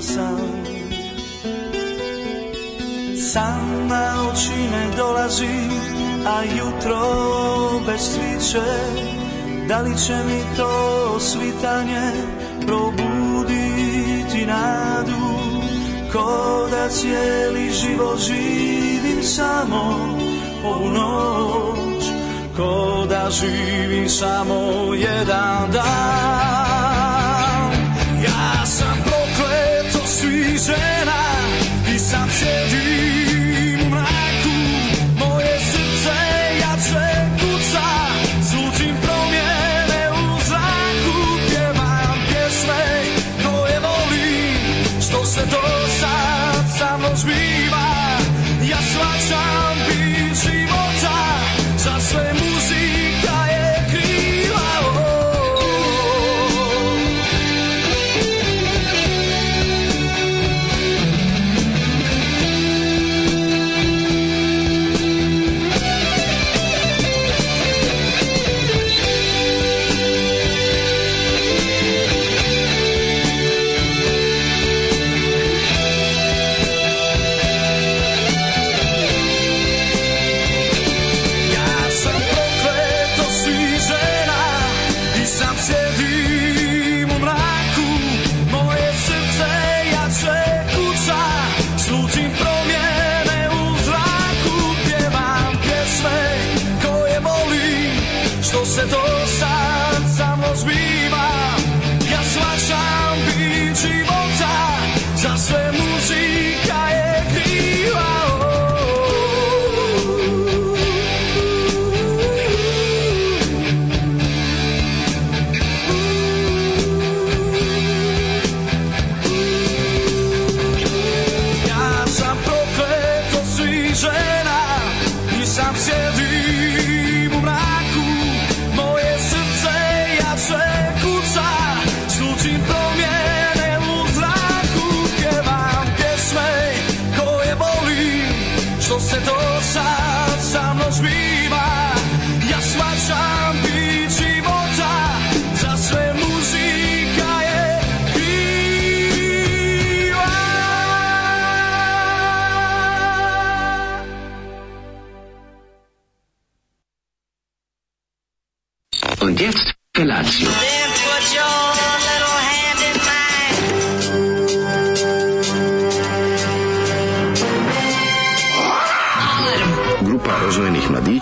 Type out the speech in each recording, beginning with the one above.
zostal sám. na oči me a jutro bez sviče da li će mi to svitanje probuditi nadu ko da cijeli život živim samo ovu noć ko da živim samo jedan dan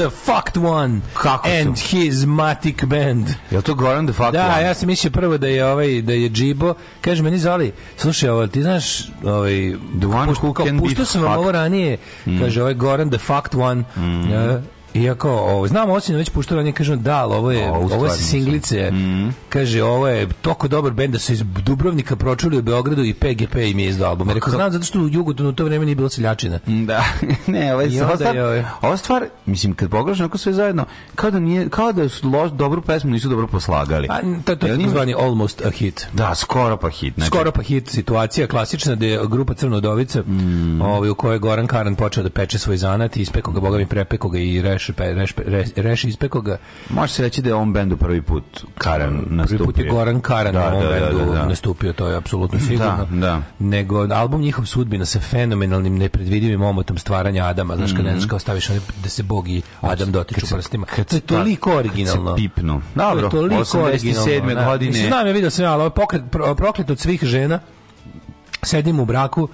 the fucked one Kako and su? his matic band. Je to Goran the fucked da, one? Da, ja sam mislio prvo da je ovaj da je Džibo. Kaže meni Zoli, slušaj, ovo, ti znaš, ovaj the one pušt, who can puštao sam vam ovo ranije. Mm. Kaže ovaj Goran the fucked one. Mm. Uh, Iako, ovo, znam, Osino već puštao, oni kažem, da, ali ovo je, o, ovo je singlice, mm. kaže, ovo je toko dobar bend da su iz Dubrovnika pročuli u Beogradu i PGP im je izdao album. Rekao, znam, zato što u Jugotonu u to vreme nije bilo seljačina. Mm, da, ne, ovo ovaj je, stvar, je ovo stvar, mislim, kad pogledaš onako sve zajedno, kao da, nije, kao da su loš, dobru pesmu nisu dobro poslagali. A, to, to je njim... zvani almost a hit. Da, skoro pa hit. Znači. Skoro pa hit situacija, klasična, da je grupa Crnodovica, mm. ovaj, u kojoj Goran Karan počeo da peče svoj zanat i ispekao ga, boga mi prepeko ga i Reš, reš, reš, reš ispekao ga. Može se reći da je on bendu prvi put Karan nastupio. Prvi put je Goran Karan da, on da, da, bendu da, da, nastupio, to je apsolutno da, sigurno. Da, Nego album njihov sudbina sa fenomenalnim nepredvidivim omotom stvaranja Adama, znaš kad mm ne znaš mhm. kao staviš one, da se Bog i Adam dotiču kad prstima. Kad to je toliko originalno. Kad se pipnu. Dobro, to je toliko 87. Da. godine. Mislim, znam, ja vidio sam, ali ovo proklet od svih žena, sedim u braku,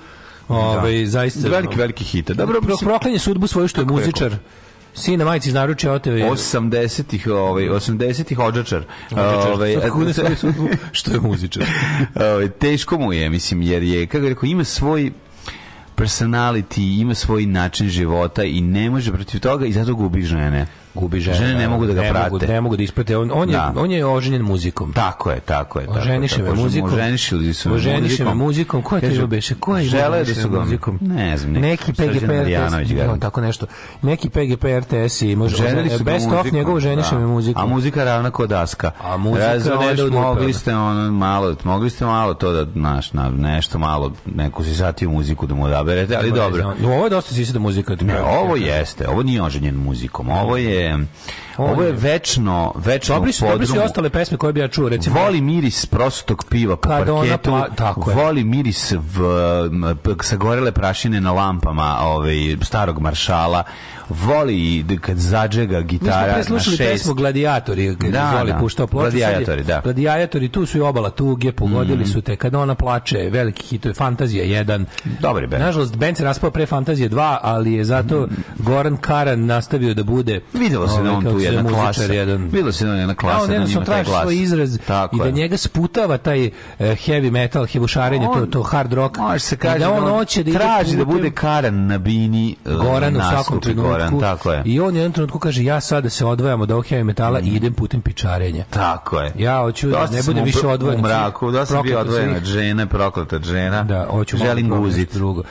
da. Ovaj zaista veliki veliki hit. Dobro, mislim... proklinje sudbu svoju što je muzičar. Sina majci naručio naručja oteve. 80-ih, ovaj 80-ih odžačar. Ovaj što je muzičar. Ovaj teško mu je, mislim, jer je kako rekao ima svoj personality, ima svoj način života i ne može protiv toga i zato ga gubi ne gubi žene. Žene ne mogu da ga ne prate. Mogu, ne mogu da isprate. On, on, da. je, on je oženjen muzikom. Tako je, tako je. Tako, oženiše tako, me muzikom. Oženišili su me muzikom. Ko je Kaže, to beše? Ko je žele da su muzikom? Ne znam. Neki PGP RTS, no, tako nešto. Neki PGP RTS i možda želeli su best of njegov ženiše da. me muzikom. A muzika ravna kao daska. A muzika Razumeš, mogli ste on malo, mogli ste malo to da naš na nešto malo neku si satiju muziku da mu odaberete, ali dobro. Ovo je dosta si da muzika. Ne, ovo jeste, ovo nije oženjen muzikom. Ovo je je ovo je večno, večno dobri su, podrumu. Dobri su ostale pesme koje bi ja čuo, recimo. Voli miris prostog piva po Kad pa da parketu, ona, pa, tako je. voli miris v, sagorele prašine na lampama ovaj, starog maršala, voli i kad zadžega gitara na šest. Mi smo pesmu Gladijatori, da, Zoli da. puštao ploču. Gladijatori, da. Gladijatori, tu su i obala tuge, pogodili mm. su te. Kad ona plače, veliki hit, to je Fantazija 1. Dobri band. Nažalost, band se raspao pre Fantazije 2, ali je zato mhm. Goran Karan nastavio da bude... Videlo se da on ovaj, tu jedna klasa. Jedan. Videlo se da on jedna da, klasa. Da, on jednostavno traži svoj izraz Tako i da njega sputava taj eh, heavy metal, hevušarenje, to, to hard rock. Može se da kaže da on hoće da traži da bude Karan na bini eh, Goran u svakom trenutku Goran, tako je. I on u jednom trenutku kaže ja sada da se odvajam od ovog heavy metala i mhm. idem putem pičarenja. Tako je. Ja hoću da ne budem više odvojen. U mraku, da sam bio odvojen od žene, prokleta žena. Da, hoću želim guzit. Drugo.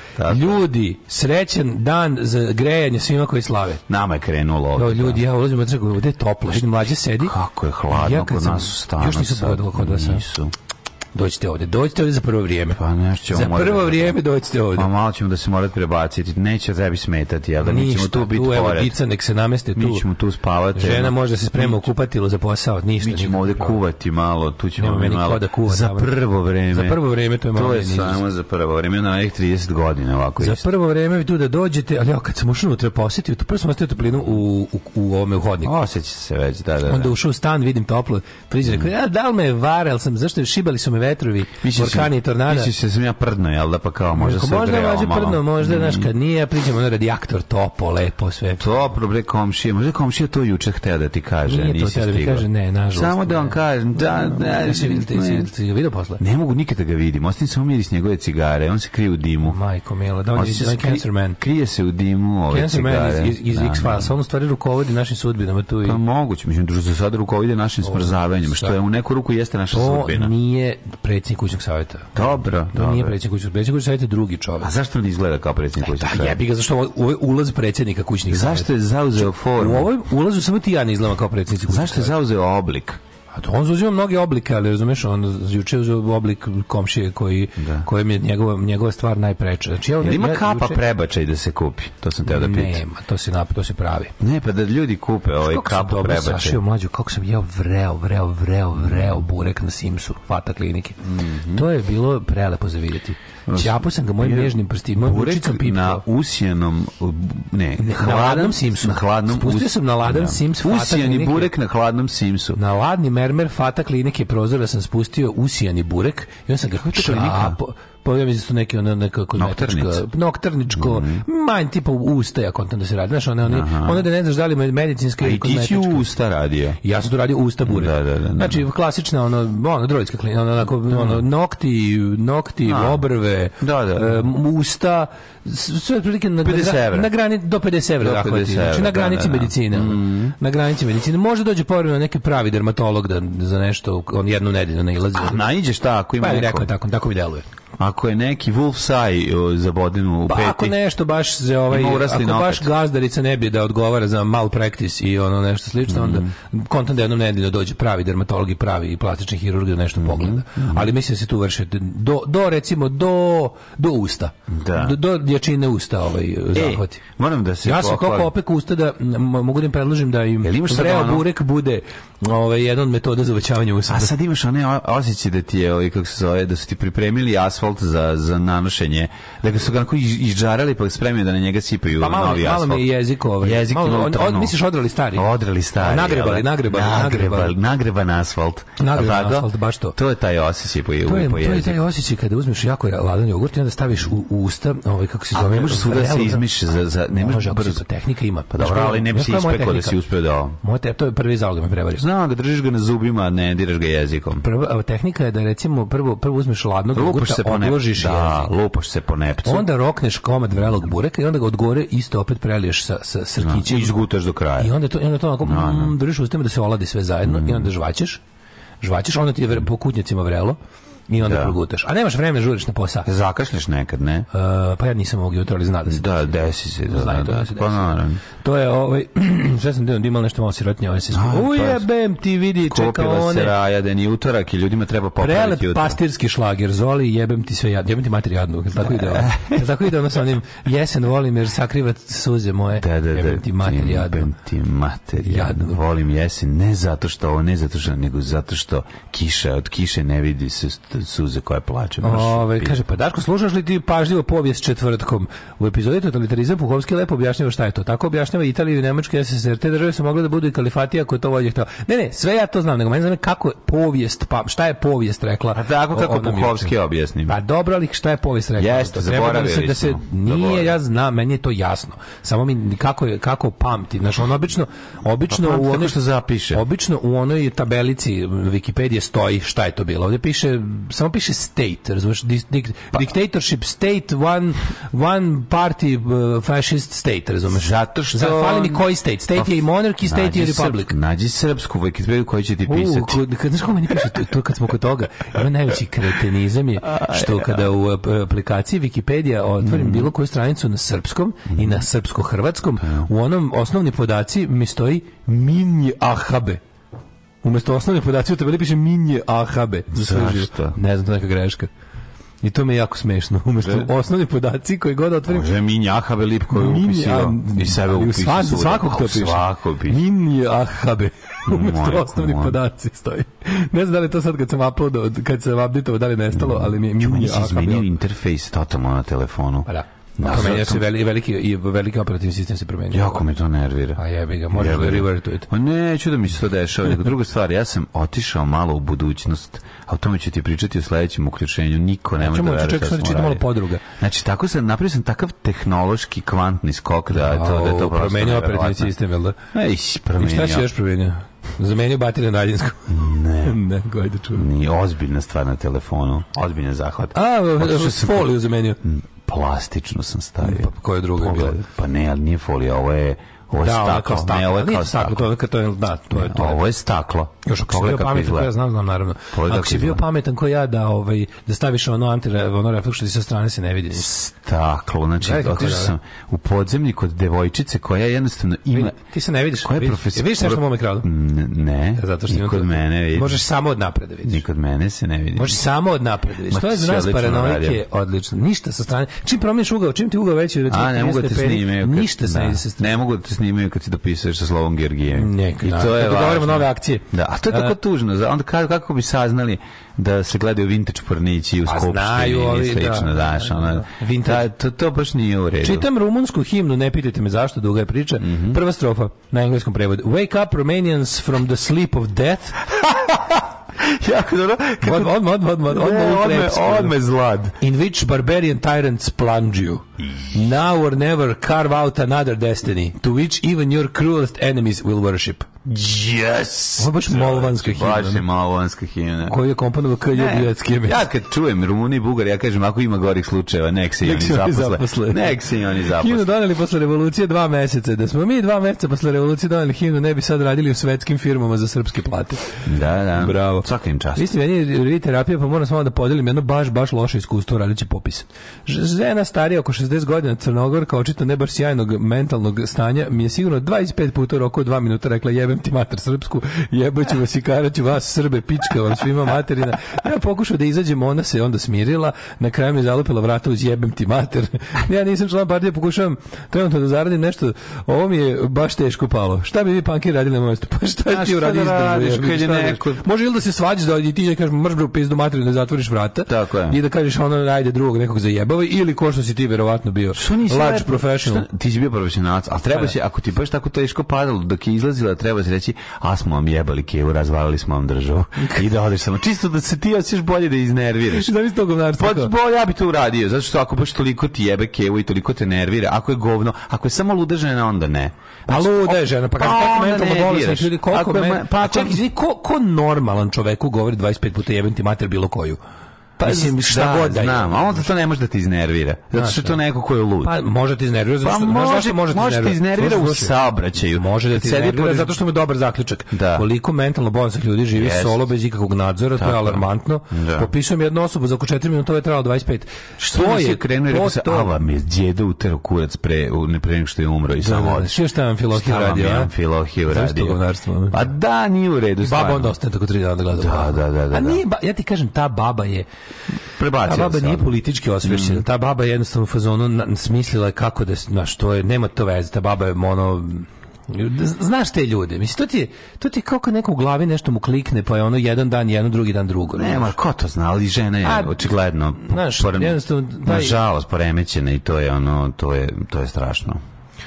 Ljudi, srećan dan za grejanje svima koji slave. Nama je krenulo ovdje. Ljudi, ja ulazim u trgu, ovdje je toplo. Vidim, mlađe sedi. Kako je hladno ja kod nas u stanu. Još nisu pogodilo kod vas. Nisu dođite ovde. Dođite ovde za prvo vrijeme. Pa nešto ćemo Za prvo da... vrijeme dođite ovde. Pa malo ćemo da se morate prebaciti. Neće tebi smetati, ali da? mi ćemo tu biti tu, evo, dica, nek se nameste tu. Mi ćemo tu spavati. Žena može da se sprema u kupatilo za posao, ništa. Mi ćemo ovde kuvati malo, tu ćemo Nema meni malo. Da kuva, za prvo vrijeme. Za prvo vrijeme to je malo. To je samo za prvo vrijeme, na ovih 30 godina ovako. Za prvo vrijeme vi tu da dođete, ali ja kad sam ušao unutra posjetio, tu prvo sam ostavio toplinu u u u ovome u hodniku. Oseća se već, da, da. da. Onda ušao u stan, vidim toplo, frizer, mm. da li me vara, sam zašto je, šibali su me vetrovi, orkani i tornada. Misliš se sam ja prdno, jel da pa kao možda se Možda vađe prdno, možda, mm. znaš, kad nije, pričamo na radijaktor, topo, lepo, sve. Toplo, bre, komšije, možda komšije to juče hteo da ti kaže, nije nisi stigao. Nije to kaže, ne, nažalost. Samo da vam kažem, da, da, da, video posle. Ne mogu nikada da ga vidim, se umiri s njegove cigare, on se krije u dimu. Majko mila, da on je da cancer man. Krije se u dimu ove cancer cigare. Cancer man iz, iz, iz da, X-Files, on stvari rukovodi našim sudbinama tu i... Pa moguće, mislim, druže, sada rukovodi našim smrzavanjem, što je u neku ruku jeste naša sudbina. To nije, predsjednik kućnog savjeta. Dobro, dobro. On nije predsjednik kućnog savjeta, predsjednik kućnog savjeta je drugi čovjek. A zašto on izgleda kao predsjednik da, kućnog da, savjeta? Da, jebi ga, zašto ovo je ulaz predsjednika kućnih savjeta? Zašto je zauzeo znači, formu? U ovom ulazu samo ti ja ne izgledam kao predsjednik kućnog Zašto je zauzeo oblik? A to on zauzima mnoge oblike, ali razumeš, on juče uzeo oblik komšije koji da. kojem je njegova njegova stvar najpreča. Znači ja, ima ja, kapa juče... prebačaj da se kupi. To sam teo da pitam. Nema, to se nap, to se pravi. Ne, pa da ljudi kupe ovaj kapu prebačaj. Sašio mlađu, kako sam jeo vreo, vreo, vreo, vreo burek na Simsu, fata klinike. Mm -hmm. To je bilo prelepo za videti. Ćapo sam ga mojim nežnim prstima, bučicom pipao. Na usjenom, ne, na hladnom simsu. Na hladnom Spustio us... sam na ladan da. sims. Usijani burek na hladnom simsu. Na ladni mermer fata klinike prozora sam spustio usijani burek i on sam ga čapo pa ja mislim su neki ono nekako nokterničko, nokterničko mm -hmm. manj tipa usta ja kontam da se radi. Znaš, one, one, one da ne znaš da li medicinska ili kosmetička. A i ti si usta radio. Ja sam to radio usta da, bure. Da, da, da, da, znači, klasična ono, ono, droidska klinika, ono, onako, da. ono, nokti, nokti, A. obrve, da, da. Um, usta, sve prilike na, 50 evra. na grani, do 50 evra. Do 50 evra, znači, na da, granici da, da, da. medicine. Mm. Na granici medicine. Može dođe povremeno neki pravi dermatolog da, za nešto, on jednu nedelju ne ilazi. A najđeš tako, ima pa, neko. Pa, tako, tako mi deluje. Ako je neki Wolfseye zabodenu u peti. Pa ako nešto baš za ovaj ako nopet. baš gazdarica ne bi da odgovara za malpractice i ono nešto slično, mm -hmm. onda mhm. kontam da jednom nedeljno da dođe pravi dermatolog i pravi plastični hirurg da nešto mm -hmm. pogleda. Mm -hmm. Ali mislim da se tu vrši do, do recimo do do usta. Da. Do, do jačine usta ovaj e, zahvat. moram da se Ja se kako opek usta da mogu da im predložim da im Jel imaš vreo ono? burek bude ovaj jedan od metoda za uvećavanje usta. A sad imaš one osjećaj da ti je, ovaj, kako se zove, da su ti pripremili asfalt asfalt za, za nanošenje. Dakle, su ga onako izžarali pa spremio da na njega sipaju pa malo, novi asfalt. Malo mi je jezik ovaj. Jezik malo, on, on, misliš odrali stari? Odrali stari. Da? Nagrebali, nagrebali, nagrebali. Nagreba na asfalt. Nagreba na asfalt, baš to. To je taj osjećaj po, to je, To je taj osjećaj kada uzmeš jako ladan jogurt i onda staviš u, u usta, ovaj, kako se zove. A ne možeš svuda da se izmiš za, za, ne možeš brzo. Tehnika ima. Pa dobro, ali ne bi se ispekao da si uspeo da Moje To je prvi zalog da me prevario. Znam da držiš ga na zubima, ne diraš ga jezikom. Prva tehnika je da recimo prvo prvo uzmeš ladnog jogurta, odložiš da, jezik. lupaš se po nepcu. Onda rokneš komad vrelog bureka i onda ga odgore isto opet preliješ sa, sa srkićem. Da, I izgutaš do kraja. I onda to, i onda to onako no, da, da. mm, držiš ustima da se oladi sve zajedno mm. i onda mm. žvaćeš. Žvaćeš, onda ti je po kutnjacima vrelo i onda da. progutaš. A nemaš vremena žuriš na posao. Zakašliš nekad, ne? Uh, pa ja nisam ovog jutra, ali zna da se Da, desi se, da, Znaju da, da, da, da, pa naravno. To je ovaj, šta sam da imao nešto malo sirotnje, ovaj se sku... Ujebem ti vidi, čeka one. Kupila se raja, da ni utorak i ljudima treba popraviti Prelep jutra. pastirski šlager, zoli, jebem ti sve jadno, jebem ti mater jadno, tako ide ovo. Tako ide ono sa onim, jesen volim jer sakriva suze moje, da, da, jebem ti mater jadno. Jebem ti mater jadno, volim jesen, ne zato što ovo, ne zato što, nego zato što kiša, od kiše ne vidi se suze koje plače. Ove, kaže, pa Daško, slušaš li ti pažljivo povijest četvrtkom? U epizodi totalitarizam Puhovski lepo objašnjava šta je to. Tako objašnjava Italiju i Nemačke SSR. Te države su mogle da budu i kalifatija ako to volje htio. Ne, ne, sve ja to znam, nego mene znam kako je povijest, pa, šta je povijest rekla. A pa tako kako Puhovski objasni. Pa dobro, ali šta je povijest rekla? Jeste, zaboravili da se, da se Nije, ja znam, meni je to jasno. Samo mi kako, kako pamti. Znaš, on obično, obično pa u onoj, što zapiše. Obično u onoj tabelici Wikipedije stoji šta je to bilo. Ovdje piše samo piše state, razumeš, pa- dictatorship state, one, one party uh, fascist state, razumeš. Zato što... Zato, fali mi koji state, state of, pa je i monarch state je republic. Srp, nađi srpsku Wikipediju koju će ti pisati. U, kad, znaš kako meni piše, to, to kad smo kod toga, ima najveći kretenizam je što kada u aplikaciji Wikipedia otvorim mm. bilo koju stranicu na srpskom mm. i mhm. na srpsko-hrvatskom, u onom osnovni podaci mi stoji minje ahabe. Umesto osnovne podaci u tabeli piše Minje AHB. Zašto? Ne znam, to neka greška. I to mi je jako smešno. Umesto osnovni podaci koji god otvorim... Može Minja Ahabe lip je upisio i sebe upisio. Sva, svakog to piše. Svako piše. Minja Ahabe. Umesto moj, osnovni moj. podaci stoji. Ne znam da li to sad kad sam uploadao, kad sam updateovao, da li nestalo, mm. ali mi je Minja Ahabe. Mi si izmenio interfejs totalno na telefonu. Pa da. Da, promenio se veliki, veliki, i veliki operativni sistem se promenio. Jako me to nervira. A jebi ga, možeš da revertujete. Ma neću da mi se to dešava. Druga stvar, ja sam otišao malo u budućnost, a o tome ću ti pričati u sledećem uključenju. Niko nema da veruje šta smo malo podruga. Znači, tako se napravio sam takav tehnološki kvantni skok da, je to, da je to prosto Promenio operativni sistem, jel da? Ej, promenio. I šta si još promenio? Zamenio batine na daljinsku. Ne. ne, da čujem. Nije ozbiljna stvar na telefonu. Ozbiljna zahvat. A, foliju zamenio. Mm plastično sam stavio. Pa koje druge bile? Pa ne, ali nije folija, ovo je Ovo je da, staklo, staklo. ne, ovo je kao staklo. To, da, to je, to je. Ovo je staklo. Još ako si bio pametan, ja znam, znam, naravno. Pogledaj ako si bio pametan ko ja, da, ovaj, da staviš ono, anti, ono refleks što ti sa strane se ne vidi. Staklo, znači, otišao sam u podzemlji kod devojčice koja jednostavno ima... Ti se ne vidiš. Koja je profesor... Vidiš nešto na mom ekranu? Ne. E, zato što kod mene vidiš. Možeš samo od napred da vidiš. Ni mene se ne vidiš. Možeš samo od napred da vidiš. To je za nas paranoike odlično. Ništa sa strane. Čim promiješ ugao, čim ti ugao veći, recimo, ne mogu da te snime. Ništa sa strane. Ne mogu te snimaju kad se dopisuješ sa Slovom Gergijem. Neka, I to da. je važno. nove akcije. Da, a to je da. tako tužno. Onda kako, kako bi saznali da se gledaju vintage pornići u pa Skopštini i slično, da, daš, da, da, ona, da, to, to baš nije u redu. Čitam rumunsku himnu, ne pitajte me zašto, duga je priča. Mm -hmm. Prva strofa na engleskom prevodu. Wake up Romanians from the sleep of death. jako dobro. Kako... Odmah, odmah, odmah, odmah, odmah, odmah, odmah, zlad. In which barbarian tyrants plunge you. Now or never carve out another destiny to which even your cruelest enemies will worship. Yes! Ovo je baš malovanska himna. Baš je malovanska himna. Koju je komponovao K. Ljubljatski Ja kad čujem Rumuni i Bugar, ja kažem, ako ima gorih slučajeva, nek se i oni zaposle. zaposle. Nek se i oni zaposle. Himnu doneli posle revolucije dva meseca. Da smo mi dva meseca posle revolucije doneli himnu, ne bi sad radili u svetskim firmama za srpske plate. Da, da. Bravo. Svaka Svakim čast. Vi ste meni terapija, pa moram samo da podelim jedno baš, baš loše iskustvo radići popis. Žena starija oko 60 godina Crnogorka, očito ne baš sjajnog mentalnog stanja, mi je sigurno 25 puta u roku 2 minuta rekla jebem ti mater srpsku, jebaću vas i karaću vas Srbe, pička vam svima materina. Ja pokušao da izađem, ona se onda smirila, na kraju mi je zalupila vrata uz jebem ti mater. Ja nisam član partije, pokušavam trenutno da zaradim nešto. Ovo mi je baš teško palo. Šta bi vi panki radili na mojstu? Pa šta, šta ti uradili? Da, da radiš, Može ili da se svađaš da i ti da kažeš mrš bre u pizdu materinu da zatvoriš vrata. Tako je. I da kažeš ono ajde drugog nekog zajebavaj ili ko što si ti verovatno bio. Što nisi large professional. Šta, ti si bio profesionalac, al treba pa da. se ako ti baš tako teško padalo dok je izlazila treba se reći a smo vam jebali kevu, razvalili smo vam državu. I da odeš samo čisto da se ti osećaš bolje da iznerviraš. Da isto govnarstvo. Pa bolje ja bi to uradio, zato što ako baš toliko ti jebe kevu i toliko te nervira, ako je govno, ako je samo luda onda ne. Pa znači, luda žena, pa, pa kako mentalno bolesni znači, ljudi koliko me, pa čekaj, ko ko normalan čovjek veku govori 25 puta jebem ti mater bilo koju. Pa, mislim, da, šta da, god da znam, a onda to ne može da te iznervira. Zato što je to neko ko je lud. Pa može da te iznervira, zato pa što, pa, može, zašto može, može da ti iznervira u saobraćaju. Može da te iznervira zato što mu je dobar zaključak. Da. Koliko mentalno bolesnih ljudi živi yes. solo bez ikakvog nadzora, Tako. to je alarmantno. Da. Popisujem jednu osobu, za oko 4 minuta je trajalo 25. Što to je krenuo i rekao se, ala mi je djede utero kurac pre, ne pre nego što je umro i samo ode. Što šta vam Filohiju radio? Šta vam Filohiju radio? Pa da, nije u redu. Baba onda ostane tako 3 dana da gleda. Da, da, da. A nije, ja ti kažem, ta baba je prebacio. Ta baba nije politički osvešćena. Mm. Ta baba je jednostavno u fazonu smislila kako da, znaš, to je, nema to veze. Ta baba je ono, znaš te ljude. Mislim, to ti to ti je kao kad neko u glavi nešto mu klikne, pa je ono jedan dan jedan drugi dan drugo. Nema, ko to zna, ali žena je A, očigledno, znaš, porem, jednostavno, taj... nažalost, poremećena i to je ono, to je, to je strašno.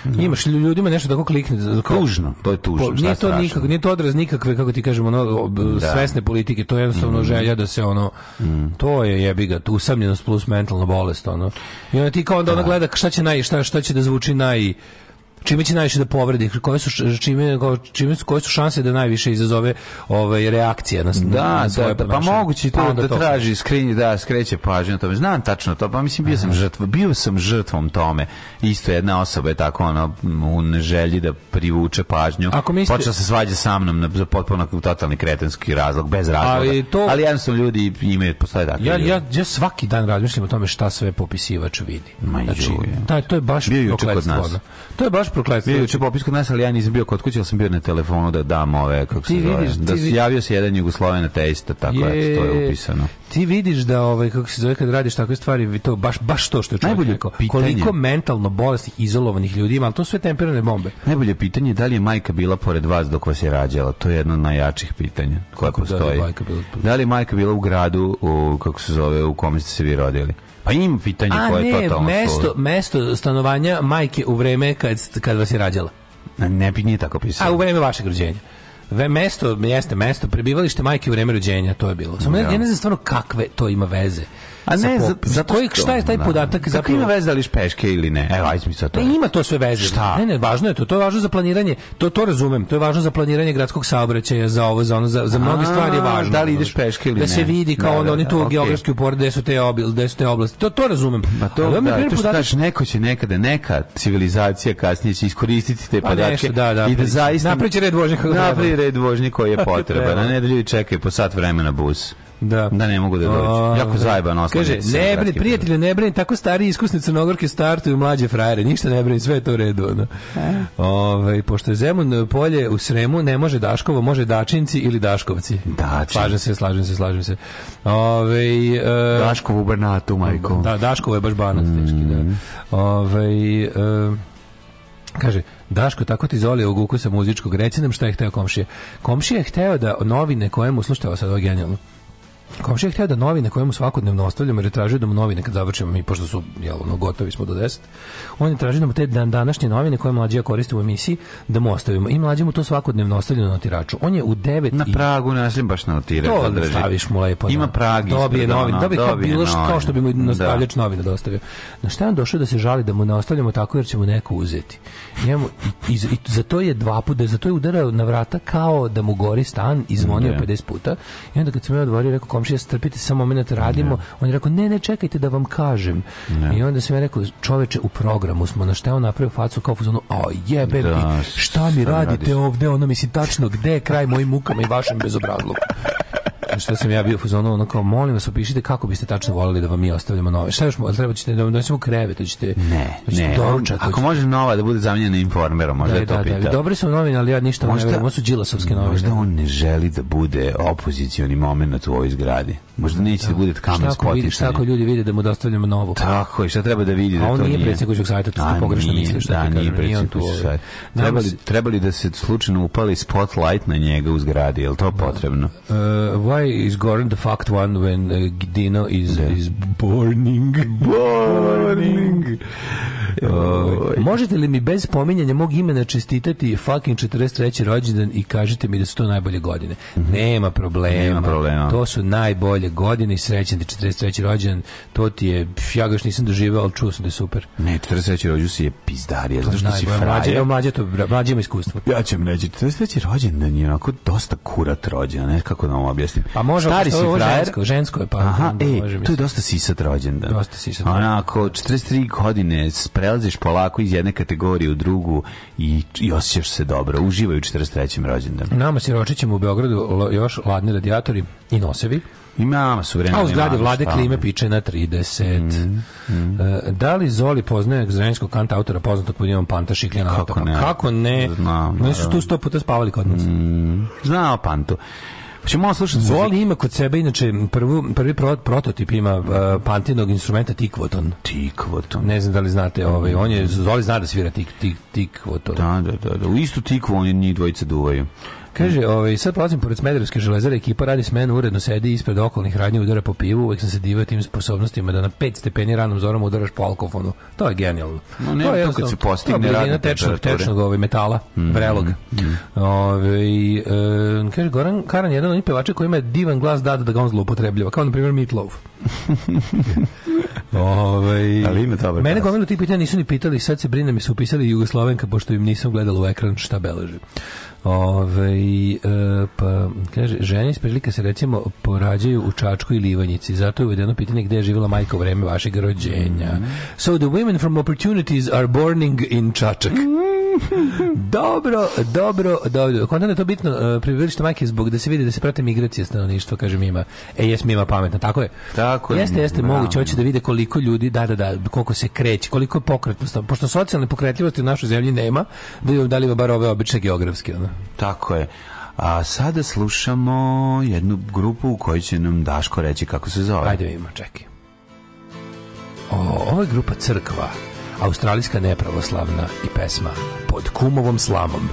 Da. Imaš ljudima nešto tako da klikne. kružno, to je tužno. Po, nije, to nikak, nije to odraz nikakve, kako ti kažemo, ono, da. svesne politike, to je jednostavno mm. želja da se ono, mm. to je jebiga, tu usamljenost plus mentalna bolest, ono. I onda ti kao onda da. ono gleda šta će, naj, šta, šta će da zvuči naj čime će najviše da povredi, koje su čime čime su koje su šanse da najviše izazove ovaj reakcije da, na, da, na svoje da, da, pa moguće to pa da traži skrinji da skreće pažnju na tome. Znam tačno to, pa mislim bio sam žrtva, bio sam žrtvom tome. Isto jedna osoba je tako ona u želji da privuče pažnju. Ako mislite... Počela se svađa sa mnom na, za potpuno totalni kretenski razlog, bez razloga. Ali, to... ali jednostavno ljudi imaju postoje tako. Ja, ja, ja svaki dan razmišljam o tome šta sve popisivač vidi. Ma znači, taj, to je baš kod nas. To je baš baš prokletstvo. Bio juče popis kod nas, ali ja nisam bio kod kuće, ali sam bio na telefonu da dam ove, kako se zove, da su javio se jedan Jugosloven teista, tako je, to je upisano. Ti vidiš da, ovaj, kako se zove, kad radiš takve stvari, to baš, baš to što je čovjek rekao, koliko mentalno bolesti izolovanih ljudi ima, ali to su sve temperane bombe. Najbolje pitanje je da li je majka bila pored vas dok vas je rađala, to je jedno od najjačih pitanja koja postoji. Da li, je majka bila... da li majka bila u gradu, u, kako se zove, u kome ste se vi rodili? Pa im pitanje A, koje ne, je totalno mesto, slovo. mesto stanovanja majke u vreme kad, kad vas je rađala. Ne, ne bi nije tako pisao. A u vreme vašeg rođenja. Ve mesto jeste mesto prebivalište majke u vreme rođenja, to je bilo. Samo ja. ja ne znam stvarno kakve to ima veze A ne, za, zato koji, šta je taj podatak da. zapravo? Kako ima veze da liš peške ili ne? Evo, ajde mi sad to. Ne, pa ima to sve veze. Šta? Ne, ne, važno je to. To je važno za planiranje. To to razumem. To je važno za planiranje gradskog saobraćaja, za ovo, za ono, za, za mnoge stvari je važno. Da li ideš peške ili ne? Da se vidi kao da, ono, da, oni tu da, okay. geografski upor, gde su te obil, gde su te oblasti. To to razumem. Pa to, Ali, da, da, to što daš, neko će nekada, neka civilizacija kasnije će iskoristiti te pa podatke. Nešto, da, da, I da zaista... Napravi red vožnje koji je potreban. A ne da ljudi čekaju po sat vremena bus. Da. Da ne mogu da dođu. Jako da. zajebano ostane. Kaže, ne brin, prijatelje, ne brin, tako stari iskusni crnogorki startuju mlađe frajere. Ništa ne brin, sve je to u redu. No. E. Ove, ovaj, pošto je Zemun polje u Sremu, ne može Daškovo, može Dačinci ili Daškovci. Dačin. Slažem se, slažem se, slažem se. Ove, ovaj, e, Daškovo u Bernatu, majko. Da, Daškovo je baš banat, mm. teški, da. Ove, ovaj, e, kaže, Daško, tako ti zoli ovog ukusa muzičkog. Reci nam šta je hteo komšije. Komšije je hteo da novine koje mu slušao sad ovo genijalno Komšija je hteo da novine koje mu svakodnevno ostavljamo, jer je tražio da mu novine kad završimo mi, pošto su jel, ono, gotovi smo do 10, on je tražio da mu te dan, današnje novine koje mlađija koriste u emisiji, da mu ostavimo. I mlađe mu to svakodnevno ostavlja na notiraču. On je u 9... Na pragu našlim baš na notirač. To da, da staviš mu lepo. Ima da. prag Dobije novine. Dobije, kao, bilo kao što bi mu da. nastavljač da. novine dostavio. Na šta je on došao da se žali da mu ne ostavljamo tako jer će mu neko uzeti. Njemu, i, i, i za to je dva puta, za to je udarao na vrata kao da mu gori stan i zvonio 50 puta. I onda kad se mi odvorio, rekao komšija, strpite samo moment, radimo. Ne. On je rekao, ne, ne, čekajte da vam kažem. Ne. I onda sam ja rekao, čoveče, u programu smo, na šta je on napravio facu kao fuzonu, a jebe da, šta mi radite radiš? ovde, ono, mislim, tačno, gde je kraj mojim mukama i vašem bezobrazluku? Zato znači, što sam ja bio ono, ono kao, molim vas, opišite kako biste tačno volili da vam mi ostavljamo nove. Šta još, treba ćete da donesemo krevet, ćete, ne, da ne. doručak. Ako da može nova da bude zamijenjena informerom, možda da, je to da, pita. Da, dobre su novine, ali ja ništa možda, ne verujem, su Đilasovske novine. Možda on ne želi da bude opozicioni moment u ovoj zgradi. Možda neće da, da bude kamen spotičanje. Šta ako ljudi vide da mu dostavljamo novo? Tako je, šta treba da vidi da to nije? A on nije predsjednik sajta, to ste pogrešno misli. Da, nije predsjednik ovaj- sajta. Trebali, da trebali da se slučajno upali spotlight na njega u zgradi, je li to potrebno? Uh, why is going the fact one when uh, Dino is, yeah. Da. is burning. Burning. Uh, možete li mi bez pominjanja mog imena čestitati fucking 43. rođendan i kažete mi da su to najbolje godine? Mm -hmm. Nema problema. Nema problema. To su najbolje godine i srećan da ti 43. rođendan. To ti je, ja ga još nisam doživao, ali čuo sam da je super. Ne, 43. rođendan si je pizdarija, zato što si frajer. Evo, mlađe to, mlađe ima iskustvo. Ja ću vam reći, 43. rođendan je onako dosta kurat rođendan, ne kako da vam objasnim. Pa može stari si frajer. Žensko, žensko je pa. Aha, onda, e, može to je dosta sisat rođendan. Dosta sisat. Onako 43 godine prelaziš polako iz jedne kategorije u drugu i, i osjećaš se dobro. Uživaju u 43. rođendan. Nama siročićemo u Beogradu još ladni radijatori i nosevi. Ima su vremena. A u zgradi vlade spavne. klime piče na 30. Mm, mm. E, da li Zoli poznaje zrenjskog kanta autora poznatog pod imam Panta Šikljana? Kako pa ne? Kako ne? Znam. Oni su tu sto puta spavali kod nas. Mm, znao Pantu. Hoćemo malo slušati. Zoli ima kod sebe inače prvu, prvi prototip ima uh, pantinog instrumenta tikvoton. Tikvoton. Ne znam da li znate, ovaj on je Zvoli zna da svira tik tik tikvoton. Da, da, da, da. U istu tikvu oni njih dvojica duvaju. Kaže, ovaj, sad prolazim pored Smederevske železare, ekipa radi s mene, uredno sedi ispred okolnih radnji, udara po pivu, uvek sam se divio tim sposobnostima da na 5 stepeni ranom zorom udaraš po alkofonu. To je genijalno. No, ne, to je to kad se postigne radna tečnog, tečnog ovaj, metala, mm, vrelog. Mm. Ove, ovaj, e, kaže, Goran Karan je jedan od onih pevača koji ima divan glas dada da ga on zloupotrebljava, kao na primjer Meatloaf. Ove, ovaj, Ali ima dobar Mene gomilu tih pitanja nisu ni pitali, sad se brinem i su upisali Jugoslovenka, pošto im nisam gledala u ekran šta beleži. Ove, e, pa, kaže, žene iz prilike se recimo porađaju u Čačku i Livanjici. Zato je uvedeno pitanje gde je živjela majka u vreme vašeg rođenja. Mm -hmm. So the women from opportunities are borning in Čačak. Mm -hmm. dobro, dobro, dobro. Kod da je to bitno e, prebivalište majke zbog da se vidi da se prate migracije stanovništva, kaže Mima. E, jes Mima pametna, tako je? Tako je. Jeste, jeste, moguće, hoće da vide koliko ljudi, da, da, da, koliko se kreće, koliko je pokretnost. Pošto socijalne pokretljivosti u našoj zemlji nema, da li dali bar ove obične geografske. Ono. Tako je. A sada slušamo jednu grupu u kojoj će nam Daško reći kako se zove. Ajde vidimo, čekaj. O, ovo je grupa Crkva australijska nepravoslavna i pesma Pod kumovom slamom.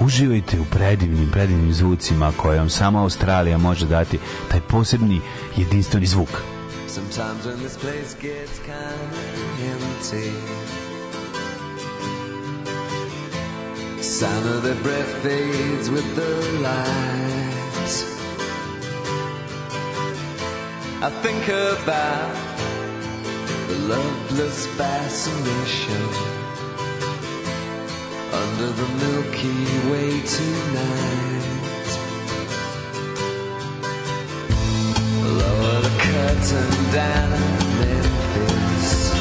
Uživajte u predivnim, predivnim zvucima koje vam sama Australija može dati, taj posebni, jedinstveni zvuk. Sometimes when this place gets kind of empty Sound of their breath fades with the light I think about loveless fascination under the Milky Way tonight. Lower the curtain down in Memphis.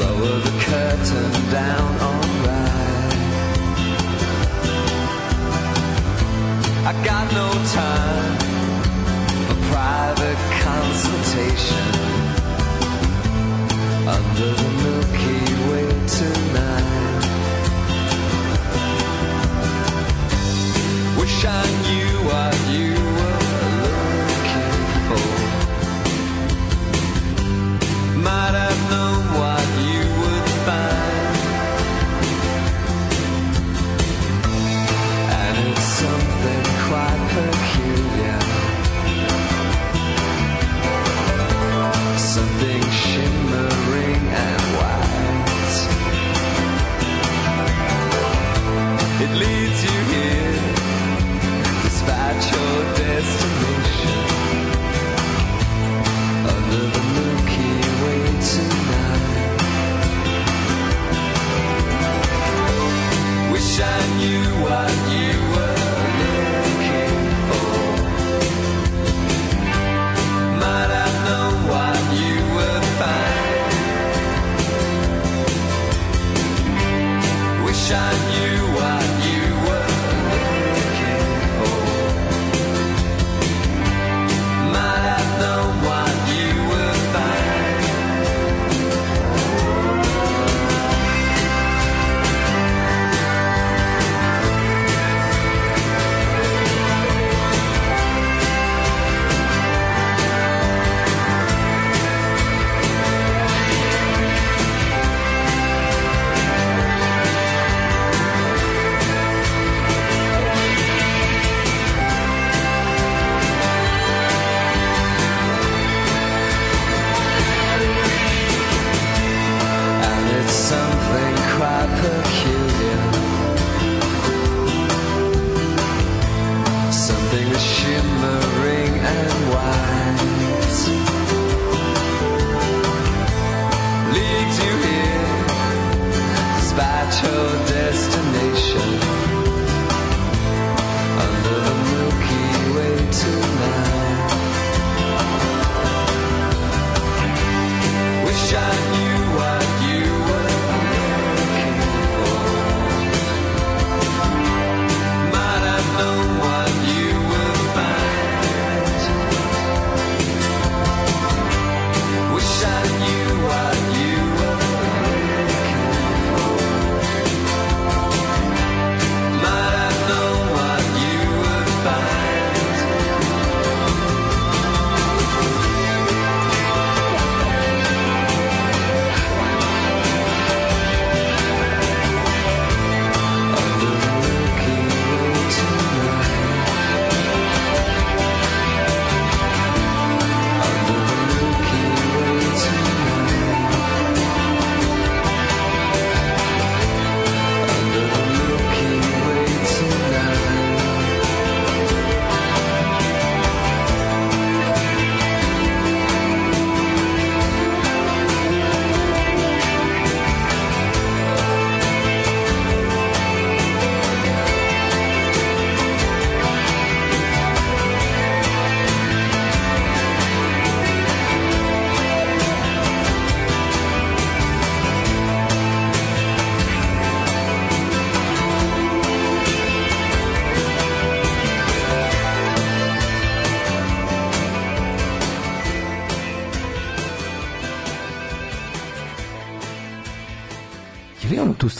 Lower the curtain down on right. I got no time for private. Consultation under the Milky Way tonight. Wish I knew what you.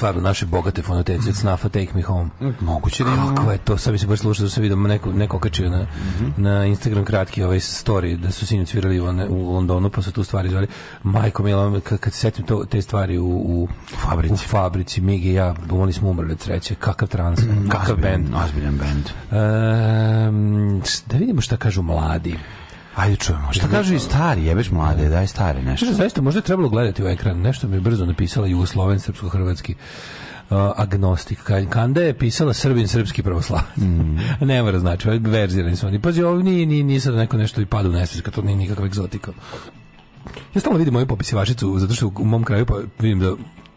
stvarno naše bogate fonotece od Snafa Take Me Home. Mm, moguće da imamo. Kako je to? Sad bi se baš slušao da sam vidio neko, neko kačio na, mm -hmm. na Instagram kratki ovaj story da su sinoć svirali u Londonu pa su tu stvari zvali. Majko Milo, kad, kad se setim to, te stvari u, u fabrici, u fabrici mi i ja, oni smo umrli od sreće. Kakav trans, mm, kakav ozbiljan, band. Ozbiljan band. Um, da vidimo šta kažu mladi. Ajde čujemo. Šta kažu i stari, jebeš mlade, da. daj stari nešto. Kaže, zaista, možda je trebalo gledati u ekran. Nešto mi je brzo napisala Jugosloven, srpsko-hrvatski agnostik. Kanda je pisala Srbin, srpski pravoslavac. Mm. ne mora znači, verzirani su oni. Pazi, ovo nije, nije, nije sad neko nešto i padu u nesrećka, to nije nikakva egzotika. Ja stalno vidim moju popisivačicu, zato što u mom kraju pa vidim da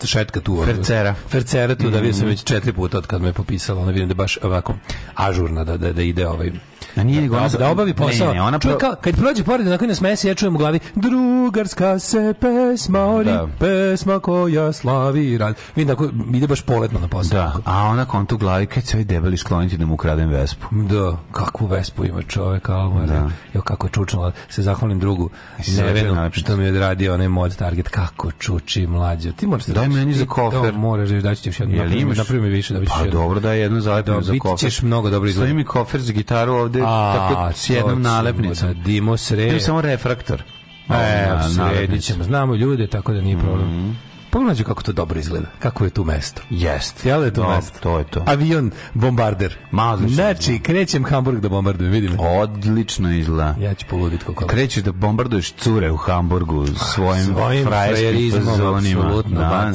šetka tu. Fercera. Fercera tu, mm. da vidim sam mm. već četiri puta od kad me popisala, ona vidim da baš ovako ažurna, da, da, da ide ovaj Da nije nego da ona da obavi posao. Ne, ne, ona pro... kao, kad prođe pored na nas mesi, ja čujem u glavi drugarska se pesma ori, da. pesma koja slavi rad. Vidim da ide baš poletno na posao. Da, a ona kontu glavi kad se debeli skloniti da mu ukradem vespu. Da, kakvu vespu ima čovjek, kao da. Jo kako je čučnula. Se zahvalim drugu. Nevenu što mi je odradio onaj mod target kako čuči mlađe. Ti možeš da meni za kofer. Da, moraš da ćeš e, da da još jednu. Napravi mi više da bićeš. Pa dobro da je jedno zalepno za kofer. Ti ćeš mnogo dobro izgledati. mi kofer za gitaru ovde ide A, tako s jednom nalepnicom. Da dimo sre. samo refraktor. E, sredićemo. Znamo ljude, tako da nije problem. Mm -hmm. Pogledaj kako to dobro izgleda. Kako je tu mesto? Jeste. Jel da je tu no, mesto? To je to. Avion, bombarder. Ma, odlično. Znači, izgleda. krećem Hamburg da bombardujem, vidim. Odlično izgleda. Ja ću poludit kako. Krećeš da bombarduješ cure u Hamburgu svojim, svojim frajerskim zonima. Apsolutno, da,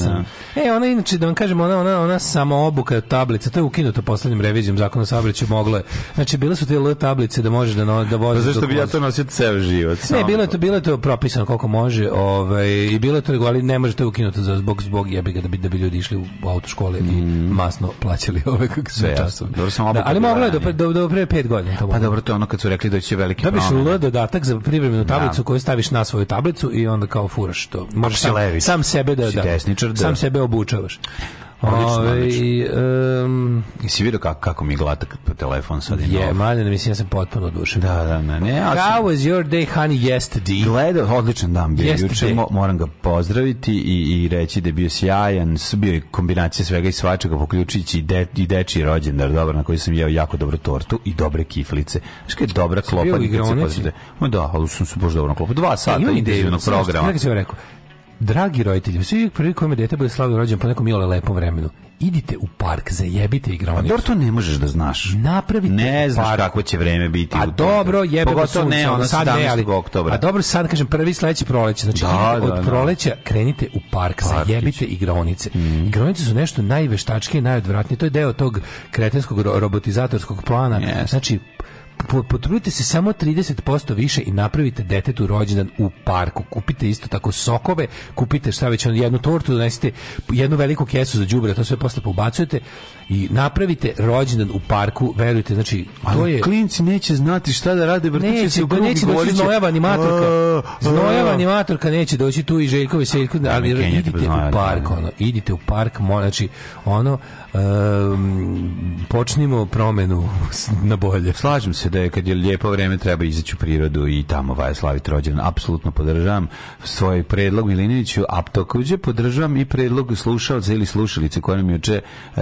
da. E, ona inače, da vam kažem, ona, ona, ona samo obuka tablica, to je ukinuto poslednjim revizijom zakona o saobraćaju moglo je. Znači, bile su te L tablice da možeš da, no, da voziš. Pa zašto bi ja to nosio ceo život? Ne, bilo je to, bilo je to propisano koliko može, ovaj, i bilo je to, ali ne možete ukinuti za zbog zbog jebi ga da bi da bi ljudi išli u autoškole mm. i masno plaćali ove kako su da, časove. Dobro sam da, ali moglo je do do, do pre 5 godina to. Pa dobro to je ono kad su rekli da će veliki da Dobiš L dodatak za privremenu da. tablicu da. koju staviš na svoju tablicu i onda kao furaš to. Možeš sam, sam sebe da, da da. sam sebe obučavaš. Ove, i, um, I si vidio kako, kako mi glata telefon sad je yeah, malje, mislim, ja sam potpuno odušen. Da, da, ne, ne. Ja How was your day, honey, yesterday? Gledao, odličan dan bio. Juče moram ga pozdraviti i, i reći da je bio sjajan. Bio je kombinacija svega i svačega, poključujući i, de, i deči rođendar, dobro, na koji sam jeo jako dobru tortu i dobre kiflice. Znaš kada je dobra klopa? Bio u igronici? Pa da, ali sam se baš dobro na klopu. Dva e, sata e, intenzivnog programa. Znaš kada sam rekao? Dragi roditelji, svi prvi kome dete bude slavio rođen po nekom jole lepom vremenu, idite u park, zajebite igronicu. A dobro to ne možeš da znaš. Napravite ne znaš park. kako će vreme biti. A pa dobro, jebe Pogotovo ne, ono sad ne, ali, A dobro, sad kažem, prvi sledeći proleće. Znači, da, da, od da. proleća krenite u park, Parkić. zajebite igronice. Mm. Igronice su nešto najveštačkije, najodvratnije. To je deo tog kretenskog robotizatorskog plana. Yes. Znači, potrudite se samo 30% više i napravite detetu rođendan u parku. Kupite isto tako sokove, kupite šta već, jednu tortu, donesite jednu veliku kesu za đubre, to sve posle pobacujete i napravite rođendan u parku, verujte, znači ali to je klinci neće znati šta da rade, vrtiće neće, se u krugu, pa neće doći znojava animatorka. Znojava animatorka neće doći tu i Željko i Seljko, ali idite u park, ono, idite u park, znači ono počnimo promenu na bolje. Slažem se da je kad je lijepo vreme treba izaći u prirodu i tamo vaja slaviti rođendan. Apsolutno podržavam svoj predlog Milinoviću, a takođe podržavam i predlog slušalca ili slušalice koja nam juče uh,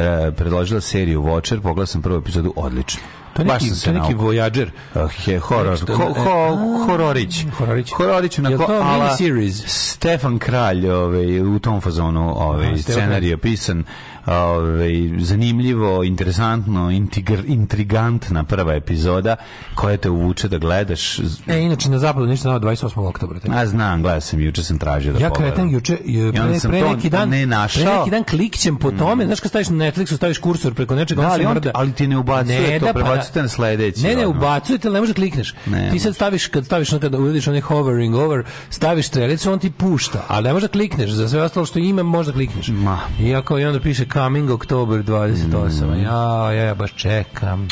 predložila seriju Watcher, pogledao sam prvu epizodu, odlično. To neki, to neki Voyager. Okay, ah, horror. Ho, ho, ah, hororić. Hororić. Hororić na ko, ala series. Stefan Kralj ovaj, u tom fazonu ovaj, scenarij pisan ovaj, zanimljivo, interesantno, intigr, intrigantna prva epizoda koja te uvuče da gledaš. E, inače, na zapadu ništa znao 28. oktobra. A znam, gledao sam, juče sam tražio da ja pogledam. Ja kretam juče, je, pre, pre, pre neki dan, ne našao. pre neki dan klikćem po tome, mm. znaš kad staviš na Netflixu, staviš kursor preko nečega, da, on se mrda. Ali ti ne ubacuje ne, to, da, pa, da, ubacujete na sledeći. Ne, ne, ubacujete, ne možeš da klikneš. Ne, ti sad staviš, kad staviš, kad uradiš onaj hovering over, staviš strelicu, on ti pušta, a ne možeš da klikneš, za sve ostalo što ima možda klikneš. Ma. Iako i onda piše coming October 28. Mm. Ja, ja, ja baš čekam.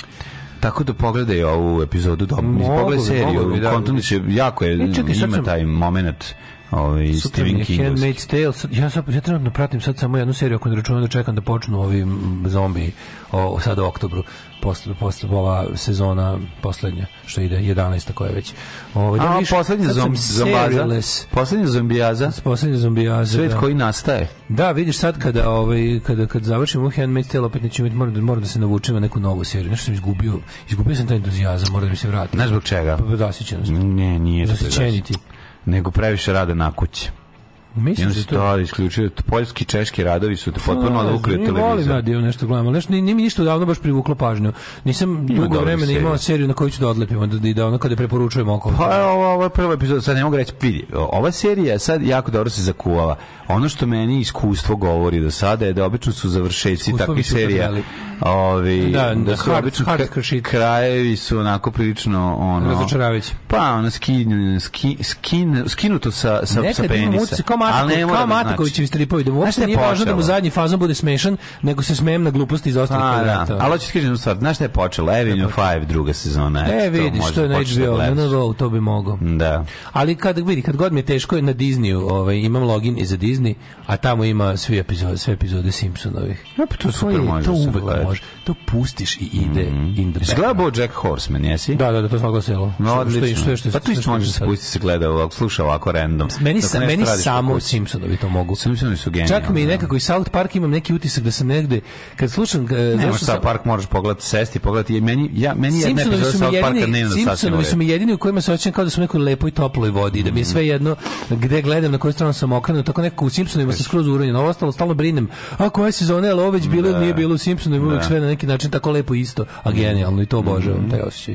Tako da pogledaj ovu epizodu, dobro, pogledaj seriju, da, kontinu jako je, e, čekaj, ima sam... taj moment ovaj Stephen King. Handmaid's Tale. Ja sam ja trenutno pratim sad samo jednu seriju, ako ne računam da čekam da počnu ovi zombi o, sad u oktobru posle posle ova sezona poslednja što ide 11 koja već. Ovaj da viš, poslednja zombi zombaza. Poslednja zombijaza. Poslednja zombijaza. Svet da. koji nastaje. Da, vidiš sad kada ovaj kada kad završimo Handmaid's Tale opet nećemo moram da moram da se navučem na neku novu seriju. Nešto sam izgubio. Izgubio sam taj entuzijazam, moram da mi se vratim. Ne zbog čega? Zasićenost. Pa, pa, da, ne, nije. Zasićeniti. Da nego previše rade na kući. Mislim da to je isključio poljski češki radovi su te potpuno odvukli od televizora. Volim da ja nešto gledam, ali nešto ni mi ništa davno baš privuklo pažnju. Nisam dugo vremena imao seriju na koju ću da odlepim da da ona kada preporučujem oko. Pa ovo, ovo je prva epizoda, sad ne mogu reći pili. Ova serija sad jako dobro se zakuvala. Ono što meni iskustvo govori do sada je da obično su završeci takvih serija. Ovi da, da, da su hard, obično hard krajevi su onako prilično ono razočaravajući. Pa ono skin skin skinuto sa sa Nekad sa penisa Matko, kao da znači. Matkovićevi stripovi, da mu uopšte nije važno da mu zadnji fazon bude smešan, nego se smejem na gluposti iz ostalih kvadrata. Da. Ali hoćeš kažem sad, znaš šta je počelo? Avenue 5 druga sezona. E, vidi, što je na da HBO, na to bi mogo. Da. Ali kad vidi, kad god mi je teško je na Disneyu, ovaj, imam login i za Disney, a tamo ima svi epizode, sve epizode Simpsonovih. Ja, pa to super može. To uvek može. To pustiš i ide mm -hmm. in the back. Jack Horseman, jesi? Da, da, da, to svakako selo. No, odlično. Što, što, pa što, što, što, što, što, što, što, što, što, što, što, što, što, što, mogu. Simpsonovi to mogu. Simpsonovi su genijalni. Čak mi da. nekako i South Park imam neki utisak da sam negde kad slušam e, ne, South Park možeš pogledati sesti, pogledati meni ja meni je epizoda South Parka dnevno Simpsonovi su mi jedini u kojima se osećam kao da su neki u nekoj lepoj toploj vodi, da mi je mm. sve jedno gde gledam, na koju stranu sam okrenut, tako nekako u Simpsonovima se skroz uronjen, ovo ostalo stalno brinem. A koja sezona je ovo već bilo, da. nije bilo u Simpsonovima, uvek da. sve na neki način tako lepo isto, a mm. genijalno i to mm. obožavam taj osećaj.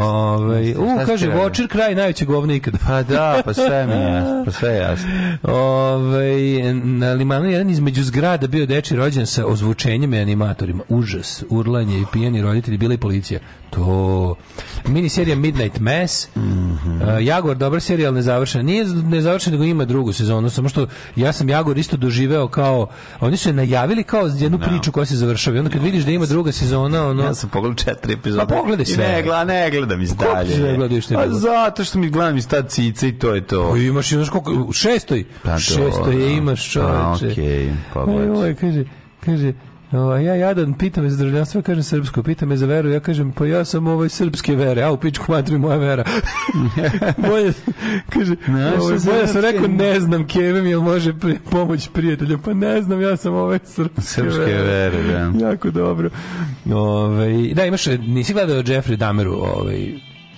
Ovaj, u kaže Vočer kraj najvećeg govne ikad. Pa da, pa sve mi je, pa sve jasno. Ove, ovaj, na limanu jedan između zgrada bio deči rođen sa ozvučenjem i animatorima. Užas, urlanje i pijeni roditelji, bila i policija. To... Mini serija Midnight Mass. Mm -hmm. uh, Jagor, dobra serija, ali nezavršena. Nije nezavršena, nego ima drugu sezonu. Samo što ja sam Jagor isto doživeo kao... Oni su je najavili kao jednu no. Da. priču koja se završava. I onda kad no, vidiš da ima druga sezona, ono... Ja sam pogledao četiri epizode. Pa pogledaj sve. I ne, gleda, ne gledam iz dalje. Kako ne gledaš? A pa zato što mi gledam iz tad cice i to je to. Pa imaš, imaš koliko... U šestoj. Pa to, šestoj je da. imaš, čoveče. Pa, okej, okay, pa pogledaj. Ovaj, kaže, kaže, O, ovaj, ja jadan, pita me za državljanstvo, kažem srpsko, pita me za veru, ja kažem, pa ja sam ovoj srpske vere, a u pičku matri moja vera. bolje, kaže, no, ovaj, bolje da sam rekao, ne znam, keve mi, jel može pri, pomoć prijatelja, pa ne znam, ja sam ovaj srpske, srpske vere. vere da. Jako dobro. Ove, ovaj, da, imaš, nisi gledao Jeffrey Dameru, ovaj,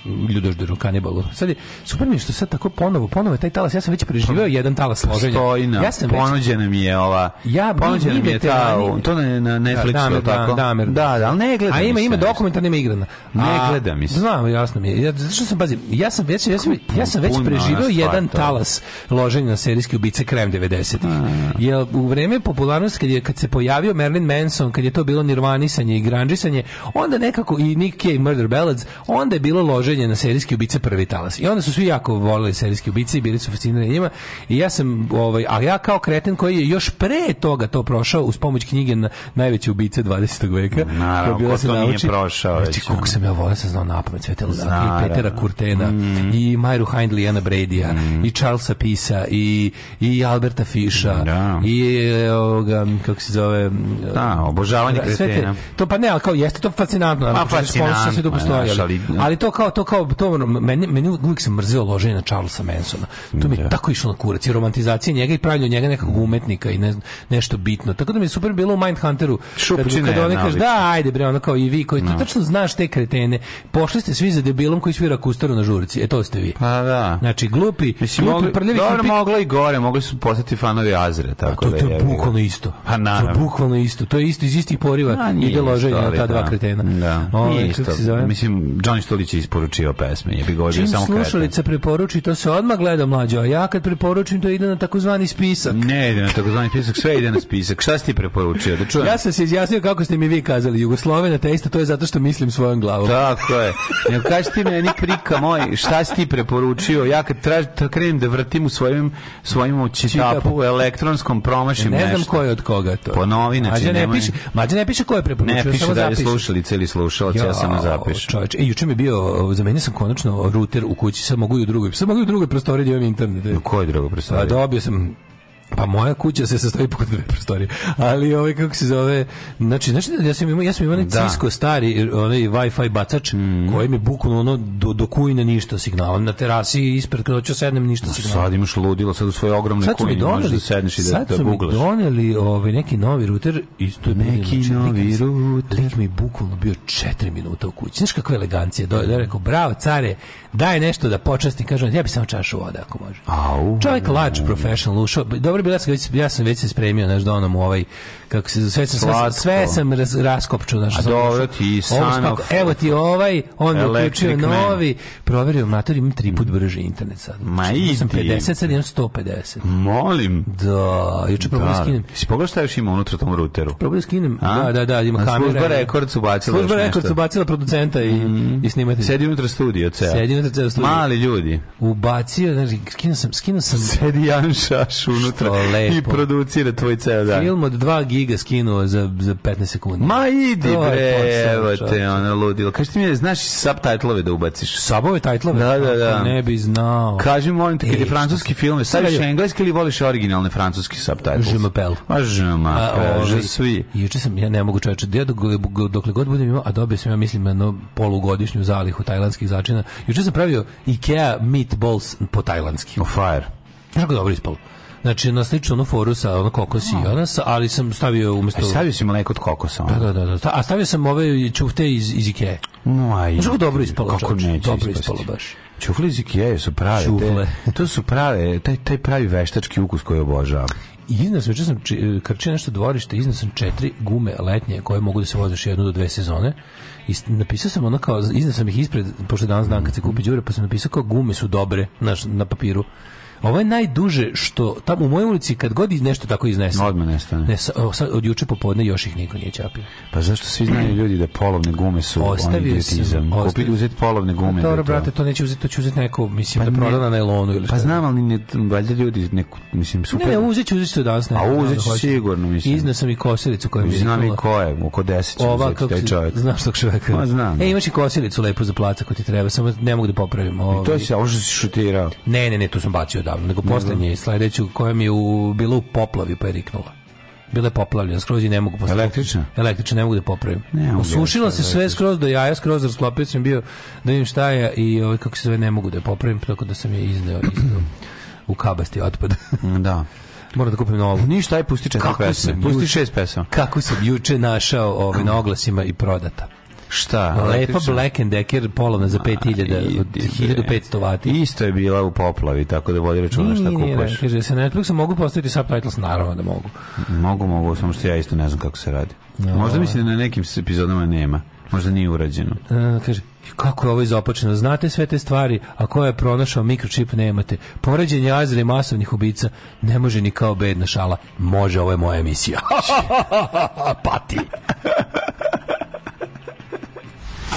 ljudožderu kanibalu. Sad je super mi što sad tako ponovo, ponovo je taj talas, ja sam već preživeo pa, jedan talas loženja. Stoji ja sam ponuđena mi je ova, ja, ponuđena mi je ta, ni... to je na da, Netflixu, da, damer, tako? Da, damer. da, da, ali ne gledam. A ima, ima dokumentarna, ima igrana. Ne A, gleda mi se. Znam, jasno mi je. Ja, zašto sam, pazi, ja sam već, ja sam, ja sam već preživeo jedan talas loženja na serijski ubice krajem 90-ih. Jer u vreme popularnosti, kad, je, kad se pojavio Marilyn Manson, kad je to bilo nirvanisanje i granđisanje, onda nekako, i Nick Cave Murder Ballads, onda je bilo loženje suđenje na serijski ubice prvi talas. I onda su svi jako volili serijski ubice i bili su fascinirani njima. I ja sam, ovaj, a ja kao kreten koji je još pre toga to prošao uz pomoć knjige na najveće ubice 20. veka. Naravno, ko to nauči, nije prošao. Znači, koliko sam ja volio, sam znao napamet sve te i Petera Kurtena, mm. i Majru Hindley, Ana Bradya, mm. i Charlesa Pisa, i, i Alberta Fiša, da. i e, ovoga, kako se zove... E, da, obožavanje kretena. Te, to pa ne, ali kao jeste to fascinantno. Pa, fascinantno, se tu ali, ali to kao to to kao to meni meni uvijek se mrzio loženje na Charlesa Mansona. To mi je da. tako išlo na kurac, i romantizacija njega i pravljenje njega nekakvog umetnika i ne, nešto bitno. Tako da mi je super bilo u Mindhunteru. Šupčine, kad, kad oni kaže da, ajde bre, ona kao i vi koji no. tačno znaš te kretene. Pošli ste svi za debilom koji svira kustaru na žurici. E to ste vi. Pa da. Znači glupi, Mislim, glupi, mogli, prljavi, dobro, glupi. i gore, mogli su postati fanovi Azre, tako A pa to, to da je bukvalno isto. Pa naravno. To je bukvalno isto. To je isto iz istih poriva ide loženje ta dva da. kretena. Da. Ovo, ovaj, Mislim Johnny Stolić je isporučio preporučio pesme. Ja bih govorio samo kad. kretan. slušalica preporuči, to se odmah gleda mlađo, a ja kad preporučim to ide na takozvani spisak. Ne ide na takozvani spisak, sve ide na spisak. Šta si ti preporučio? Da čujem. Ja sam se izjasnio kako ste mi vi kazali, Jugoslovena te isto, to je zato što mislim svojom glavom. Tako je. Ne kaži ti meni prika moj, šta si ti preporučio? Ja kad tražim, krenem da vrtim u svojim, svojim čitapu, elektronskom promašim ne, ne znam ko je od koga to. Po Ponovi, znači ne nemoj... piše, mađa ne piše ko je preporučio, ne piše samo da je slušalica ili slušalac, ja, ja samo zapišem. Čovječ, e, juče mi bio zamenio sam konačno router u kući, sad mogu i u drugoj, sad mogu i u drugoj prostoriji da imam internet. Da u kojoj drugoj prostoriji? A pa, dobio sam Pa moja kuća se sastoji pod dve prostorije. Ali ovaj kako se zove, znači znači ja sam imao ja sam imao neki da. Cisco stari onaj Wi-Fi bacač mm. koji mi bukno ono do do kujne ništa signala na terasi ispred kroća sednem ništa signala. Sad imaš ludilo sad u svoje ogromne kujne možeš da sedneš i da sad da su mi doneli ovaj neki novi ruter. isto neki znači, novi ruter. Lik mi bukvalno bio 4 minuta u kući. Znaš kakva elegancija. Do, da rekao bravo care, daj nešto da počasti. kažem ja bi samo čašu vode ako može. Au. Čovjek lač professional ušao. Dobro prvi bilet, ja sam već se spremio, znaš, da onom ovaj, kako se, sve sam, sve, sve sam raz, raskopčio, znaš. A dobro ti, sanov. Evo ti ovaj, on mi uključio novi, proverio mater, imam tri put brži internet sad. Znači, Ma i sam 50, sad imam 150. Molim. Da, juče probao da, da. skinem. Si pogledao šta još ima unutra tom routeru? Probao da skinem, da, da, da, ima kamera. Služba rekord su bacila Služba rekord su bacila producenta i, mhm. i snimatelja. Sedi unutra studio, ceo. Sedi unutra ceo studio. Mali ljudi. Ubacio, znači, skinuo sam, skinuo sam. Sedi Jan Šaš unutra i producira tvoj ceo dan. Film od 2 giga skinuo za, za 15 sekundi. Ma idi to bre, evo te, ono ludilo. Kaži ti mi, znaš subtitlove da ubaciš? Sabove titlove? Da, da, da. Ne bi znao. Kaži molim te, kad je francuski film, staviš engleski ili voliš originalne francuski subtitles? Je m'appelle. Ma je m'appelle, svi. Juče sam, ja ne mogu čoveče, da ja dokle god budem imao, a dobio sam ja mislim jedno polugodišnju zalihu tajlandskih začina. Juče sam pravio Ikea meatballs po tajlandski. Oh, fire. Znaš kako dobro ispalo? Znači, na sličnu onu foru sa ono kokosi da. no. ona, ali sam stavio umesto... A e, stavio si mleko od kokosa. Da, da, da, da. A stavio sam ove čufte iz, iz Ikea. No, aj. Znači, dobro ispalo, kako neće Dobro ispalo baš. Čufle iz Ikea su prave. Čufle. Te, to su prave, taj, taj pravi veštački ukus koji obožavam iznao sam, sam e, krčio nešto dvorište, iznao sam četiri gume letnje koje mogu da se voziš jednu do dve sezone. I napisao sam ono kao, iznao sam ih ispred, pošto danas dan kad se kupi đure, pa sam napisao kao gume su dobre, na, na papiru. Ovo je najduže što tamo u mojoj ulici kad god nešto tako iznese. Odmah nestane. Ne, sad, od juče popodne još ih niko nije ćapio. Pa zašto svi znaju ljudi da polovne gume su ostavio idiotizam? Kupiti uzeti polovne gume. A pa dobro, brate, to neće uzeti, to će uzeti neko, mislim, pa da proda na nailonu ili Pa znam, ali ne, valjda ljudi neku, mislim, super. Ne, ne, uzet ću, uzet danas. Ne, A uzet ću sigurno, mislim. Izna sam i kosilicu koja mi je Znam i ko je, oko deset ću Ova, uzeti taj čovjek. Znaš tog čovjeka. Ma znam. E, da. imaš i kosilicu lepo za placa ko ti treba, samo ne mogu da popravim. Ovaj. I to ovaj. se, ovo što si šutirao. Ne, ne, ne, to sam bacio, da davno, nego poslednje i sledeću, koja mi je u, bila u poplavi pa je riknula. Bila je poplavljena, skroz i ne mogu postaviti. Električna? Električna, ne mogu da popravim. Ne, Osušila se sve skroz do jaja, skroz da rasklopio sam bio da vidim šta je i ovaj, kako se zove, ne mogu da popravim, tako da sam je izneo isto u kabasti otpad. da. Moram da kupim novu. Ništa, aj pusti četiri pesme. Pusti šest pesama. Kako sam juče našao ovaj, na oglasima i prodata. Šta? Lepa Black and Decker polovna za 5000, 1500 vati. Isto je bila u poplavi, tako da vodi računa šta kupuješ. Kaže, se Netflixom mogu postaviti subtitles, naravno da mogu. Mogu, mogu, samo što ja isto ne znam kako se radi. No. Možda mislim da na nekim epizodama nema. Možda nije urađeno. E, kaže, kako je ovo izopačeno? Znate sve te stvari, a ko je pronašao mikročip nemate. Poređenje azera i masovnih ubica ne može ni kao bedna šala. Može, ovo je moja emisija. Pati.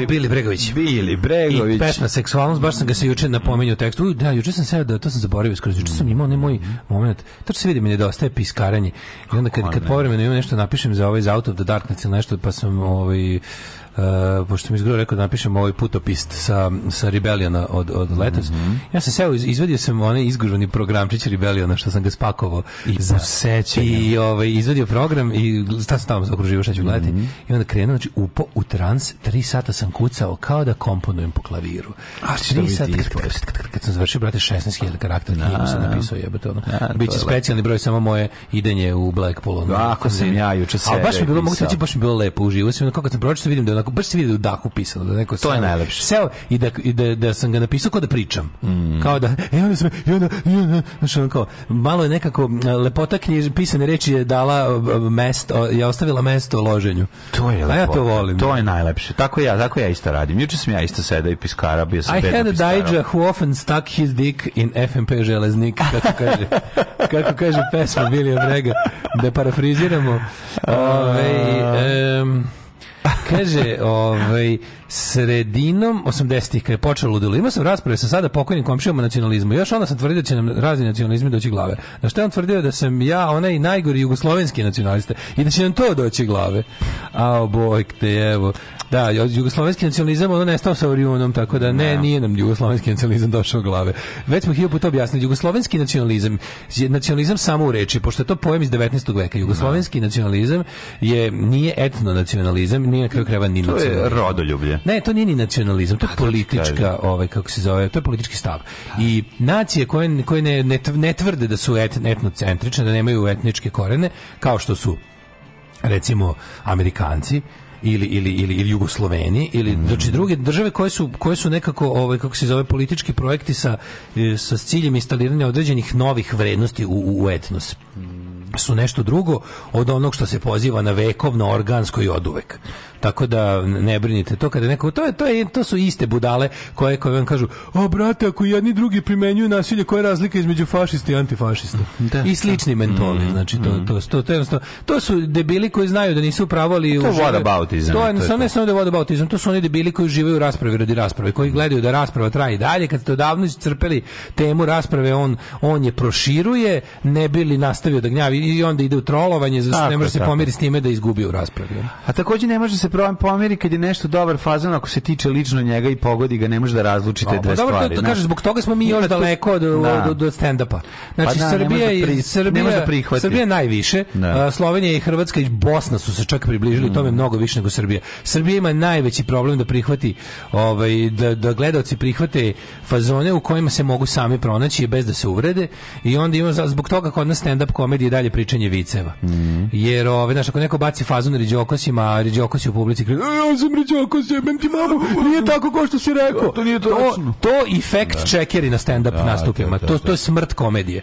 Ko, Bili Bregović. Bili Bregović. I pesma Seksualnost, baš sam ga se juče napomenuo u tekstu. Uj, da, juče sam se, da, to sam zaboravio skoro. Juče sam imao onaj moj moment. Tačno se vidi, mi je piskaranje. I onda kad, kad povremeno imam nešto napišem za ovaj Out of the Darkness ili nešto, pa sam ovaj, uh, pošto mi izgledao rekao da napišem ovaj putopist sa, sa Rebelliona od, od letos. Mm -hmm. Ja sam seo, izvadio sam onaj izguženi programčić Rebelliona što sam ga spakovao. I za, pa, e, I ovaj, izvadio program i sta sam tamo okruživao šta ću gledati. Mm -hmm. I onda krenuo, znači upo u trans, tri sata sam kucao kao da komponujem po klaviru. A znači, što kad sam završio, brate, 16.000 karaktera na, knjigu sam da. napisao, jebate, ono. Na, da, Biće specijalni broj, samo moje idenje u Blackpoolu. Ono, da, Ako sam zin. ja juče sebe A baš mi bilo, mogu reći, baš mi bilo lepo, uživo sam, kako sam pročito, vidim da onako, baš se vidi da u dahu pisano, da neko... To sam, je najlepše. Seo i da, i da, da sam ga napisao kao da pričam. Mm. Kao da, e, onda sam, i onda, i onda, znaš, onako, malo je nekako, lepota knjiž, pisane reči je dala e, e, mesto, je ostavila mesto loženju. To je lepo. A ja to volim. To je najlepše. Tako ja, tako ja isto radim. Juče sam ja isto sedao i piskara, bio sam I had a Dijah who often stuck his dick in FMP železnik, kako kaže, kako kaže pesma Bilija Brega, da parafriziramo. Ove, um, kaže, ovaj, sredinom 80-ih kada je počelo ludilo. Imao sam rasprave sa sada pokojnim komšijama nacionalizmu. Još onda sam tvrdio da će nam razni nacionalizmi doći glave. Na što je on tvrdio da sam ja onaj najgori jugoslovenski nacionalista i da će nam to doći glave. A obojk te, evo. Da, jugoslovenski nacionalizam ono nestao sa Orionom, tako da ne, no. Da. nije nam jugoslovenski nacionalizam došao u glave. Već smo hiljadu to objasnili, jugoslovenski nacionalizam je nacionalizam samo u reči, pošto je to pojem iz 19. veka. Jugoslovenski no. Da. nacionalizam je nije etno nacionalizam, nije na kraju kreva ni to nacionalizam. To je rodoljublje. Ne, to nije ni nacionalizam, to je politička, ovaj, kako se zove, to je politički stav. I nacije koje, koje ne, ne, ne tvrde da su et, etnocentrične, da nemaju etničke korene, kao što su recimo Amerikanci, ili ili ili ili Jugosloveniji ili mm. znači druge države koje su koje su nekako ovaj kako se zove politički projekti sa e, sa ciljem instaliranja određenih novih vrednosti u, u etnos. Mm su nešto drugo od onog što se poziva na vekovno organsko i oduvek. Tako da ne brinite to kada neko to je to je to su iste budale koje koje vam kažu: "O brate, ako jedni drugi primenjuju nasilje, koja je razlika između fašista i antifašista?" Da, I da. slični mm-hmm. mentoli, mm, znači to, mm. to to to to to su debili koji znaju da nisu pravali u To je whataboutism. To je samo ne samo da bautizam, to su oni debili koji uživaju u raspravi radi rasprave, koji gledaju da rasprava traje dalje, kad ste odavno iscrpeli temu rasprave, on on je proširuje, ne bili nastavio da gnjavi i onda ide u trolovanje, zato ne može se pomiriti s time da izgubi u raspravi. A takođe ne može se pomiriti kad je nešto dobar fazon ako se tiče lično njega i pogodi ga, ne može da razlučite pa, dve stvari. Dobro, to, to zbog toga smo mi još daleko da. od, od, od stand-upa. Znači, pa da, Srbija, da pri, Srbija, da Srbija najviše, da. Slovenija i Hrvatska i Bosna su se čak približili mm. tome mnogo više nego Srbija. Srbija ima najveći problem da prihvati, ovaj, da, da gledalci prihvate fazone u kojima se mogu sami pronaći bez da se uvrede i onda ima, zbog toga kod nas stand-up komedije dalje dalje pričanje viceva. Mm -hmm. Jer, ove, znaš, ako neko baci fazon riđokosima, riđokosi u publici krije, e, ja sam riđokos, jebem ti mamu, nije tako ko što si rekao. To, to nije to, to i fact da. checkeri na stand-up da, nastupima. To, to je da. smrt komedije.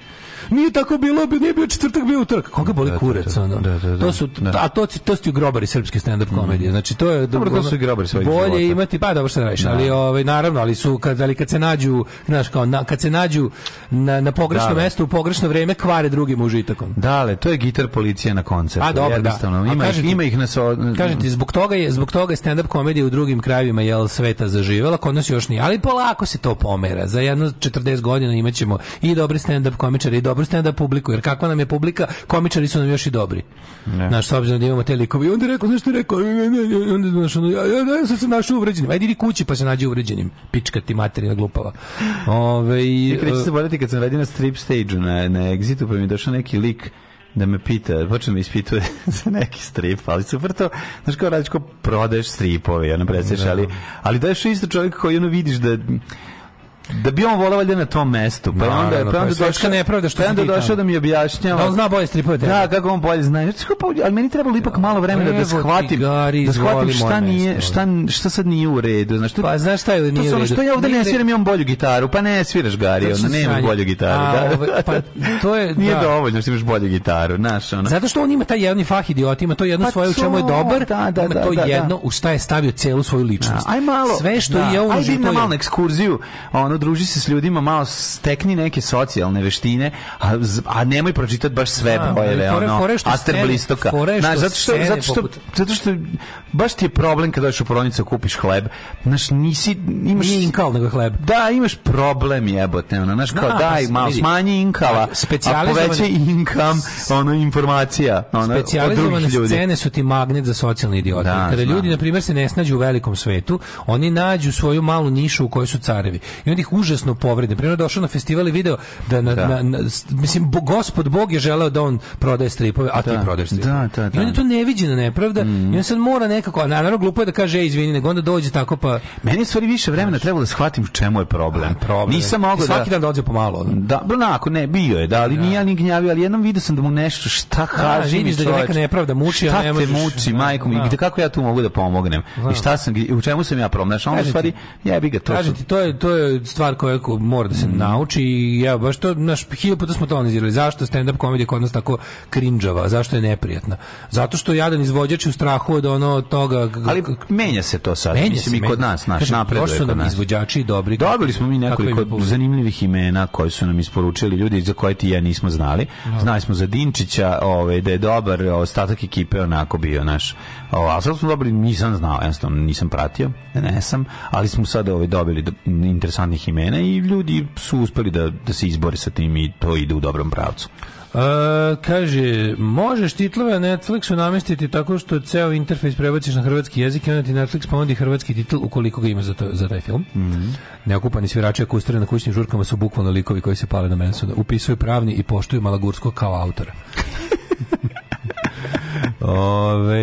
Nije tako bilo, bi nije bio četvrtak, bio utorak. Koga boli da, da kurac, da, ono? Da, da, da, to su, a to, to su ti grobari srpske stand-up mhm. komedije. Znači, to je... Dobro, to su i grobari svojih Bolje života. imati, pa dobro što radiš, ali ovaj, naravno, ali su, kad, ali kad se nađu, znaš, kao, na, kad se nađu na, na pogrešno mesto u pogrešno vreme, kvare drugim užitakom. Dale, to je gitar policija na koncertu. A pa, dobro, da. Ima, ih, ima ih na so... Kažem ti, zbog toga je, zbog toga je stand-up komedija u drugim krajevima jel, sveta zaživela, kod nas još nije. Ali polako se to pomera. Za jedno 40 godina imaćemo i dobre stand-up komičare i dobri dobru stand-up da publiku, jer kakva nam je publika, komičari su nam još i dobri. Ne. Naš, s obzirom da imamo te likove. I onda je rekao, znaš što je rekao, ne, ne, onda, znaš, ono, ja, ja, ja, sam se našao uvređenim. Ajde idi kući pa se nađi uvređenim. Pička ti materina glupava. Ove, I kreću e, se boljati kad sam radio na strip stage na, na exitu, pa mi je došao neki lik da me pita, počne da me ispituje za neki strip, ali super to, znaš kao radiš ko prodaješ stripove, ono predstavljaš, da. ali, ali daješ je isto čovjek koji ono vidiš da Da bi on volao valjda na tom mestu. Pa onda je onda pa došao nepravda što pa onda došao da mi objašnjava. Da on zna bolje stripove. Da, kako on bolje zna. Znači, pa, ali meni trebalo ipak malo vremena da shvatim, da shvatim šta nije, šta šta sad nije u redu. Znaš, to, pa znaš šta je nije u redu. Što ja ovde ne sviram, imam bolju gitaru. Pa ne sviraš Gari, on nema bolju gitaru. Da. Ovaj, pa to je nije da. dovoljno što imaš bolju gitaru, znaš, ona. Zato što on ima taj jedan fah idiot, ima to jedno svoje u čemu je dobar, Da, da, da to da, jedno u šta je stavio celu svoju ličnost. Aj malo. Sve što je on živio. Ajde na malu ekskurziju, ono druži se s ljudima, malo stekni neke socijalne veštine, a, a nemoj pročitati baš sve da, brojeve, ono, fore Aster Blistoka. Znaš, zato što, zato, što, poput... zato što baš ti je problem kada dođeš u prodavnicu kupiš hleb. Znaš, nisi, imaš... Nije inkal, nego hleb. Da, imaš problem jebote, ono, znaš, kao da, daj, pa malo smanji inkala, a poveće inkam, ono, informacija, ono, od ljudi. scene su ti magnet za socijalni idioti. Da, kada ljudi, na primjer, se ne snađu u velikom svetu, oni nađu svoju malu nišu u kojoj su carevi. I onda ih ih užasno povrede. Primjer, došao na festival i video da, na, da. Na, na, mislim, bo, gospod Bog je želeo da on prodaje stripove, a da. ti prodaješ stripove. Da, da, I on je da. to neviđena nepravda mm. i on sad mora nekako, a naravno glupo je da kaže, ej, izvini, nego onda dođe tako pa... Meni stvari više vremena trebalo da shvatim čemu je problem. A, problem. Nisam mogao e, da... Svaki dan dođe pomalo. Da, onako, ne, bio je, da, ali ja. Da. nije ni gnjavio, ali jednom video sam da mu nešto, šta kaže mi da ga neka nepravda muči, a ne možeš... Šta te muči, majkom, i kako ja tu mogu da pomognem? I šta sam, u čemu sam ja problem? Znači, ono stvari, jebi ga, to Kažem ti, to je, to je stvar koja mora da se mm. nauči i ja baš to, naš, hiljopu puta smo to analizirali. Zašto stand-up komedija kod nas tako krinđava? Zašto je neprijatna? Zato što jadan izvođač u strahu od ono toga... Ali menja se to sad. Menja Mislim, se, i kod nas, naš napreduje kod nas. izvođači dobri. Dobili smo mi nekoliko zanimljivih imena koji su nam isporučili ljudi za koje ti ja nismo znali. No. Da. Znali smo za Dinčića, ovaj, da je dobar, ostatak ekipe onako bio naš. Ovaj, a sad smo dobri, nisam znao, jednostavno nisam pratio, ne, ne sam, ali smo sad ovaj, dobili do, interesantnih velikih imena i ljudi su uspeli da, da se izbore sa tim i to ide u dobrom pravcu. Uh, kaže, možeš titlove Netflixu namestiti tako što ceo interfejs prebaciš na hrvatski jezik i onda ti Netflix ponudi hrvatski titl ukoliko ga ima za, to, za taj film. Mm -hmm. Neokupani svirači akustere na kućnim žurkama su bukvalno likovi koji se pale na meso. Upisuju pravni i poštuju Malagursko kao autora. Ove,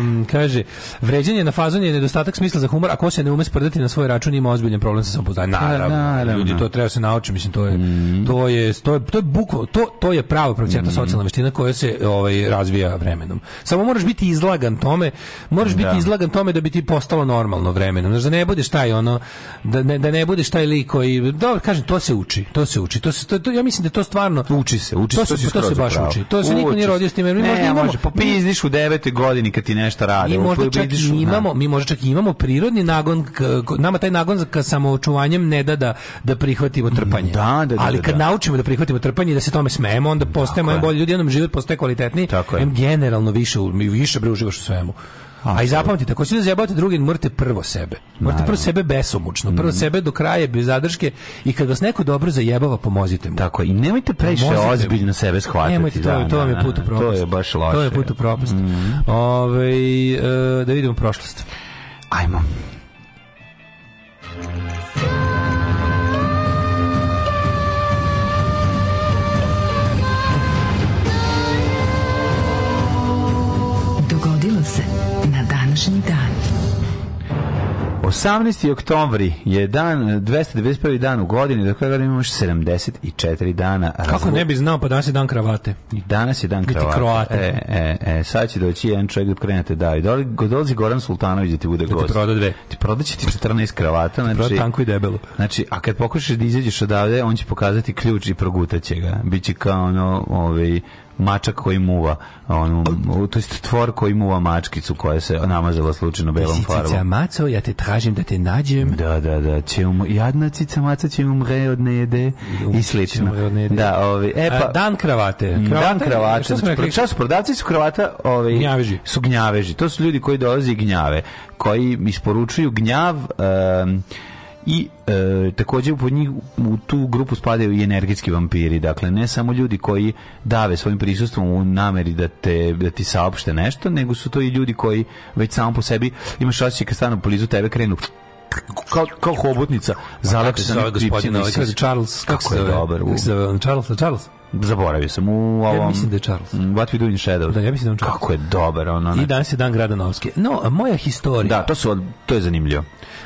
um, kaže, vređanje na fazon je nedostatak smisla za humor, ako ko se ne ume sprdati na svoj račun ima ozbiljan problem sa samopouzdanjem. Pa, naravno, Naravno, ljudi, to treba se naučiti, mislim, to je, mm. to je, to je, to je bukvo, to, to je prava procenta mm. socijalna veština koja se ovaj, razvija vremenom. Samo moraš biti izlagan tome, moraš da. biti izlagan tome da bi ti postalo normalno vremenom. Znači, da ne budeš taj ono, da ne, da ne budeš taj lik koji, dobro, da, kažem, to se uči, to se uči, to se, to, to ja mislim da to stvarno... Uči se, uči se, to, se, to se baš uči. To se niko nije rodio s tim, mi možda imamo, popizdiš pa u devetoj godini kad ti nešto rade. Mi možda čak i imamo, mi možda čak imamo prirodni nagon, k, nama taj nagon za samoočuvanjem ne da da, da prihvatimo trpanje. Da, da, da, Ali da, kad da. naučimo da prihvatimo trpanje i da se tome smejemo, onda postajemo bolji ljudi, jednom život postaje kvalitetniji, em generalno više, više bre uživaš u svemu. A i zapamtite, ako se da zajebate drugim, morate prvo sebe. Morate prvo sebe besomučno, prvo mhm. sebe do kraja bez zadrške i kad vas neko dobro zajebava, pomozite mu. Tako i nemojte previše ozbiljno sebe shvatati. Nemojte, to, da, to vam je da, da, put u propast. To je baš loše. To je put u propast. Mm. Ove, e, da vidimo prošlost. Ajmo. 18. oktobar je dan 291. dan u godini, do kojeg imaš 74 dana. Razvoj. Kako ne bi znao, pa danas je dan kravate. I danas je dan kravate. Kroate. E, e, e, sad će doći jedan čovjek da krenete da. I doli, dolazi Goran Sultanović da ti bude gost. Da ti proda dve. Ti proda će ti 14 kravata. Znači, proda tanku i debelu. Znači, a kad pokušaš da izađeš odavde, on će pokazati ključ i progutaće ga. Biće kao ono, ovaj, mačak koji muva, on, to jest tvor koji muva mačkicu koja se namazala slučajno belom farbom. Cica maco, ja te tražim da te nađem. Da, da, da, će um, jadna cica maca će umre od nejede i slično. Da, ovi, e, pa, A, dan kravate. Mm, kravate. Dan kravate. Šta znači, šta prodavci su kravata ovi, gnjaveži. su gnjaveži. To su ljudi koji dolaze i gnjave, koji isporučuju gnjav um, i e, takođe pod njih u tu grupu spadaju i energetski vampiri dakle ne samo ljudi koji dave svojim prisustvom u nameri da te da ti saopšte nešto nego su to i ljudi koji već samo po sebi imaš osjećaj kad stanu blizu tebe krenu kao, kao hobotnica zalepšena ovaj, kako se zove gospodin Charles kako, kako zove? dobar u... Charles, Charles Zaboravio sam u ovom... Ja mislim da je Charles. Mm, What We Do in Shadows. Da, ja mislim da je Charles. Kako je dobar ono. Ne. I znači. danas je dan grada Novske. No, a moja historija... Da, to, su, to je zanimljivo.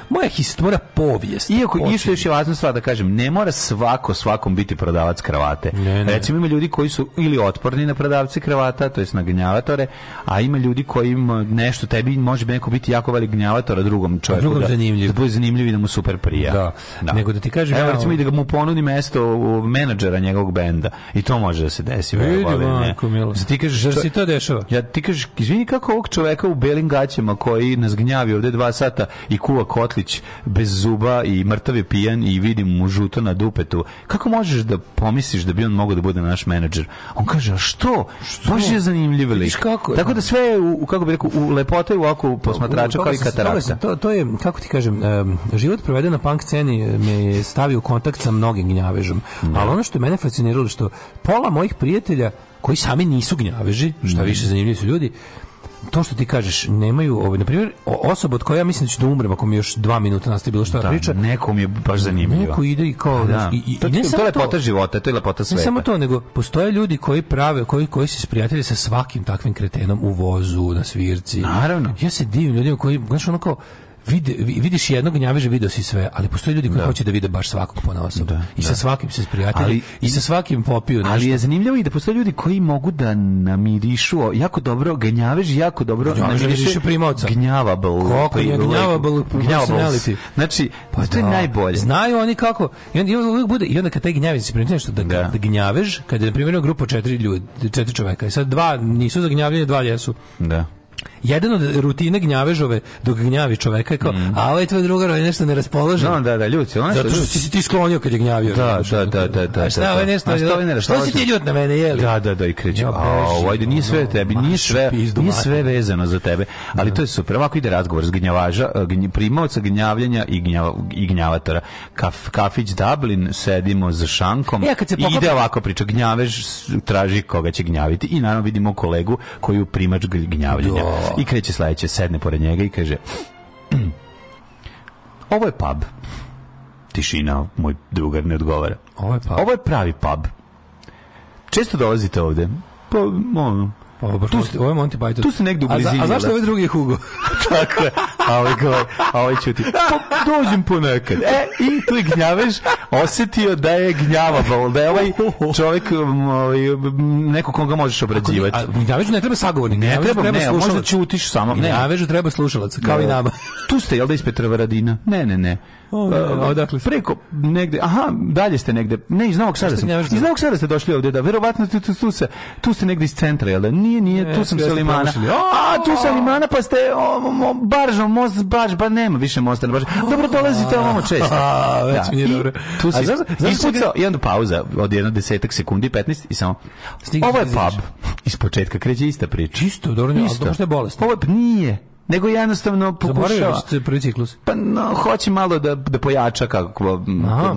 Moja historija povijest. Iako, počinje. isto još je važna stvar da kažem, ne mora svako svakom biti prodavac kravate. Ne, ne. Recimo ima ljudi koji su ili otporni na prodavce kravata, to jest na gnjavatore, a ima ljudi koji im nešto tebi može neko biti jako velik gnjavator, drugom čovjeku. Drugom da, zanimljiv. Da bude zanimljiv i da mu super prija. Da. da. Nego da ti kažem... Evo, recimo, i da mu ponudi mesto menadžera njegovog benda I to može da se desi. Vidio, Ti kažeš, što se to dešava? Ja ti kažeš, izvini kako ovog čoveka u belim gaćama koji nas gnjavi ovde dva sata i kuva kotlić bez zuba i mrtav je pijan i vidim mu žuto na dupetu. Kako možeš da pomisliš da bi on mogao da bude naš menadžer? On kaže, a što? što? Baš je zanimljiv lik. Kako, Tako da, da. sve je, u, kako bi rekao, u lepote u oku posmatrača u, u, kao i katarakta. To, to je, kako ti kažem, um, život proveden na punk sceni me je stavio u kontakt sa mnogim gnjavežom. Mm. Ali ono što je mene fasciniralo što pola mojih prijatelja koji sami nisu gnjaveži, šta mhm. više zanimljivi su ljudi, to što ti kažeš, nemaju, ovaj, na primjer, osoba od koje ja mislim da ću da umrem ako mi još dva minuta nastaje bilo šta da, priča. Nekom je baš zanimljivo. Neko ide i kao... Da. I, i, to, ne to, samo to lepota života, to je lepota sveta. Ne samo to, nego postoje ljudi koji prave, koji, koji se sprijatelje sa svakim takvim kretenom u vozu, na svirci. Naravno. Ja se divim ljudima koji, znaš, ono kao, vidi, vidiš jednog gnjaveža, video si sve, ali postoje ljudi koji da. hoće da vide baš svakog ponosa. Da, I sa da. svakim se sprijatelji, i sa svakim popiju nešto. Ali je zanimljivo i da postoje ljudi koji mogu da namirišu jako dobro gnjavež, jako dobro gnjavež, namirišu primavca. Gnjavable. Kako je gnjavable personality. Znači, pa to je da. najbolje. Znaju oni kako. I onda, uvijek bude, i onda kad taj gnjavež se primiti nešto, da, da. da gnjavež, kad je na primjer grupa četiri ljudi, četiri čoveka, i sad dva nisu za gnjavljenje, dva jesu. Da jedan od rutina gnjavežove dok gnjavi čoveka je kao, mm. a ovaj tvoj drugar je ovaj nešto neraspoložen. No, da, da, ljud se. Zato što si ti sklonio kad je gnjavio. Da, da, da, da, da. A da, šta da. ovaj nešto? A šta ovaj nešto? Što si ti ljut na mene, je Da, da, da, i kreće. Ja, a, ajde, ovaj, da nije sve tebi, nije sve, nije sve vezano za tebe, ali to je super. Ovako ide razgovor s gnjavaža, eh, primaoca gnjavljenja i, gnjav, i gnjavatora. Kaf, kafić Dublin, sedimo za šankom ja, e, kad se pokopi... ide ovako priča, gnjavež traži koga će gnjaviti i naravno vidimo kolegu koju primač gnjavljenja. I kreće sledeće, sedne pored njega i kaže Ovo je pub. Tišina, moj drugar ne odgovara. Ovo je pub. Ovo je pravi pub. Često dolazite ovde. Pa, ono, Ovo tu ste, ovo je Monty Python. Tu ste negde u blizini. A, za, a zašto da. ovaj drugi je Hugo? Tako je. A ovaj govori, a ovaj čuti. Po, pa dođem ponekad. E, i tu je gnjaveš osjetio da je gnjava, pa da je ovaj čovjek ovaj, neko koga možeš obrađivati. A gnjavežu ne treba sagovornik. Ne treba, treba ne, možda ćutiš samo. Ne, gnjavežu treba slušalac, kao ne. i da. nama. Tu ste, jel da ispred Radina? Ne, ne, ne. O, a, pa, ovaj, odakle ste? Preko negde. Aha, dalje ste negde. Ne, iz Novog Sada sam. Iz da- Novog Sada ste došli ovde, da verovatno tu, tu, tu, se, tu ste negde iz centra, jel da? Nije, nije, tu sam sa Limana. A, tu sa Limana, pa ste o, baržom, most, baš, ba nema više mosta na baš. Dobro, dolazite ovamo često. A, već mi je da. dobro. Tu si, ispucao, i onda pauza od jedno desetak sekundi, 15 i samo. Ovo je pub. Iz početka kreće ista priča. Isto, dobro, ali to možda je bolest. Ovo je, nije nego jednostavno pokušava ste da prvi ciklus pa no, hoće malo da da pojača kako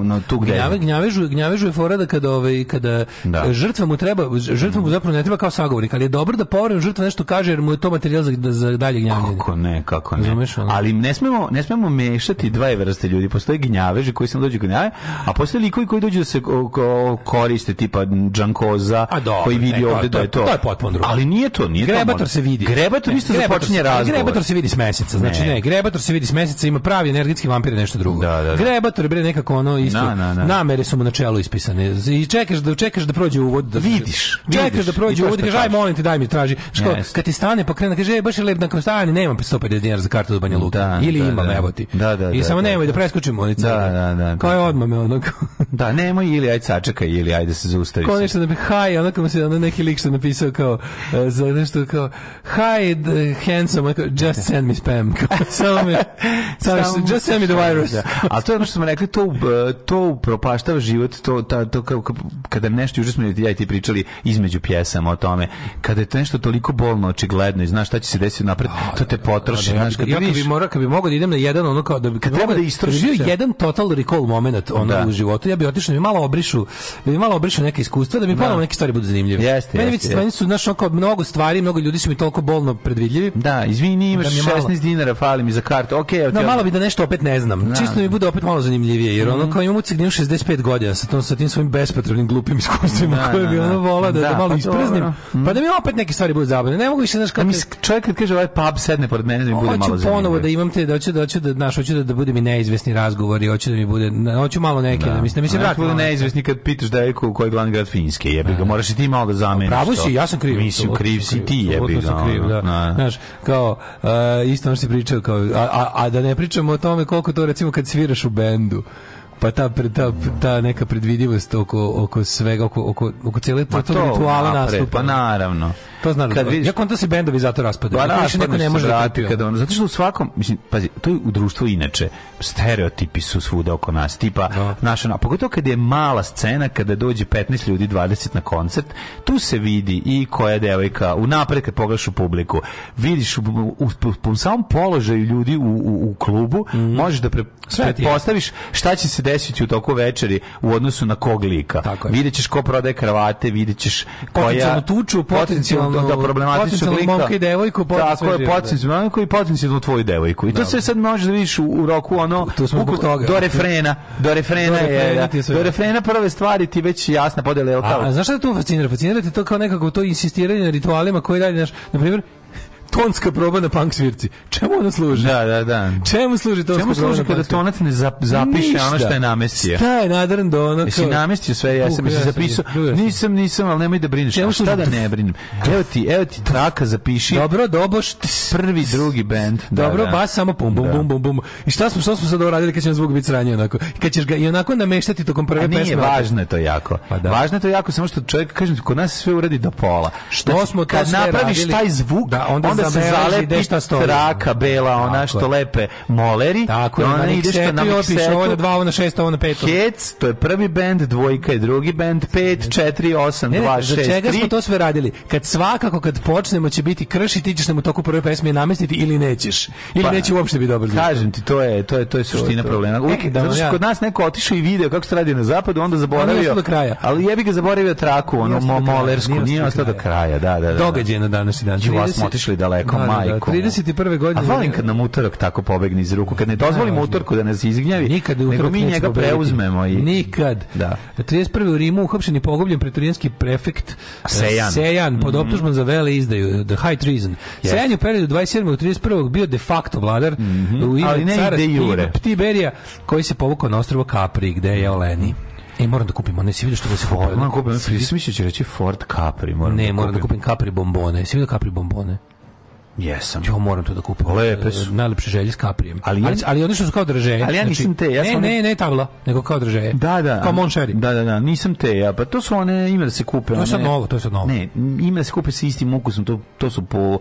no, tu gde Gnjave, gnjavežu gnjavežu je fora da kada ovaj kada da. žrtva mu treba žrtva mu zapravo ne treba kao sagovornik ali je dobro da povremeno žrtva nešto kaže jer mu je to materijal za, za dalje gnjavljenje kako ne kako ne Zumeš, ali ne smemo ne smemo mešati dva vrste ljudi postoje gnjaveži koji sam dođu gnjave a postoje likovi koji dođu da se koriste tipa džankoza dobro, koji vidi neka, ovde to, da je to to je potpuno drugo ali nije to nije grebator to, se vidi grebator isto započinje e, razgovor Grebator se vidi s meseca, znači ne, ne Grebator se vidi s meseca, ima pravi energetski vampir nešto drugo. Da, da, da. Grebator bre nekako ono isto. Na, na, na. Namere su mu na čelu ispisane. I čekaš da čekaš da prođe uvod da vidiš. Čekaš vidiš, da prođe uvod, da kaže aj molim te daj mi traži. Što yes. kad ti stane pa krene kaže e, baš je lep na da krstani, nema 150 dinara za kartu do Banja Luka. Da, Ili da, imam, da, evo ti. Da, da, I da, samo nemoj da preskočimo oni Da, da, da. Kao je odma me onako. da, nemoj ili aj sačekaj ili ajde se zaustavi. Konačno da bi haj, onako mi se onda neki lik što napisao kao e, za nešto kao haj handsome, Just send me spam. samo me, samo, samo just send me the virus. A da. to je ono što smo rekli, to, e, to propaštava život, to, ta, to kao, kada nešto, juče smo ja i ti pričali između pjesama o tome, kada je to nešto toliko bolno, očigledno, i znaš šta će se desiti napred, da, to te da, potroši. znaš, kad, ja, kad, bi mora, kad bi mogao da idem na jedan, ono kao, da bi, kad, kad treba da istroši bio jedan total recall moment ono, da. u životu, ja bi otišao, da mi malo obrišu, da mi malo obrišu neke iskustva, da mi ponovno neke stvari budu zanimljive. Jeste, jeste. Meni su, znaš, ono kao, mnogo stvari, mnogo ljudi su mi toliko bolno predvidljivi. Da, izvini, imaš da mi malo... 16 dinara fali mi za kartu. Okej, okay, no, malo bi da nešto opet ne znam. Na. Da. Čisto mi bude opet malo zanimljivije, jer mm ono mhm. kao imam ucik 65 da godina sa tom sa tim svojim bespotrebnim glupim iskustvima da, koje da, bi ono vola da, da, da malo pa isprznim. Mm. Pa da mi opet neke stvari budu zabavne. Ne mogu više znaš kako. Mis čovjek kad kaže ovaj pub sedne pored mene da mi bude malo zanimljivo. ponovo da imam te da hoću da hoću da naš hoću da, da bude mi neizvesni razgovori, hoću da mi bude hoću malo neke da, da mislim da mi se vrati. Bude neizvesni kad pitaš da je koji glavni grad Finske, jebi ga, moraš i ti malo da zameniš. Pravo si, ja sam kriv. Mislim kriv si ti, jebi ga. Znaš, kao uh, isto ono što si pričao, kao, a, a, a da ne pričamo o tome koliko to recimo kad sviraš u bendu, pa ta, ta, ta neka predvidivost oko, oko svega, oko, oko, oko cijele to, rituala nastupa. Pa naravno. To znam. Kad da vidiš, kako onda se bendovi zato raspadaju? Pa više neko ne može da kada on, zato što u svakom, mislim, pazi, to je u društvu inače, stereotipi su svuda oko nas, tipa, da. naša, a pogotovo kad je mala scena, kada dođe 15 ljudi, 20 na koncert, tu se vidi i koja devojka, u napred kad pogledaš u publiku, vidiš u, u, u, u samom položaju ljudi u, u, u klubu, mm možeš da pre, pretpostaviš šta će se desiti u toku večeri u odnosu na kog lika. Tako Vidjet ko prodaje kravate, vidjet ćeš koja... Potencijalnu tuču, potencijalnu... Da, problematičnog lika. momka i devojku, Tako je, potencijalnu momka i potencijalnu tvoju devojku. I to sve sad možeš da vidiš u, u roku ono... To smo zbog toga. Do refrena. Do refrena, do refrena je... Da, do refrena prve stvari ti već jasna podela, jel kao? A, a znaš šta tu fascinira? Fascinira te to kao nekako to insistiranje na ritualima koji radi, znaš, na primjer, tonska proba na punk svirci. Čemu ona služi? Da, da, da. Čemu služi tonska Čemu služi kada tonac ne zapiše ono što je namestio? Šta je nadaran do ono? Jesi namestio sve, ja sam, Uf, zapisao. Nisam, nisam, ali nemoj da brineš. Čemu šta da, da ne brinem? Evo ti, evo ti traka zapiši. Dobro, doboš. Prvi, drugi bend. Da, Dobro, da. bas samo pum, bum, bum, bum, bum. I šta smo, šta smo sad uradili kad će nam zvuk biti sranjen onako? Kad ćeš ga i onako nameštati tokom prve pesme. Nije, važno je to jako. Pa važno je to jako, samo što čovjek, kažem, kod nas sve uradi do pola. Što znači, smo to sve radili? Kad napraviš taj zvuk, onda da se zalepi šta stoji. traka bela, ona tako što je. lepe moleri. Tako je, ona ide što na miksetu. Ovo na dva, ovo na šest, ovo na pet. Kec, to je prvi bend, dvojka je drugi bend, pet, četiri, osam, dva, šest, tri. Za čega smo to sve radili? Kad svakako, kad počnemo će biti krši, ti ćeš nam u toku prve pesme namestiti ili nećeš. Ili pa, neće uopšte biti dobro. Kažem ti, to je, to je, to je suština to, problema. E, Uvijek, e, da, zato što ja. kod nas neko otišao i video kako se radi na zapadu, onda zaboravio. do kraja. Ali jebi ga zaboravio traku, ono molersku, nije ostao do kraja, da, da, da, da. Događaj na današnji dan. Čuva znači, smo otišli da daleko, da, da, da majko. Da, 31. godine. A volim kad nam utorak tako pobegne iz ruku, kad ne da, dozvolimo utorku da nas izgnjavi. Nikad nego mi njega preuzmemo i Nikad. Da. 31. u Rimu uhapšen i pogubljen pretorijanski prefekt e, Sejan, Sejan pod mhm. optužbom za vele izdaju, the high treason. Yes. Sejan je u periodu 27. do 31. bio de facto vladar mm -hmm. u ime cara Tiberija koji se povukao na ostrvo Capri gde je Oleni. E, moram da kupim ne si vidio što da se kupim. Moram da kupim, si mislio će reći Ford Capri. Moram ne, da moram da kupim Capri bombone. Si vidio Capri bombone? Jesam. Jo, moram to da kupim. Lepe su. E, najlepše želje s kaprijem. Ali, ali, ali što su kao dražeje. Ali ja znači, nisam te. Ja sam ne, ne, ne tabla, nego kao dražeje. Da, da. Kao Monšeri. Da, da, da, nisam te ja. Pa to su one, ima da se kupe. To je sad novo, to je sad novo. Ne, ima da se kupe sa istim ukusom, to, to su po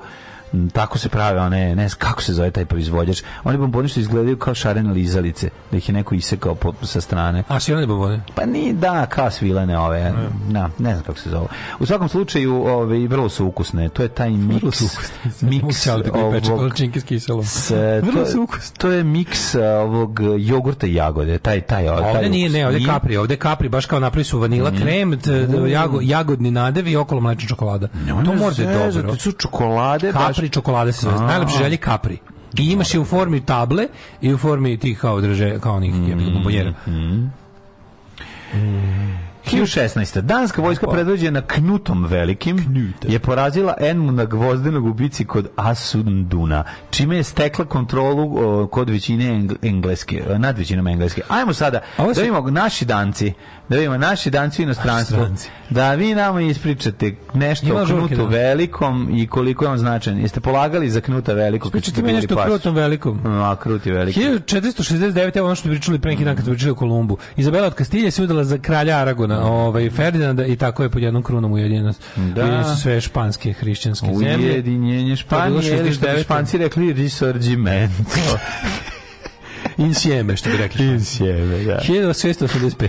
Mm, tako se prave one, ne znam kako se zove taj proizvođač. Oni bomboni što izgledaju kao šarene lizalice, da ih je neko isekao po, sa strane. A svilene bombone? Pa ni, da, kao svilene ove. Ne. Na, da, ne znam kako se zove. U svakom slučaju, ove, vrlo su ukusne. To je taj miks. Vrlo su ukusne. Miks da ovog... S, vrlo su ukusne. To je miks e, ovog jogurta i jagode. Taj, taj, taj, ovde taj nije, ne, ovde kapri. Ovde kapri, baš kao napravi su vanila mm. krem, jago, jagodni nadevi i okolo mlečna čokolada. Ne, to može dobro. To su čokolade, baš kapri čokolade se zove. Najlepše želje kapri. I imaš je u formi table i u formi tih kao drže, kao onih mm, bombonjera. Mm. 16. Danska vojska predvođena Knutom Velikim Knute. je porazila Enmu na gvozdenog ubici kod Asunduna, čime je stekla kontrolu o, kod većine engleske, nad većinom engleske. Ajmo sada, da vidimo naši danci da vidimo naši danci inostranstvo. da vi nam ispričate nešto Njima o Knutu žurke, da. velikom i koliko je on značajan. Jeste polagali za Knuta velikog? Što ćete mi nešto o Knutom velikom? A, Kruti je veliki. 1469, evo ono što pričali pre neki dan kad pričali o Kolumbu. Izabela od Kastilje se udala za kralja Aragona, mm. ovaj, Ferdinanda i tako je pod jednom krunom ujedinjenost. Da. Ujedinjene su sve španske, hrišćanske Ujedinjenje zemlje. Ujedinjenje Španije, ili što bi španci rekli, risorgimento. Insieme, što bi rekli. In sjeme, da. 1685.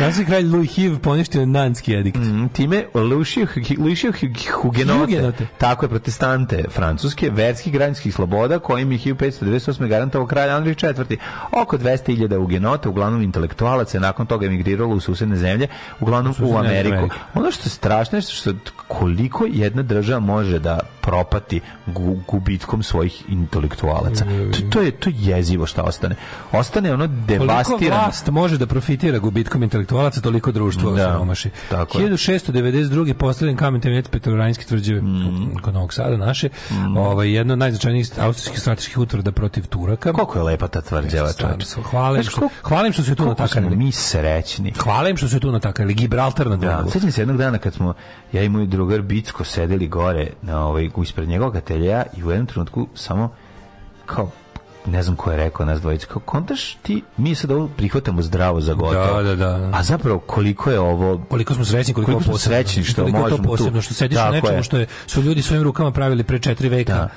Francuski kralj Louis Hiv poništio nanski edikt. Mm, time lišio, lišio hugenote, hugenote, tako je protestante francuske, verskih građanskih sloboda, kojim je 1598. garantovao kralj Andrij IV. Oko 200.000 hugenota, uglavnom intelektualaca, nakon toga emigriralo u susedne zemlje, uglavnom u, u Ameriku. Ameriku. Ono što je strašno je što koliko jedna država može da propati gubitkom svojih intelektualaca. To, to je to jezivo što ostane. Ostane ono devastirano. Koliko vlast može da profitira gubitkom intelektualaca? intelektualaca, toliko društvo da, siromaši. Tako 1692. postavljen kamen temeljac Petrovaranjske tvrđave mm. kod Novog Sada naše. Mm. Ovaj, jedna od najznačajnijih austrijskih strateških utvrda protiv Turaka. Koliko je lepa ta tvrđava, Hvalim, što, hvalim što su je tu natakarili. Mi srećni. Hvalim što su tu natakarili. Gibraltar na Dunavu. Da, sjećam se jednog dana kad smo ja i moj drugar Bicko sedeli gore na ovaj, ispred njegovog atelja i u jednom trenutku samo kao ne znam ko je rekao nas dvojica, kao kontaš ti, mi sad ovo prihvatamo zdravo za gotovo. Da, da, da. A zapravo koliko je ovo... Koliko smo srećni, koliko, koliko smo posebno, srećni što koliko možemo to posebno, što sediš Tako u nečemu što je, su ljudi svojim rukama pravili pre četiri veka. Da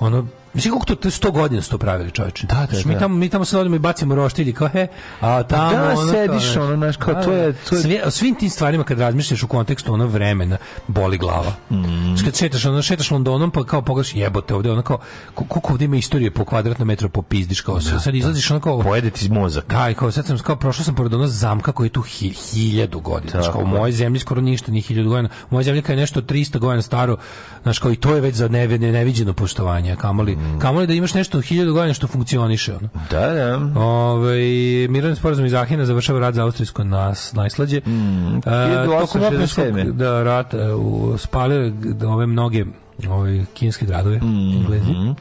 ono Mislim kako to, to 100 godina sto pravili, čoveče. Da, da, da. Mi tamo mi tamo se odemo i bacimo roštilj kao he, a tamo da, ono, sediš to, ono naš kao da, to je da. to je Svi, o svim tim stvarima kad razmišljaš u kontekstu ono vremena, boli glava. Mm. Kad šetaš, ono šetaš Londonom pa kao pogledaš jebote ovde, onako, kao koliko ovde ima istorije po kvadratnom metru pa popizdiš kao da, sad da. izlaziš onako... kao pojede ti mozak. Da, kao sad sam kao prošao sam pored onog zamka koji je tu hi, hiljadu godina. Tako, kao, u mojoj zemlji skoro ništa, ni hiljadu godina. U mojoj zemlji je nešto 300 godina staro, znaš kao i to je već za neviđeno poštovanje, kamoli Mm. Kamo li da imaš nešto hiljadu godina što funkcioniše. Ono. Da, da. Ove, miran sporazum iz Ahina završava rad za Austrijsko nas, najslađe. Mm. A, tokom opinskog da, rata e, u, spalio da, ove mnoge ove kinske gradove mm. Englezi. Mm.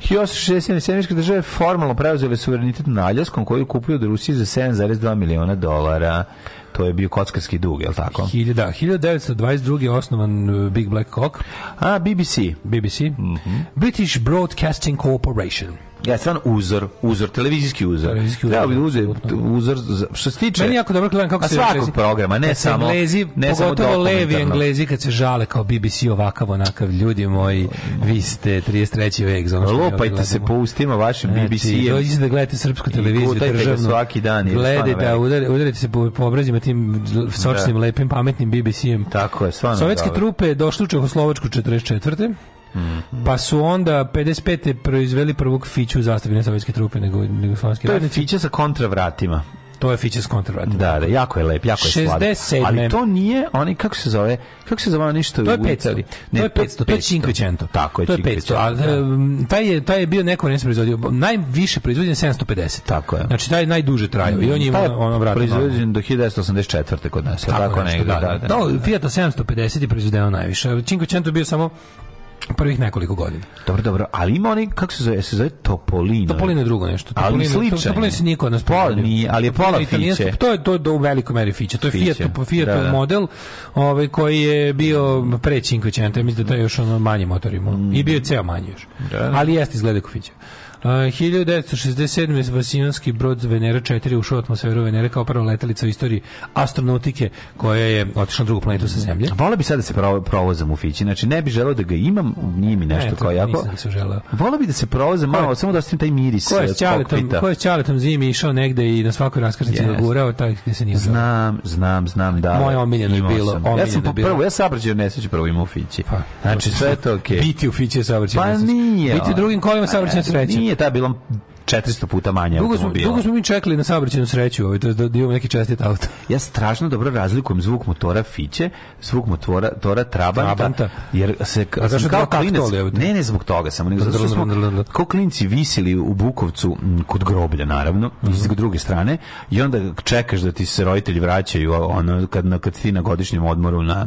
1867. države formalno preuzele suverenitet na Aljaskom koju kupuju od Rusije za 7,2 miliona dolara to je bio kockarski dug, je li tako? Da, 1922. je osnovan uh, Big Black Cock. A, BBC. BBC. Mm -hmm. British Broadcasting Corporation. Ja sam uzor, uzor, televizijski uzor. Televizijski uzor. bi da, da, uzor, uzor što se tiče. Meni jako dobro gledam kako se svakog englezi, programa, ne samo englezi, ne samo pogotovo levi englezi kad se žale kao BBC ovakav onakav ljudi moji, vi ste 33. vek znači. ono Lopajte se po ustima vašim BBC. Znači, dođite da gledate srpsku televiziju državnu. svaki dan. Gledajte da udar, udarite se po, po obrazima tim sočnim, da. lepim, pametnim bbc jem Tako je, stvarno. Sovjetske trupe došle u Čehoslovačku 44. Mm. Pa su onda 55. proizveli prvog fiću zastavljene sovjetske trupe nego, nego slovenski To je fića sa kontravratima. To je fiće sa kontravratima. Da, da, jako je lep, jako je 67. sladak. Ali to nije, oni kako se zove, kako se zove ništa... To je 500. Ne, to je 500, to je 500. Tako je, to je 500. A, da. Um, taj, je, taj je bio neko vreme proizvodio, najviše proizvodio 750. Tako je. Znači, taj je najduže trajao i on je imao ono vratno. Proizvodio do 1984. kod nas, tako, tako negdje. Da, da, da, da. da, Fiat 750 je proizvodio najviše. Cinquecento je bio samo prvih nekoliko godina. Dobro, dobro, ali ima oni, kako se zove, se zove Topolino. Topolino je drugo nešto. Topolino, ali sličan. Topolino se niko nas pa, pola, nije, ali je pola Fiće. To je to do u velikoj meri Fiće. To je Fiat, Fiat da, da. model ovaj, koji je bio pre Cinquecento, mislim da to je još ono manje motor imao. Mm. I bio je ceo manji još. Da. da. Ali jeste izgleda kao Fiće. Uh, 1967. Vasijanski brod Venera 4 ušao u atmosferu Venere kao prva letelica u istoriji astronautike koja je otišla na drugu planetu sa Zemlje. Volio bi sad da se provo provozam u Fići. Znači, ne bi želeo da ga imam, nije mi nešto ne, kao jako. Volio bi da se provozam malo, samo da ostavim taj miris ko je s eh, Ćaletom, ko je s Ćaletom zimi išao negde i na svakoj raskrsnici yes. dogurao, taj gde se nije Znam, znam, znam, da. Moje omiljeno je bilo. Sam. Ja sam po prvu, ja sabrađaj nesreću prvo imao u Fići. Pa, znači, sve to okej. Okay. Biti u Fići je sabrađaj Pa nije. Biti drugim kolima sabrađaj sreće ranije ta bila 400 puta manje dugo smo, automobila. Dugo smo mi čekali na saobraćenu sreću, ovaj, to je da, da imamo neki čestit auto. Ja strašno dobro razlikujem zvuk motora Fiće, zvuk motora tora Trabanta, Trabanta. jer se A sam kao klinec, ne, ne zbog toga samo, nego zato smo kao klinci visili u Bukovcu kod groblja, naravno, mm -hmm. iz druge strane, i onda čekaš da ti se roditelji vraćaju ono, kad, kad ti na godišnjem odmoru na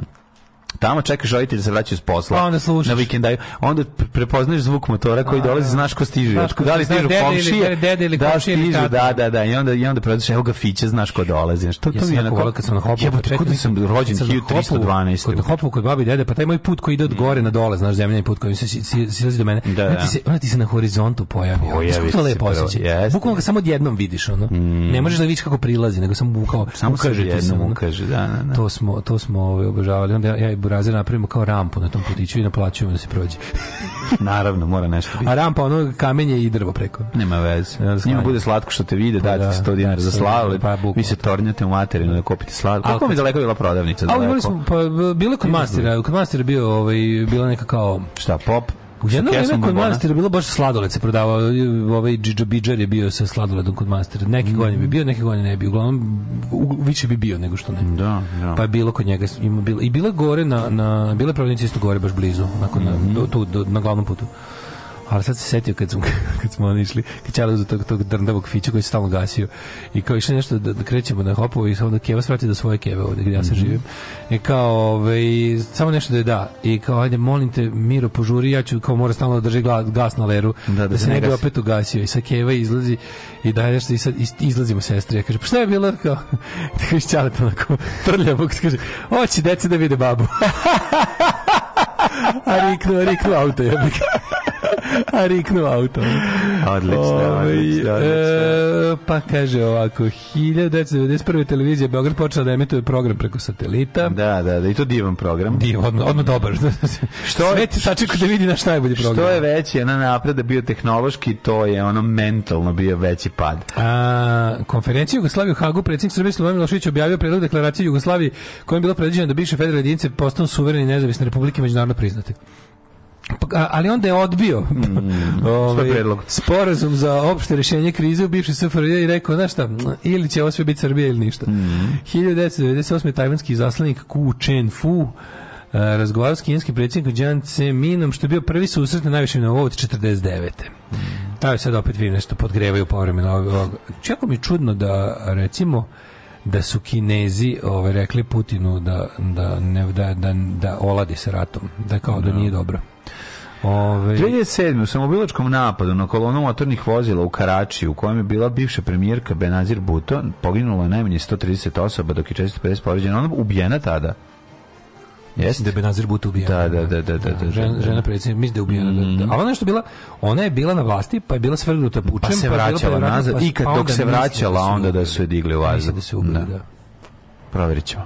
tamo čekaš roditelje da se vraćaju s posla. Pa onda slušaš. Na vikendaju. Onda prepoznaješ zvuk motora koji dolazi, znaš ko stiže. Znaš ko, da li stižu dede komšije? Ili, dede ili da, stižu, da, da, da. I onda, i onda prepoznaš, evo ga fiće, znaš ko dolazi. Znaš, to, mi je onako... Kad sam na hopu, jebote, kod da sam rođen 1312. Kod hopu kod babi dede, pa taj moj put koji ide od mm. gore na dole, znaš, zemljani put koji se silazi do mene. Da, da. Ti se, ona ti se na horizontu pojavi. Pojavi se. To lepo osjećaj. Bukvalno ga samo jednom vidiš, ono. Mm. Ne možeš da vidiš kako prilazi, nego samo bukao. Samo kaže, jednom ukaže, da, da, da. To smo, to smo ovaj, obožavali. Onda ja, ja burazer napravimo kao rampu na tom putiću i naplaćujemo da se prođe. Naravno, mora nešto biti. A rampa ono kamenje i drvo preko. Nema veze. Ja, Njima bude slatko što te vide, pa, dati da, 100 dinara za slavu, pa, vi se tornjate u materinu da kupite slatko. Kako mi daleko bila prodavnica? A, bili smo, pa, bili kod mastera, kod mastera bio, ovaj, bila neka kao... Šta, pop? U jedno vrijeme kod Manastira bilo baš sladoled se prodavao, ovaj džidžobidžer je bio sa sladoledom kod Manastira. Neki mm. godine bi bio, neki godine ne bi. Uglavnom, u, više bi bio nego što ne. Da, da. Pa je bilo kod njega, ima bilo, i bila gore na, na, bila pravnici isto gore baš blizu, nakon, mm. na, do, tu, do, na glavnom putu ali sad se setio kad smo, kad smo oni išli, kad ćali do tog, tog drndavog fića koji se stalno gasio i kao išli nešto da, da krećemo na hopovo i samo da Keva svrati do svoje Keve ovde gde ja se mhm. živim i kao ovaj, samo nešto da je da i kao ajde molim te Miro požuri ja ću kao mora stalno da drži glas, gas na leru da, da, da, da se ne bi opet ugasio i sa Keva izlazi i daje nešto i sad izlazimo sestre ja kaže pa šta je bilo kao ti kaže ćale to pa onako trljavog kaže oći deci da vide babu a riknu, riknu auto jebika a riknu auto. Odlično, Ove, ovaj, odlično, odlično. E, pa kaže ovako, 1991. televizija Beograd počela da emituje program preko satelita. Da, da, da, i to divan program. Divan, odmah, odmah dobar. što je, Sve sačekao da vidi naš najbolji program. Što je veći je na napreda bio tehnološki, to je ono mentalno bio veći pad. A, konferenciju Jugoslavije u Hagu predsjednik Srbije Slobodan Lošić objavio predlog deklaracije Jugoslavije kojom je bilo predviđeno da bivše federalne jedinice postanu suverene nezavisne republike međunarodno priznate. Pa, ali onda je odbio mm, ovaj, sporazum za opšte rešenje krize u bivšoj SFRJ i rekao, znaš šta, ili će ovo sve biti Srbija ili ništa. Mm. 1998. tajvanski zaslanik Ku Chen Fu eh, razgovarao s kineskim predsjednikom Jiang Minom, što je bio prvi susret na najvišem nivou od 49. Mm. Taj sad opet vidim nešto podgrevaju povremeno. Čako mi je čudno da, recimo, da su Kinezi ovaj, rekli Putinu da, da, ne, da, da, da oladi sa ratom, da kao da, da. nije dobro. Ove... Ovaj- 2007. u samobilačkom napadu na kolonu motornih vozila u Karači, u kojem je bila bivša premijerka Benazir Buto, poginulo je najmanje 130 osoba, dok je 450 povređena. Ona ubijena tada. Jeste? Da je Benazir Buto ubijena. Da da. Da, da, da, da. da, da, da žena, žena predsjednika, mislim da je ubijena. Mm. Da, da. Mhm. A ona nešto bila, ona je bila na vlasti, pa je bila svrgnuta pa pučem. Pa se vraćala pa nazad. I kad pa dok se vraćala, onda da su je digli u vazdu. da se ubili, da. Proverit ćemo.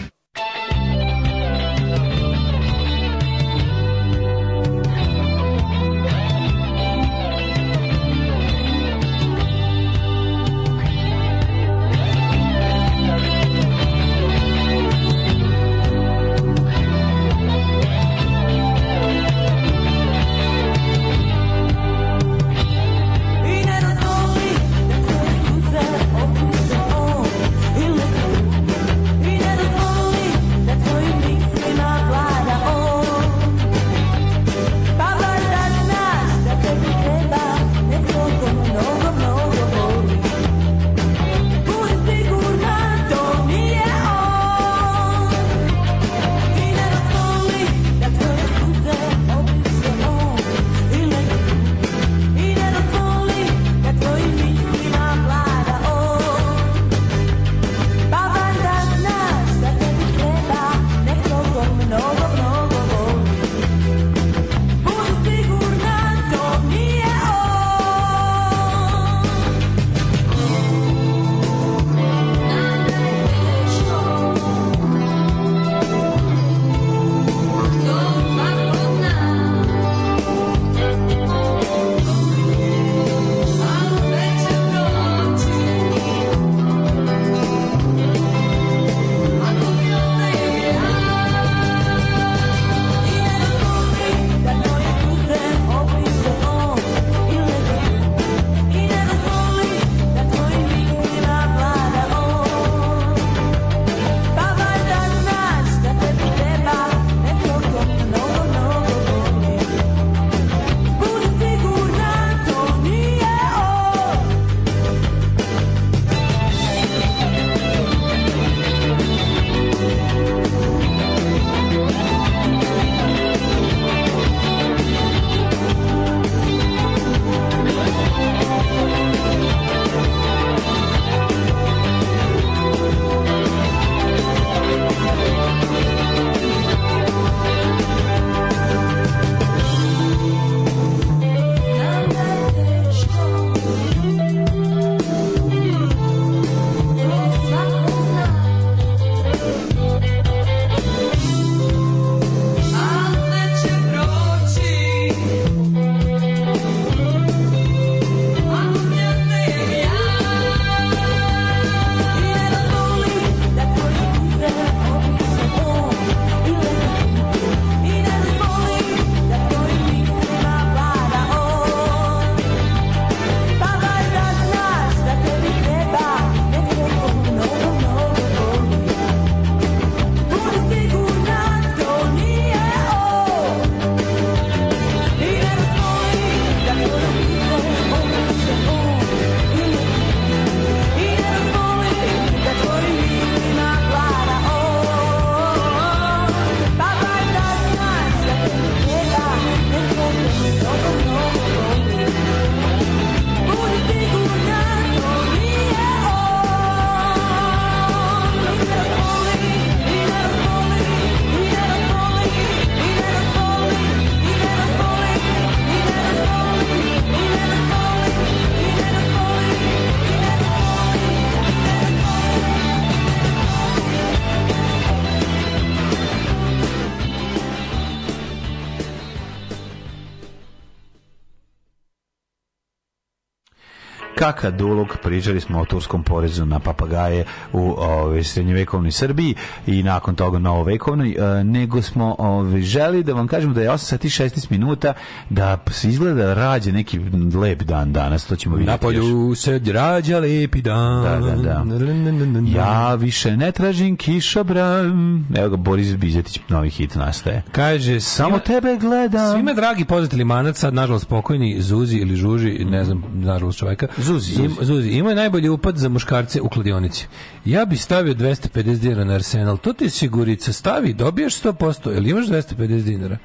Jaka Dulog, pričali smo o turskom porezu na papagaje u ove, ovaj, srednjevekovnoj Srbiji i nakon toga novovekovnoj, e, nego smo ove, ovaj, želi da vam kažemo da je 8 sati 16 minuta, da se izgleda rađe neki lep dan danas, to ćemo vidjeti. Na polju se rađa lepi dan. Da, da, da. Ja više ne tražim kišobran. Evo ga, Boris Bizetić, novi hit nastaje. Kaže, samo tebe gledam. Svima dragi pozitelji manaca, nažalost pokojni, Zuzi ili Žuži, ne znam, nažalost čoveka. Zuzi Zuzi. Zuzi. Ima najbolji upad za muškarce u kladionici. Ja bih stavio 250 dinara na Arsenal. To ti sigurica stavi, dobiješ 100%, ili imaš 250 dinara.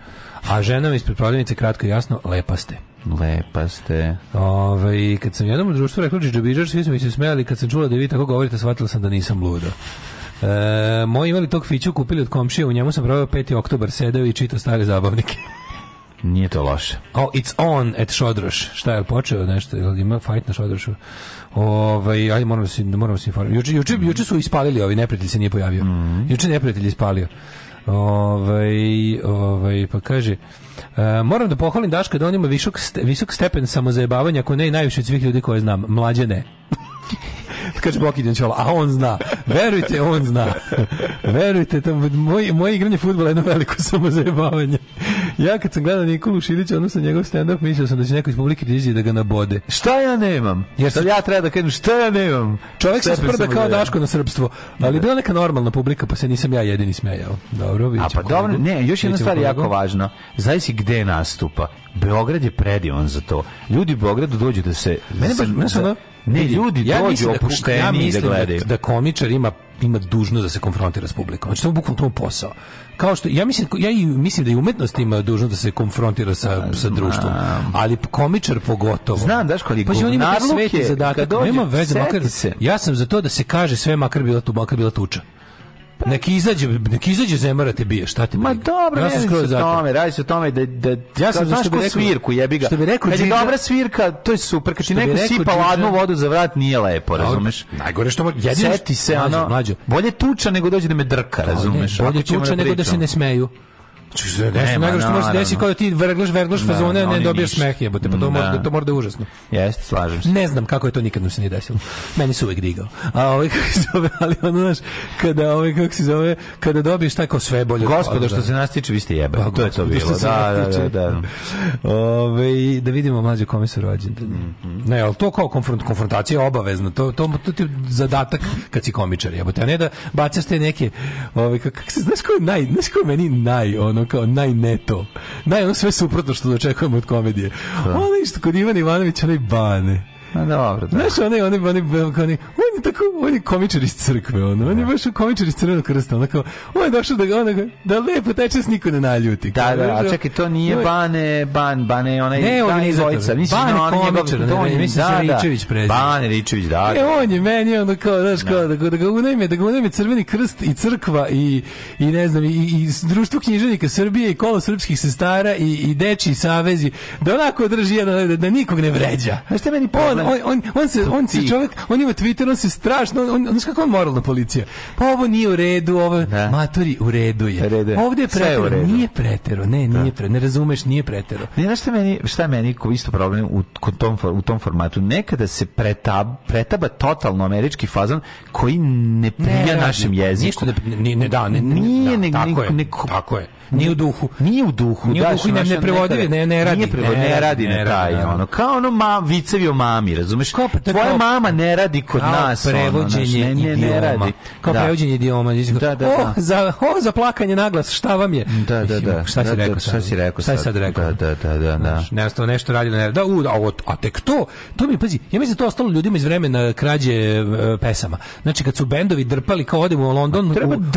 A ženama ispred prodavnice kratko i jasno, lepa ste. Lepa ste. Ove, kad sam jednom u društvu rekla džidžobiđaš, svi su mi se smijali. Kad sam čula da vi tako govorite, shvatila sam da nisam luda. E, moji imali tog fiću kupili od komšije, u njemu sam proveo 5. oktobar, sedeo i čitao stare zabavnike. Nije to loše. Oh, it's on at Šodroš. Šta je počeo nešto? Jel ima fight na Šodrošu? Ovaj, ajde moramo da se da moramo da se informirati. Juče juče juče su ispalili, ovi neprijatelji se nije pojavio. Mm -hmm. Juče neprijatelji ispalio. Ovaj, ovaj, pa kaže e, moram da pohvalim Daška da on ima visok, ste, visok stepen samozajebavanja ako ne i najviše svih ljudi koje znam. Mlađe ne. kaže Boki Čola, a on zna. Verujte, on zna. Verujte, to, moj, moje igranje futbola je jedno veliko samozajebavanje ja kad sam gledao Nikolu Šilića, odnosno njegov stand-up, mislio sam da će neko iz publike dizi da ga nabode. Šta ja nemam? Jer sad ja treba da kažem šta ja nemam? Čovek se sprda kao Daško na srpstvo, ali bila neka normalna publika, pa se nisam ja jedini smejao. Dobro, vidjet A pa dobro, ne, još jedna stvar jako važna. Zavisi gde nastupa. Beograd je predivan za to. Ljudi u Beogradu dođu da se... Mene baš, da mene da ne, ljudi ja dođu da, opušteni ja da, da gledaju. Da, da komičar ima ima dužnost da se konfrontira s publikom. Znači to je bukvalno to posao. Kao što ja mislim ja i mislim da i umetnost ima dužnost da se konfrontira sa pa, sa društvom. Ali komičar pogotovo. Znam daš koliko. Pa on ima sveti zadatak, nema veze makar se. Ja sam za to da se kaže sve makar bila tu makar bila tuča neki izađe, neki izađe zemara te bije, šta ti? Ma dobro, ja sam skroz tome, radi se o tome da da ja sam zašto bi rekao svirku, jebi ga. Što bi rekao, kad je dobra svirka, to je super, kad ti neko sipa ladnu vodu za vrat, nije lepo, razumeš? Najgore što može, jedino seti se, ono, bolje tuča nego dođe da me drka, razumeš? Bolje tuča da nego da se ne smeju. Čuže, najgore što može desiti kao da ti verglaš, verglaš da, fazone, ne dobiješ smeh jebote, pa to da. mora da to mora da je užasno. Jeste, slažem se. Ne znam kako je to nikad mu se nije desilo. Meni se uvek digao. A ovaj kako se zove, ali ono znaš, kada ovaj kako se zove, kada dobiješ tako sve bolje. Gospodo što da. se nas tiče, vi ste jebe. Pa to je to bilo. Da, da, da, da. Ove, da vidimo mlađe kome se rođen. Mhm. Ne, al to kao konfront, konfrontacija je obavezna. To to, to ti je zadatak kad si komičar, jebote, a ne da bacaš te neke, ove, kako se znaš ko je naj, znaš ko meni naj ono kao najneto. Naj, ono sve suprotno što očekujemo od komedije. Da. Ono isto kod Ivana Ivanovića, onaj bane. A pa dobro, da. Znaš, oni, oni, oni, oni, on tako, oni je komičar iz crkve, ono, on je da. baš komičar iz crvenog krsta, onako, on je došao da ga, onako, da lepo taj čas niko ne naljuti. Da, da, a čekaj, to nije Bane, Ban, Bane, onaj, ne, on je dvojica, mislim, Bane on komičar, njegov, on je, mislim, da, da. Ričević prezir. Bane Ričević, da. E, da. on je meni, ono, kao, znaš, kao, da, da ga unajme, da ga unajme crveni krst i crkva i, i ne znam, i, i društvo knjiženika Srbije i kolo srpskih sestara i, i deči savezi, da onako drži jedan, da, da nikog ne vređa. Znaš, te meni problem, on, on, on, se, on se čovjek, on ima Twitter, on se strašno, on, on, on kako on moralna policija. Pa ovo nije u redu, ovo da. matori u redu je. Redu je. Ovdje je pretero, je nije pretero, ne, da. nije pre, ne razumeš, nije pretero. Ne, znaš šta meni, šta meni ko isto problem u, tom, u tom formatu, nekada se pretab, pretaba totalno američki fazon koji ne prija ne, našem jeziku. Ništa ne, ne, ne, da, ne, nije, da, tako, ne, tako je. Nije u duhu. Nije u duhu. Nije u duhu, ne, ne prevodi, ne, ne radi. Nije prevodi, ne, radi na taj, da. ono. Kao ono ma, vicevi o mami, razumeš? Kao, pa Tvoja mama ne radi kod nas. Prevođenje ne, ne, radi. Kao da. prevođenje idioma. Da, da, oh, da. za, o, oh, za plakanje naglas, šta vam je? Da, da, da. Šta si da, rekao Šta si rekao Šta sad rekao? Da, da, da, da. Nešto, nešto radi, ne Da, u, a tek to, to mi, pazi, ja mislim to ostalo ljudima iz vremena krađe e, pesama. Znači, kad su bendovi drpali, kao odemo u London,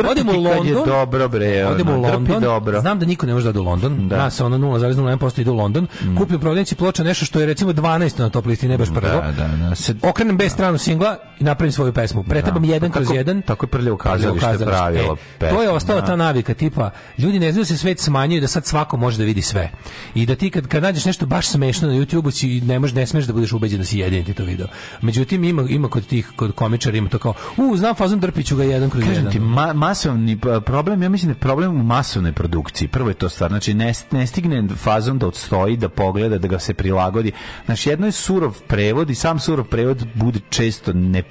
odemo u London, dobro, bre, odemo u London, Dobro. Znam da niko ne može da do London. Da. Nas ono 0,01% ide u London. Mm. Kupim prodavnici ploča nešto što je recimo 12 na top listi, ne baš da, prvo. Da, da, da. Se, Okrenem B da. stranu singla i napravim svoju pesmu. Pretabam da. jedan tako, kroz jedan. Tako je prljavo kazalište pravilo. E, pesmu, to je ostala da. ta navika tipa ljudi ne znaju da se svet smanjuje da sad svako može da vidi sve. I da ti kad, kad nađeš nešto baš smešno na YouTube-u si ne možeš ne smeš da budeš ubeđen da si jedini ti to video. Međutim ima ima kod tih kod komičara ima to kao u znam fazon drpiću ga jedan kroz Kažem jedan. Ti, ma, masovni pa, problem ja mislim da je problem u masovnoj produkciji. Prvo je to stvar, znači ne, ne stigne fazom da odstoji, da pogleda, da ga se prilagodi. Znači jedno je surov prevod i sam surov prevod bude često ne,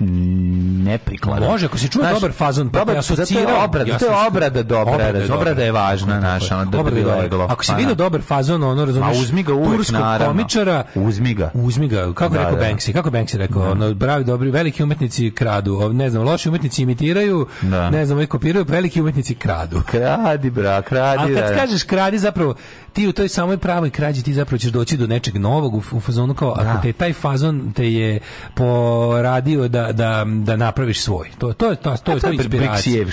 neprikladan. Može, ako se čuje znači, dobar fazon, pa dobar, ja zato je obrada, ja to je obrada dobra, obrada, je, obrada je važna naša, ono, da, bi leglo. Ako si vidio dobar fazon, ono razumeš, A uzmi ga uvek, naravno. komičara, uzmi ga. Uzmi ga, kako da, rekao da. Banksy, kako Banksy rekao, da. ono, bravi, dobri, veliki umetnici kradu, ne znam, loši umetnici imitiraju, da. ne znam, i kopiraju, veliki umetnici kradu. Kradi, bra, kradi kradi. A kad da, da, kažeš kradi zapravo ti u toj samoj pravoj krađi ti zapravo ćeš doći do nečeg novog u, u fazonu kao da. ako te taj fazon te je poradio da, da, da napraviš svoj. To to je to, to, je, to, je inspiracija.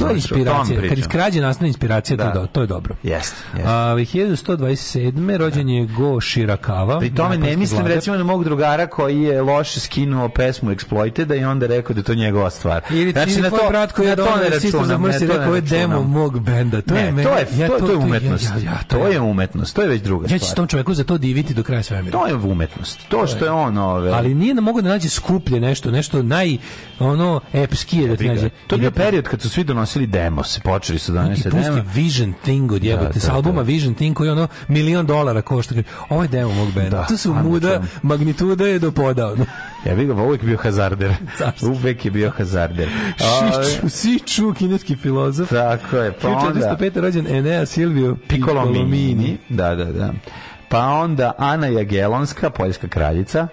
To je inspiracija. Kad iskrađe nastane inspiracija da. to, to je dobro. Jeste. Yes. A 1127. rođen je Go Shirakava. Pri tome ne mislim vladar. recimo na mog drugara koji je loše skinuo pesmu Exploited i onda rekao da to njegova stvar. Ili znači, na to, brat koji je to ne računam. Za mrsi rekao, je demo mog benda. To ne, je to je, ja, to, to, to, je umetnost. Ja, ja, to, to je umetnost, to je već druga stvar. Ja ću se tom čovjeku za to diviti do kraja svemira. To je umetnost, to što je on ove... Ali nije ne da mogu da nađe skuplje nešto, nešto naj, ono, epskije da nađe. To je bio da- period kad su svi donosili demo, se počeli su da donese demo. Pusti Vision Thing od jebote, sa albuma Vision Thing koji je ono milion dolara košta. Ovo je demo mog benda. To su muda, magnituda je dopodao. Ja bih ga uvijek bio hazarder. Uvek je bio hazarder. Šiču, Siču, kineski filozof. Tako je. Pa onda... 405. rođen Enea Silvio Piccolomini. Da, da, da. Pa onda Ana Jagelonska, poljska kraljica.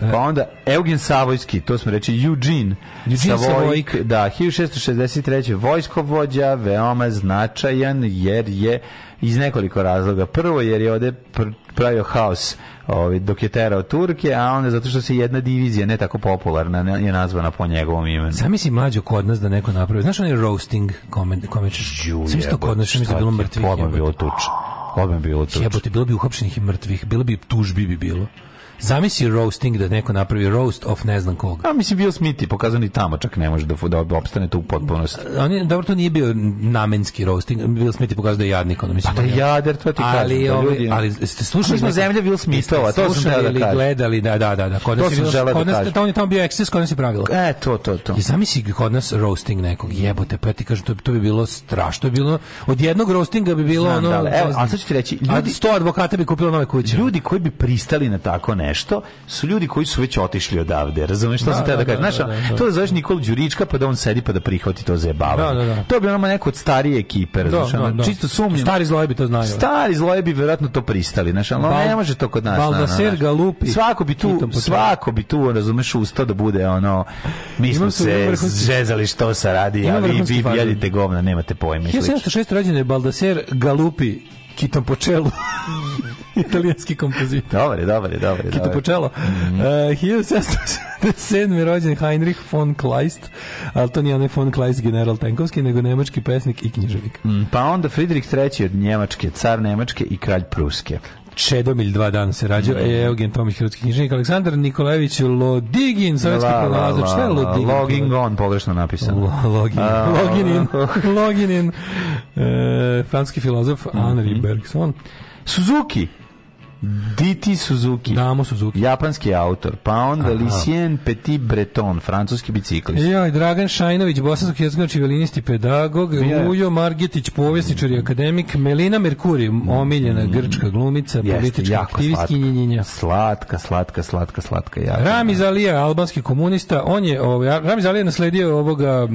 Pa onda Eugen Savojski, to smo reći Eugene, Eugene Savojk, da, 1663. vojskovođa, veoma značajan jer je iz nekoliko razloga. Prvo jer je ovde pravio haos ovaj, dok je terao Turke, a onda zato što se jedna divizija, ne tako popularna, je nazvana po njegovom imenu. Zamisli mlađo kod nas da neko napravi. Znaš onaj roasting kome, kome ćeš? Zamisli to kod nas, što mi da bilo mrtvih. Odmah bilo tuč. Odmah bilo tuč. Jebote, bilo bi uhapšenih i mrtvih. Bilo bi tužbi bi bilo. Zamisli roasting da neko napravi roast of ne znam koga. A mislim bio Smith je pokazan i tamo, čak ne može da, da opstane tu u potpunosti. Oni, dobro, to nije bio namenski roasting, Will Smith je pokazao da je jadnik. Ono, mislim, pa to da je jader, to ti ali, kažem. Da Ove, ljudi... ali ste slušali... Mi smo zemlja Will Smithova, to sam da kažem. gledali, da, da, da. da kod to sam želeo da kažem. On je tamo bio eksis, kod nas je pravilo. E, to, to, to. I zamisli kod nas roasting nekog, jebote, pa ja ti kažem, to, to bi bilo strašno. Bi bilo, od jednog roastinga bi bilo Znam, ono... Da, evo, ali sad ću ti reći, ljudi... Sto advokata bi kupilo nove kuće. Ljudi koji bi pristali na tako ne nešto, su ljudi koji su već otišli odavde. Razumeš šta da, sam te da, da kažem? Da, znaš, da, da, to da zoveš Nikolu Đurička pa da on sedi pa da prihvati to zajebavanje. Da, da, da. To bi ono neko od starije ekipe, da, razumeš? Da, da, da. Čisto sumnjam. Stari bi to znaju. Stari zlojebi verovatno to pristali, znaš, ali ne može to kod nas. Baldaser ga lupi. Svako bi tu, svako bi tu, razumeš, ustao da bude ono, mi smo se zezali što se radi, ali vi vi jedite govna, nemate pojma. 1706. rođen je Baldaser Galupi kitom po čelu. Italijanski kompozitor. Dobar je, dobar je, dobar je. Kito počelo. Mm -hmm. uh, rođen Heinrich von Kleist, ali to nije onaj von Kleist general Tenkovski, nego nemački pesnik i književnik. Mm, pa onda Friedrich III. od Njemačke, car Nemačke i kralj Pruske. Čedomilj dva dana se rađao, no, je Eugen Tomić, hrvatski knjižnik, Aleksandar Nikolajević Lodigin, sovjetski pronalazač, šta je Lodigin? Login on, pogrešno napisano. Lo, login, uh, login in, login in. E, franski filozof Henri mm -hmm. Bergson. Suzuki, Diti Suzuki. Damo Suzuki. Japanski autor. Pa onda Lucien Petit Breton, francuski biciklist. Ja, Dragan Šajnović, bosanski jezgonači, velinisti, pedagog. Yeah. Ujo Margetić, povjesničar i akademik. Melina Merkuri, omiljena mm. grčka glumica, Jeste, politička aktivistkinjenja. Slatka, slatka, slatka, slatka. slatka Rami Zalija, albanski komunista. On je, ovaj, Rami Zalija nasledio ovoga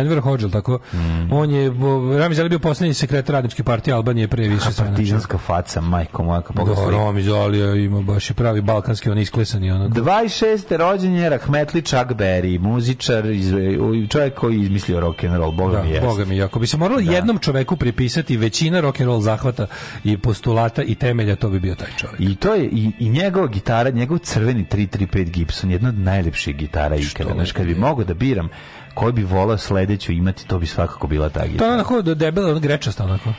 Enver Hodžel, tako. Mm. On je, Rami Zalija bio posljednji sekretar radničke partije Albanije pre više. Partizanska faca, majko moja, kako Tomić Zolija ima baš i pravi balkanski, on isklesani onako. 26. rođen je Rahmetli Chuck Berry, muzičar, iz, čovjek koji je izmislio rock and roll, boga da, mi jest. Boga mi, ako bi se moralo da. jednom čoveku pripisati većina rock and roll zahvata i postulata i temelja, to bi bio taj čovjek. I to je i, i njegova gitara, njegov crveni 335 Gibson, jedna od najlepših gitara ikada. Znaš, kad bi mogao da biram koji bi volao sledeću imati, to bi svakako bila ta gitara. To je onako debela, ono grečasta onako.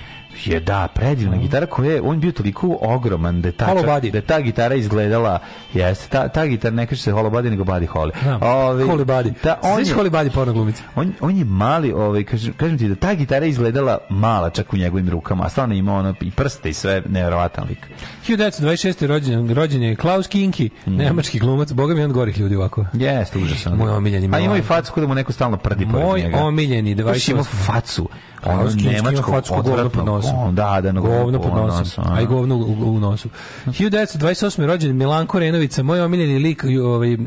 Je da, predivna mm. gitara koja je, on bio toliko ogroman da je ta, da ta gitara izgledala, jeste, ta, ta gitara ne kaže se Hollow Body, nego Body Holly. Da, Ovi, Body. Da, on Sviš je, Holly Body porno glumica? On, on je mali, ovaj, kažem, kažem ti da ta gitara izgledala mala čak u njegovim rukama, a stvarno ima ono i prste i sve, neverovatan lik. 1926. rođen, rođen je Klaus Kinki, mm. nemački glumac, boga mi je on gorih ljudi ovako. Jeste, užasan. Moj omiljeni. A ima i facu da mu neko stalno prdi pored njega. Moj omiljeni, 28. Ima facu ono nemačko facu pod nosom. Da, da, govno pod nosom. nosom Aj govno u, u, u nosu. 1928. rođen Milanko Renovica, moj omiljeni lik ovaj,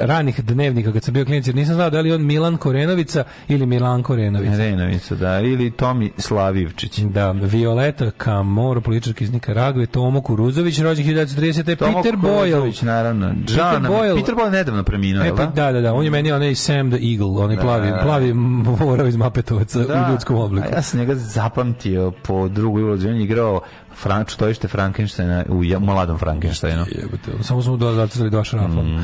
ranih dnevnika kad sam bio klinic, nisam znao da li on Milan Korenovica ili Milanko Renovica. Renovica, da, ili Tomi Slavivčić. Da, Violeta Kamoro, politički iz Nikaragve, Tomo Kuruzović, rođen 1930. Tomo Peter Boyle. naravno. John, Peter Boyle, Peter Boyle nedavno preminuo, e, pa, da? da, da, da, on je meni onaj Sam the Eagle, onaj da, plavi, plavi morao iz Mapetovaca da, u ljudskom obliku. ja sam njega zapamtio po u drugoj ulozi, on je igrao je čudovište Frankensteina u ja, mladom Frankensteinu. Jebate, samo smo da zacrtali dva šrafa. Mm. Uh,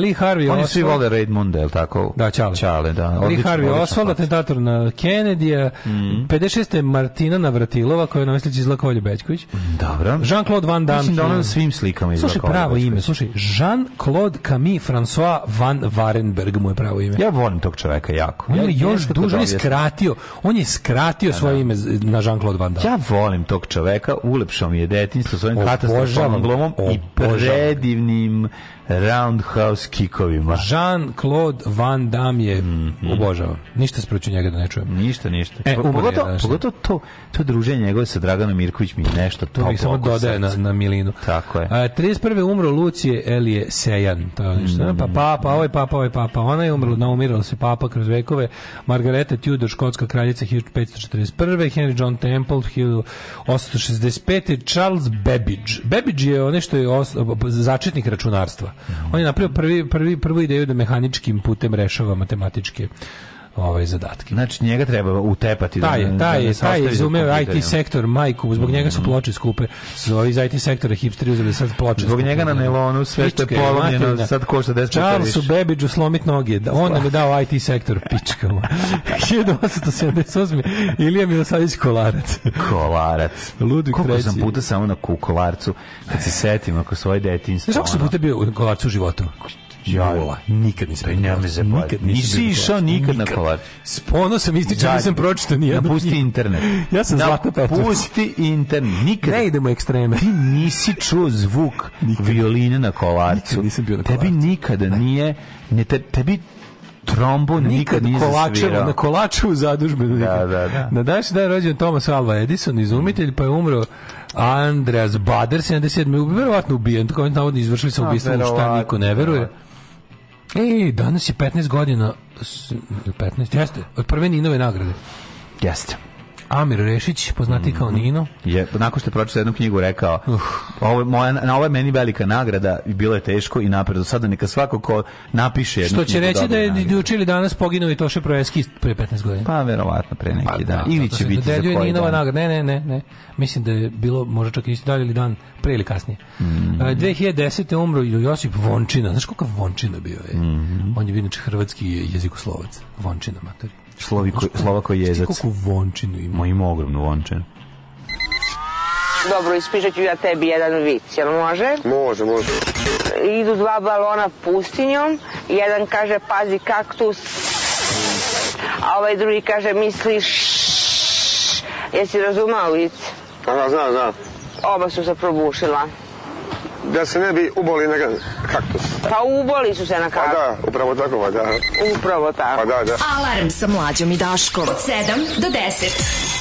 Lee Harvey Oni Oswald, svi vole Redmonda, je tako? Da, Čale. Čale, da. Lee odlično, Harvey odlično, Oswald, atentator na Kennedyja, mm. 56. Martina Navratilova, koja je nameslica iz Lakolje Bećković. Dobro. Jean-Claude Van Damme. Mislim da ona svim slikama iz Slušaj, pravo ime, slušaj, Jean-Claude Camille François Van Varenberg mu je pravo ime. Ja volim tog čoveka jako. On je još duže skratio, on je skratio da, svoje da. ime na Jean-Claude Van Damme. Ja volim tog čoveka, ulepšao mi je detinjstvo svojim katastrofalnom glomom i predivnim roundhouse kikovima. Jean-Claude Van Damme je mm -hmm. obožavam. Ništa sproću njega da ne čujem. Ništa, ništa. E, pogotovo, pogotovo to, to druženje njegove sa Draganom Mirković mi je nešto to. To mi samo dodaje na, na milinu. Tako je. A, 31. umro Lucije Elije Sejan. To je nešto. Mm -hmm. Pa papa, ovaj papa, ovaj papa. Ona je umrla, naumirala se papa kroz vekove. Margareta Tudor, škotska kraljica 1541. Henry John Temple 1865. Charles Babbage. Babbage je onaj što je os, začetnik računarstva. On je napravio prvi, prvi, prvu ideju da mehaničkim putem rešava matematičke ovaj zadatke. Znači njega treba utepati taj, da, taj, da taj, je izumeo IT sektor majku, zbog njega su mm. ploče skupe. Su ovi IT sektora hipsteri uzeli sad ploče. Zbog skupe. njega na nelonu da. sve što je polomljeno sad košta 10 Charlesu bebidžu slomit noge. Da On nam je dao IT sektor pičkama. 1878. Ilija Milosavljević Kolarac. Kolarac. Ludvig Koliko sam puta samo na kukolarcu kad se setim ako svoje detinjstvo. Znaš kako sam puta bio u kolarcu u životu? Jula. Nikad nisam. Taj nema se nikad nisi išao nikad na kolar. S ponosom ističem nisam pročitao ni jedno. Napusti internet. ja sam Zlata Petrović. Pusti internet. Nikad ne idemo ekstreme. Ti nisi čuo zvuk nikad. violine na kolarcu. Nikad nisam bio na kolarcu. Tebi nikada ne. nije ne te, tebi trombon nikad, nikad kolačevo, na kolaču u zadužbenu. Da, da, da. Na današnji dan rođen Thomas Alva Edison, izumitelj, pa je umro Andreas Bader, 77. Verovatno ubijen, tako navodno izvršili sa ubistvo, šta niko ne veruje. Da. Ej, danas je 15 godina, 15, jeste, od prve Ninove nagrade. Jeste. Amir Rešić, poznati mm -hmm. kao mhm. Nino. Je, nakon što je pročitao jednu knjigu rekao, uh. ovo, moja, na ovo je meni velika nagrada i bilo je teško i napred. Do sada neka svako ko napiše jednu Što će reći da je učili danas poginuo i Toše Projeski pre 15 godina. Pa, verovatno, pre neki pa, da, dan. Ili će biti za koji Ninova dan. Nagrada. Ne, ne, ne, ne. Mislim da je bilo možda čak isti dan ili dan pre ili kasnije. Mm -hmm. A, 2010. umro Josip Vončina. Znaš kakav Vončina bio je? Mm -hmm. On je bio inače hrvatski jezikoslovac. Vončina, matori. Sloviko, Slovako jezac. Ti koliko vončinu ima? Ma ima ogromnu vončinu. Dobro, ispišat ću ja tebi jedan vic, jel može? Može, može. Idu dva balona pustinjom, jedan kaže pazi kaktus, a ovaj drugi kaže misliš jesi razumao vic? Da, znam, znam. Oba su se probušila da se ne bi uboli na kaktus. Pa uboli su se na kaktus. Pa da, upravo tako, pa da. Upravo tako. Pa da, da. Alarm sa mlađom i Daškom od 7 do 10.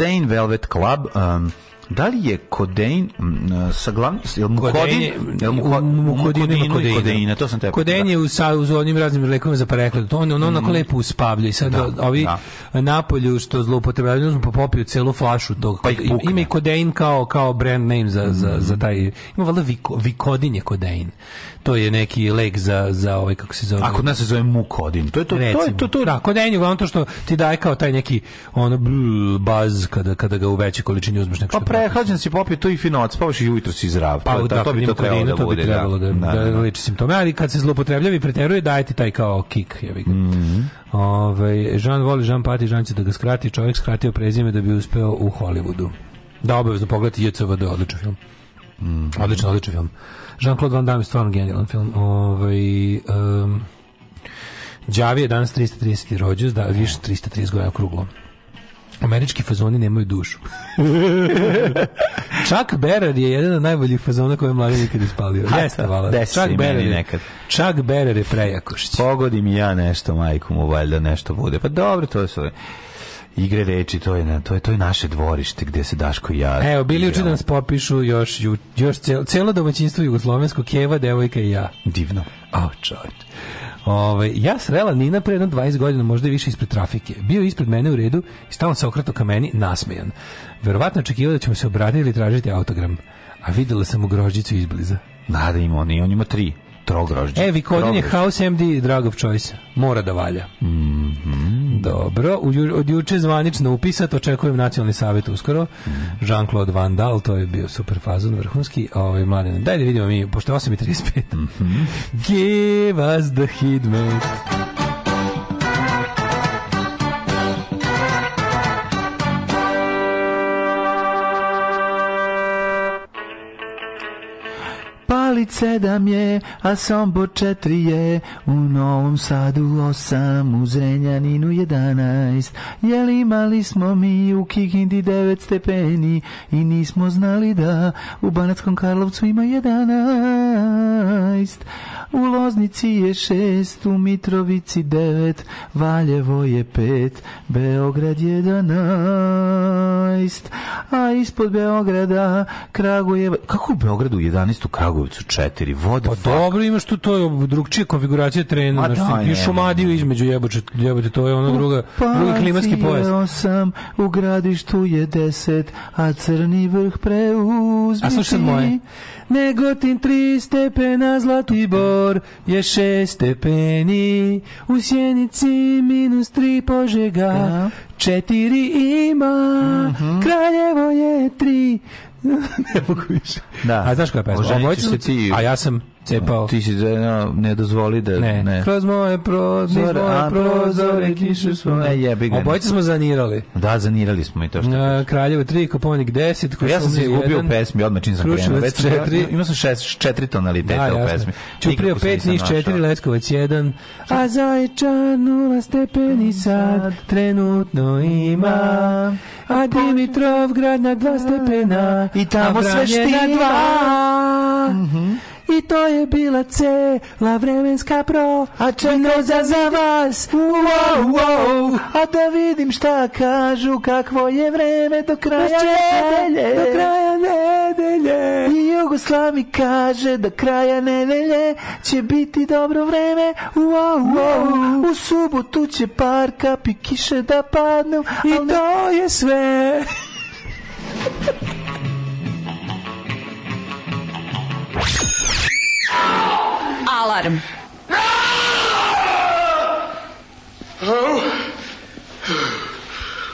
Codain Velvet Club. Um, da li je Codain saglam, jel mu kodin, jel mu kodin, kodeina, to sam te Kodein je u sa u onim raznim lekovima za to On on onako mhm. lepo uspavlja i sad da, ovi da. napolju što zloupotrebljavaju, uzmu pa popiju celu flašu tog. Pa ima i kodein kao kao brand name za za mhm. za taj. Ima valjda vikodin je kodein. To je neki lek za za ovaj kako se zove. Ako nas se zove mukodin. To je to Recimo. to je to to da, kodein je uglavnom to što ti daje kao taj neki on baz kada kada ga u većoj količini uzmeš nešto. Pa prehlađen si popio to i finoc spavaš i ujutro si zdrav. Pa, to, da, to bi to da. trebalo da, to bi trebalo da, da, da, da, liči simptome, ali kad se zlopotrebljava i preteruje, daje ti taj kao kick. Ja bih. Mm -hmm. Ove, ovaj, Jean voli, Jean pati, Jean će da ga skrati, čovjek skratio prezime da bi uspeo u Hollywoodu. Da, obavezno pogledati JCVD, odličan film. Mm. Odličan, odličan film. Jean-Claude Van Damme stvarno genijalan film. Ove, ovaj, um, Đavi je danas 330. rođus, da, više 330 godina kruglo. Američki fazoni nemaju dušu. Chuck Berrer je jedan od najboljih fazona koje je mladen nikad ispalio. Jeste, vala. Chuck Berrer je, nekad. Chuck Berrer je prejakošić. Pogodim i ja nešto, majku mu, valjda nešto bude. Pa dobro, to su igre reči, to je, na, to je, to je naše dvorište gde se Daško i ja... Evo, bili uči da nas popišu još, još celo, celo domaćinstvo jugoslovensko, Keva, devojka i ja. Divno. A, oh, čovječ. Ove, ja srela Nina pre jedno 20 godina, možda i više ispred trafike. Bio ispred mene u redu i stalno se okretao ka meni, nasmejan. Verovatno očekivao da ćemo se obraditi ili tražiti autogram. A videla sam u grožđicu izbliza. Da, da ima on i on ima tri trogrožđe. Evi Kodin je House MD Dragov Choice. Mora da valja. Mm -hmm. Dobro. U, od juče zvanično upisat, očekujem nacionalni savjet uskoro. Mm -hmm. Jean-Claude Van Dahl, to je bio super fazon vrhunski. Ovaj, mladen, daj da vidimo mi, pošto je 8.35. Mm -hmm. Give us the hit, hitmate. Čalit sedam je, a Sombor četiri je, u Novom Sadu osam, u Zrenjaninu jedanaest. Jel imali smo mi u Kikindi devet stepeni i nismo znali da u Banackom Karlovcu ima jedanaest. U Loznici je šest, u Mitrovici devet, Valjevo je pet, Beograd jedanaest. A ispod Beograda Kragujevac... Kako u Beogradu 11 u Kragujevcu? su četiri. What pa fuck? dobro, imaš tu to drugčije konfiguracije trena, Ma da, ti šumadiju između jebote, jebote, to je ono druga, drugi klimatski pojas. sam u gradištu je deset, a crni vrh preuzmi A slušaj moje. Negotin tri stepena, Zlatibor je šest stepeni, u Sjenici minus tri požega, da. četiri ima, mhm. Kraljevo je tri, ne mogu više. Da. A znaš koja je pesma? Obojica, se ti... A ja sam cepao. Ti si zna, ne dozvoli da... Ne, ne. kroz moje prozore, a, prozore, kiše smo... Ne, jebi ga. Obojice smo zanirali. Da, zanirali smo i to što... Na, Kraljevo 3, Koponik 10, Krušovnik 1... Ja sam se izgubio u pesmi, odmah čim sam krenuo. Već četiri, imao sam 6, 4 tonaliteta da, u pesmi. Čuprio 5, Niš 4, Leskovac 1, a Zaječar 0 stepeni sad trenutno ima, a Dimitrovgrad na 2 stepena, i tamo sve štima. Mhm. I to je bila cela vremenska pro A čekaj za vas wow, wow. A da vidim šta kažu Kakvo je vreme do kraja nedelje Do kraja nedelje I Jugoslavi kaže Do kraja nedelje Će biti dobro vreme wow, wow. U subotu će par kapi kiše da padnu I to je sve Alarm.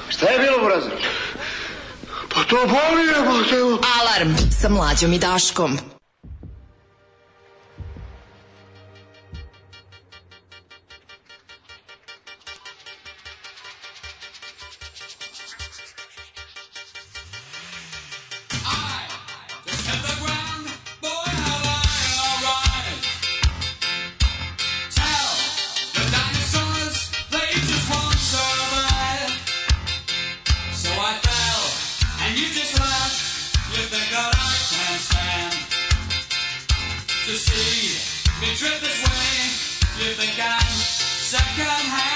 Šta je bilo, Burazer? Pa to boli, evo. Alarm sa mlađom i Daškom. Instagram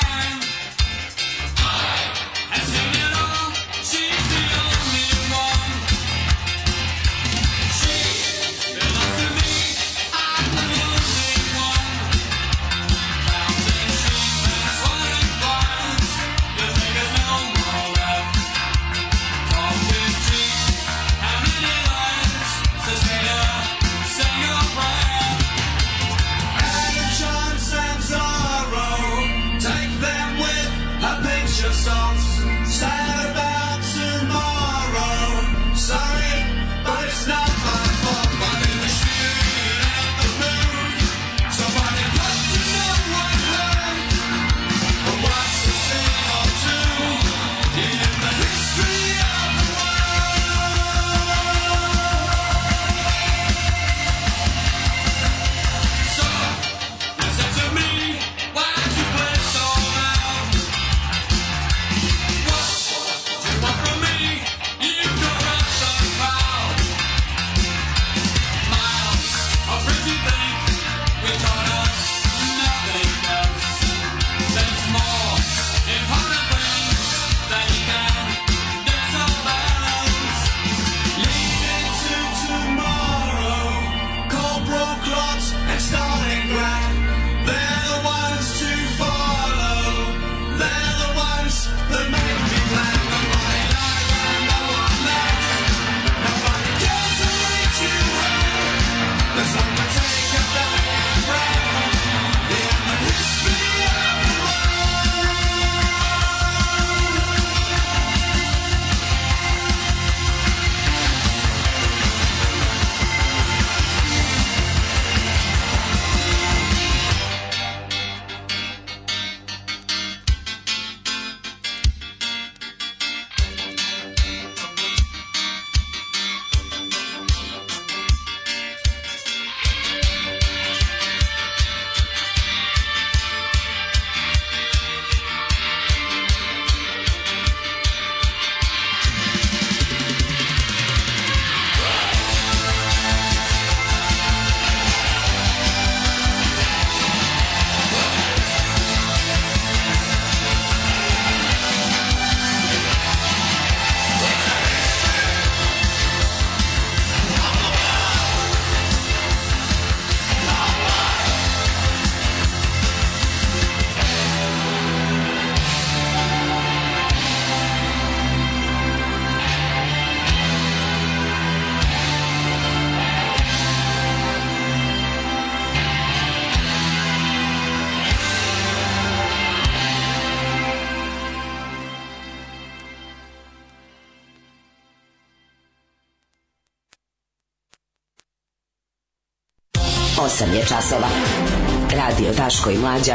Daško i Mlađa.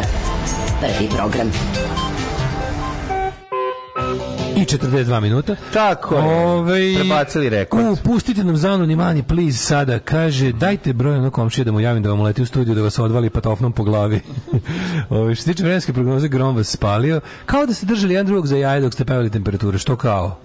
Prvi program. I 42 minuta. Tako je. Ove, Prebacili rekord. U, pustite nam Zanu manje, please, sada. Kaže, dajte broj na komšije da mu javim da vam leti u studiju, da vas odvali patofnom po glavi. Ove, što se tiče vremenske prognoze, grom vas spalio. Kao da ste držali jedan drugog za jaje dok ste pevali temperature. Što kao?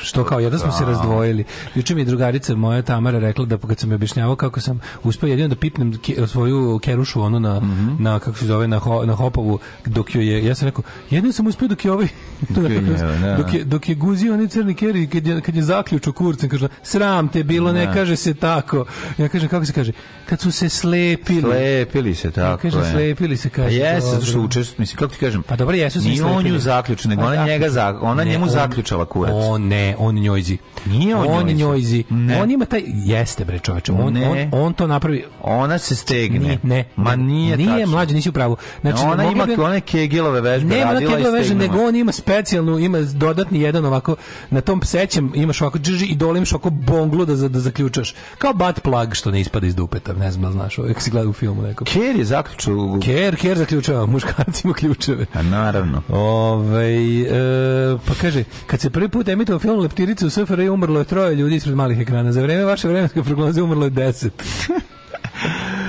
Što kao, jedno smo se da. razdvojili. Juče mi je drugarica moja Tamara rekla da kad sam mi objašnjavao kako sam uspeo jedino da pipnem ke, svoju kerušu onu na, mm -hmm. na kako se zove, na, ho, na hopovu, dok joj je, ja sam rekao, jedino sam uspeo dok je ovaj, dok je, da. dok je, dok je guzio onaj crni keri, kad je, kad je zaključio kurcem, kaže, sram te bilo, ne, ne da. kaže se tako. Ja kažem, kako se kaže? Kad su se slepili. Slepili se, tako ja kažem, je. slepili se, kaže. A pa jesu, zato što učest, mislim, kako ti kažem? Pa dobro, jesu se slepili. Nije on nju zaključ, nego pa ona, njega, ona njemu zaključala kurac. On ne, on njojzi. Nije on, on njojzi. Ne. On ima taj jeste bre čoveče. On, on, on to napravi. Ona se stegne. Nije, ne. Ma nije Nije tačno. mlađe, nisi u pravu. Znači ona ima bi... Da- one kegelove vežbe ne, radila ona kegelove vežbe, nego on ima specijalnu, ima dodatni jedan ovako na tom psećem imaš ovako džži i dolimaš ovako bonglu da, da zaključaš. Kao bat plug što ne ispada iz dupeta, ne znam, znaš, uvek si gleda u filmu nekom. Ker je zaključao. Ker, ker zaključava, muškarci mu ključeve. A naravno. Ove, ovaj, e, pa kaže, kad se prvi put emitovao film avijanom leptirice u SFRJ umrlo je troje ljudi ispred malih ekrana. Za vreme vaše vremenske prognoze umrlo je 10.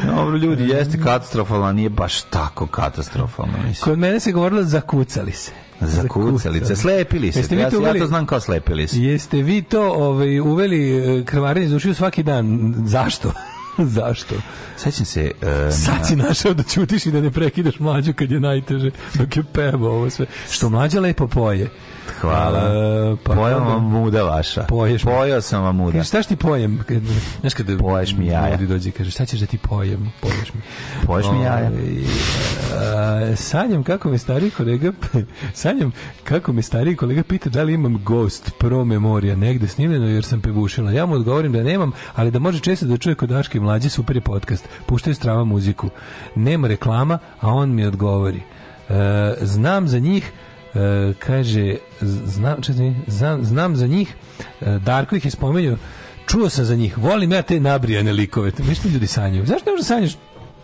Dobro, ljudi, jeste katastrofalno, nije baš tako katastrofalno. Mislim. Kod mene se govorilo zakucali se. Zakucalice, slepili se. Jeste vi to uveli, ja to znam kao slepili se. Jeste vi to ovaj, uveli e, krvarenje iz ušiju svaki dan? Zašto? Zašto? Sećam se... Uh, Sad si našao da ćutiš i da ne prekidaš mlađu kad je najteže, dok je peva ovo sve. Što mlađa lepo poje. Hvala. Uh, pa Pojeo vam muda vaša. Poješ Pojeo sam vam muda. Kaže, šta ti pojem? Kad, znaš kada poješ mi jaja. Ljudi dođe kaže, šta ćeš da ti pojem? Poješ mi. Poješ mi jaja. Uh, sanjam kako me stari kolega sanjam kako me stari kolega pita da li imam Ghost Pro Memorija negde snimljeno jer sam pevušila. Ja mu odgovorim da nemam, ali da može često da čuje kod Daške mlađe super je podcast. Puštaju strava muziku. Nema reklama, a on mi odgovori. Uh, znam za njih E, kaže, znam, četni, znam, znam za njih, e, Darko ih je spomenuo, čuo sam za njih, volim ja te nabrijane likove, mi što ljudi sanjaju, zašto ne možda sanjaš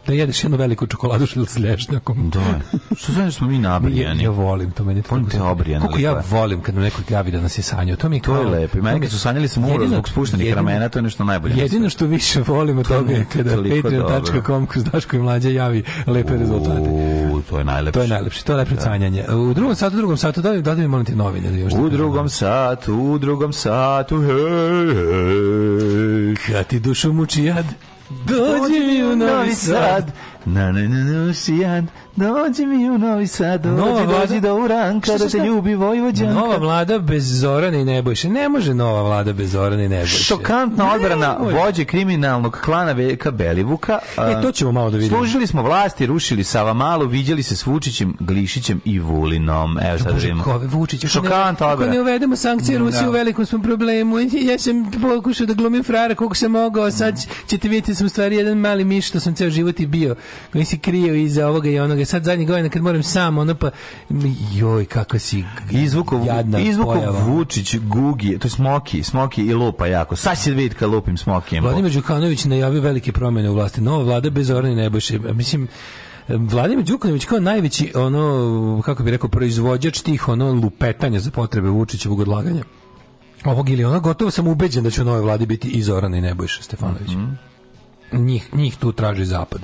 da jedeš jednu veliku čokoladu s lješnjakom. Da. Što znači smo mi nabrijani? Ja, ja volim to meni. Volim te obrijani. Kako ja volim kad neko javi da nas je sanjao. To mi je kao, To je lepo. Meni kad su sanjali sam umro zbog spuštenih jedino, ramena, to je nešto najbolje. Jedino što više volim od toga je kada patreon.com kroz Daško i mlađe javi lepe rezultate. To je najlepše. To je najlepše. To je lepo da. sanjanje. U drugom satu, u drugom satu, da da mi molim te novine. Da još u drugom satu, u drugom satu, hej, hej. Kad ti dušu muči jad. Dođi mi u Novi Sad, na na na na Dođi da mi u Novi Sad, da dođi, nova vlada, do Uranka, da te ljubi Vojvođanka. Nova vlada bez Zorana i Nebojše. Ne može nova vlada bez Zorana i Nebojše. Šokantna odbrana ne, vođe kriminalnog klana Veljka Belivuka. E, to ćemo malo da vidimo. Služili smo vlasti, rušili Sava malo, viđali se s Vučićem, Glišićem i Vulinom. Evo sad da vidimo. Kove Vučić? Šokantna odbrana. Ako ne uvedemo sankcije Rusije u velikom smo problemu. Ja sam pokušao da glumim frara koliko sam mogao. Sad ćete vidjeti sam stvari jedan mali miš što sam ceo život i bio. Koji se krio iza ovoga i onoga snage, sad zadnje godine kad moram sam, ono pa, joj, kako si izvuko, jadna izvuko pojava. Vučić, Gugi, to je Smoki, Smoki i Lupa jako. Sad će vidjeti kad lupim Smokijem. Vladimir Đukanović najavio velike promjene u vlasti. Nova vlada bez Orne Nebojše. Mislim, Vladimir Đukanović kao najveći ono kako bi rekao proizvođač tih ono lupetanja za potrebe Vučićevog odlaganja ovog ili ono gotovo sam ubeđen da će u novoj vladi biti i Zorana i Nebojša Stefanović. Mm -hmm. njih, njih tu traži zapad.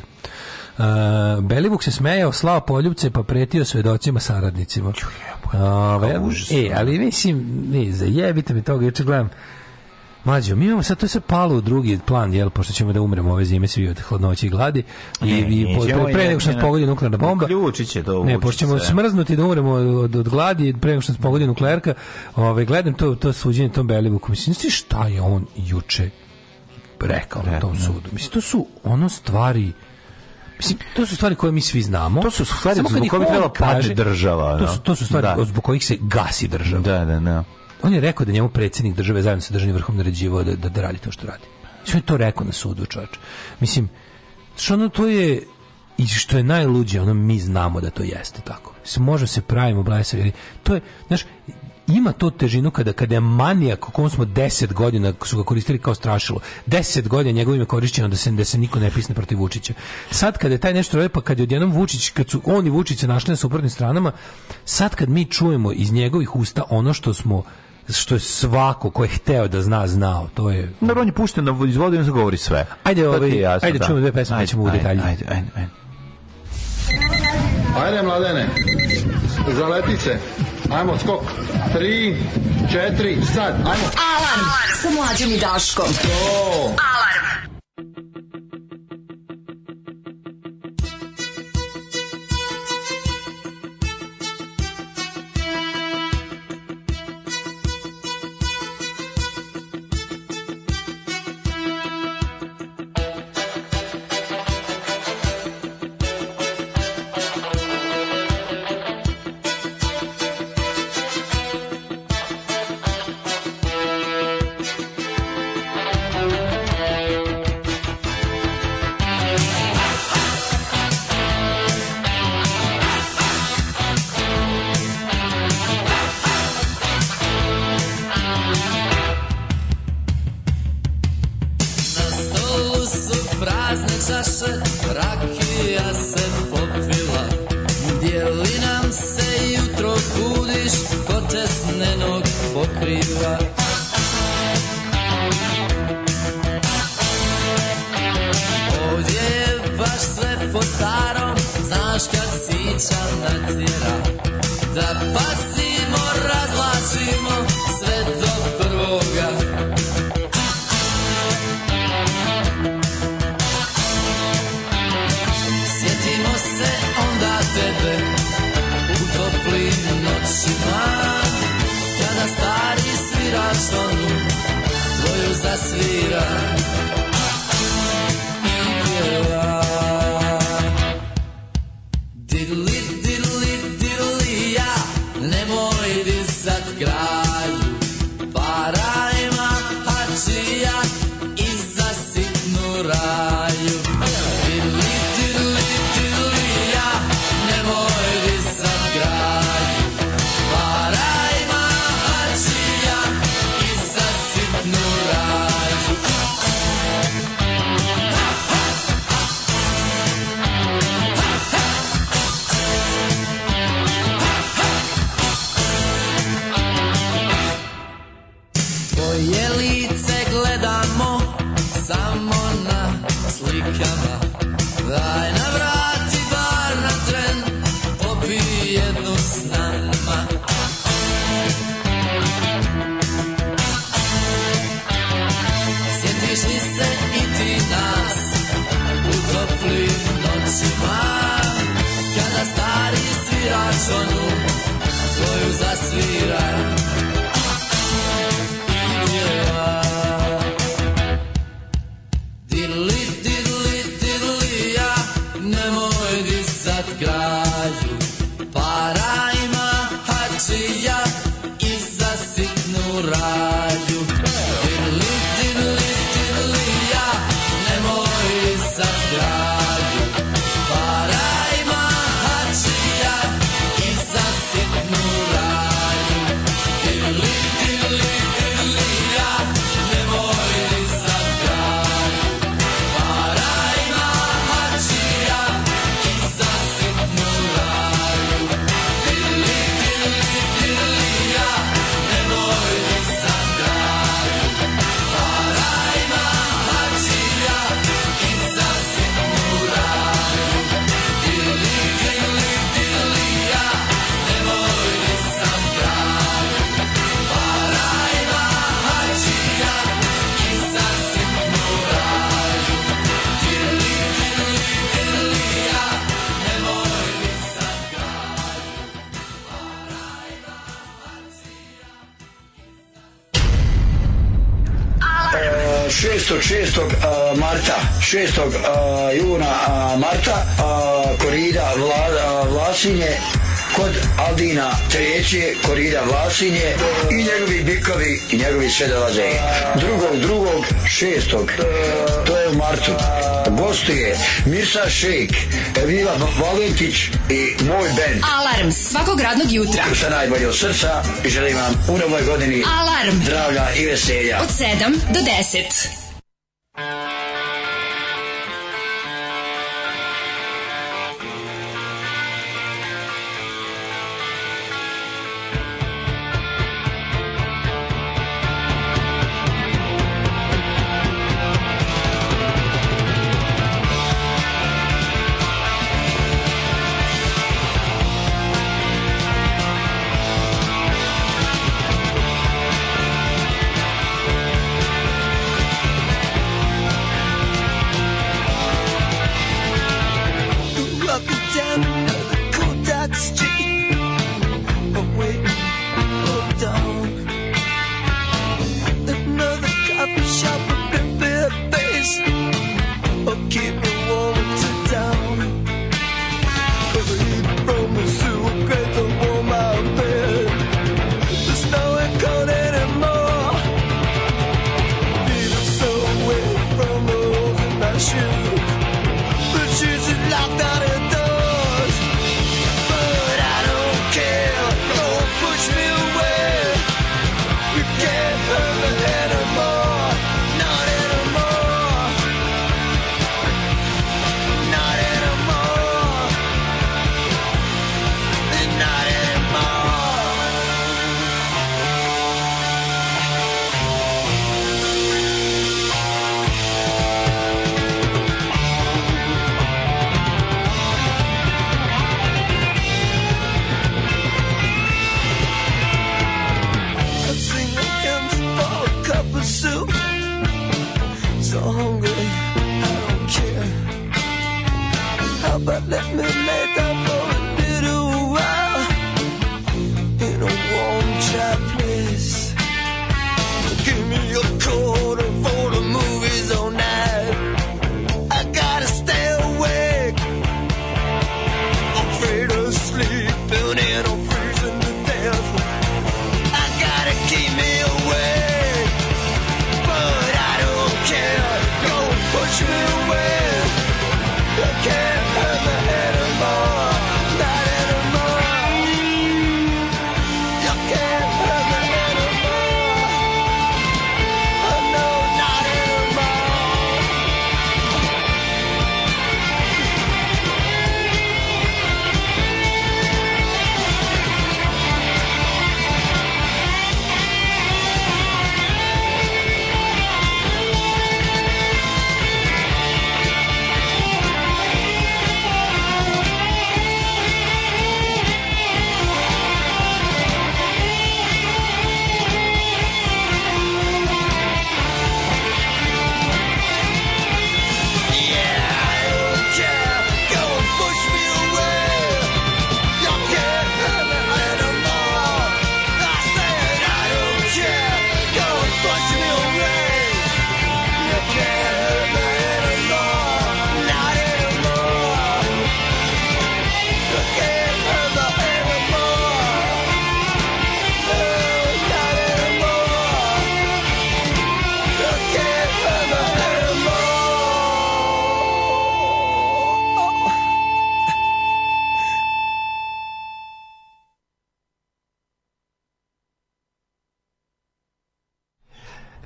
Eh, Belivuk se smejao, slao poljubce, pa pretio svedocima saradnicima. Ove, e, ali mislim, ne, zajebite mi toga, juče gledam, Mađo, mi imamo sad to se palo u drugi plan, jel, pošto ćemo da umremo ove zime svi od hladnoće i gladi. I, ne, i po, pre, pre nego što nas pogodi nuklearna bomba. Ključi će to Ne, pošto ćemo se. smrznuti da umremo od, od gladi, pre nego što nas pogodi nuklearka. Ove, gledam to, to suđenje tom Belivuku. Mislim, šta je on juče rekao ne, na tom sudu? Mislim, to su ono stvari Mislim, to su stvari koje mi svi znamo. To su stvari zbog kojih treba kaže, država. To su, to su stvari da. zbog kojih se gasi država. Da, da, da. On je rekao da njemu predsjednik države zajedno sa državnim vrhom naređivao da, da, da radi to što radi. Sve znači, to rekao na sudu, čovječ? Mislim, što ono to je i što je najluđe, ono mi znamo da to jeste tako. Možemo se pravimo, blajsavi, to je, znaš, ima to težinu kada kada je manijak kom smo 10 godina su ga koristili kao strašilo. 10 godina njegovim je korišćeno da se da se niko ne pisne protiv Vučića. Sad kada je taj nešto radi pa kad je odjednom Vučić kad su oni Vučić se našli na suprotnim stranama, sad kad mi čujemo iz njegovih usta ono što smo što je svako ko je hteo da zna znao to je Naravno on je pušten na izvodu i govori sve ajde ovaj, jasno, ajde da. čujemo dve pesme pa ajde, ćemo u detalje ajde ajde ajde ajde mladene zaleti se Ajmo, skok. Tri, četiri, sad. Ajmo. Alarm sa mlađom i Daškom. To. Alarm. osinje i njegovi bikovi i njegovi sve Drugog, drugog, šestog, to je u martu. Gostuje Mirsa Šejk, Evila Valentić i moj band. Alarm svakog radnog jutra. Sa najbolje od srca i želim vam u novoj godini Alarm. zdravlja i veselja. Od 7 do 10.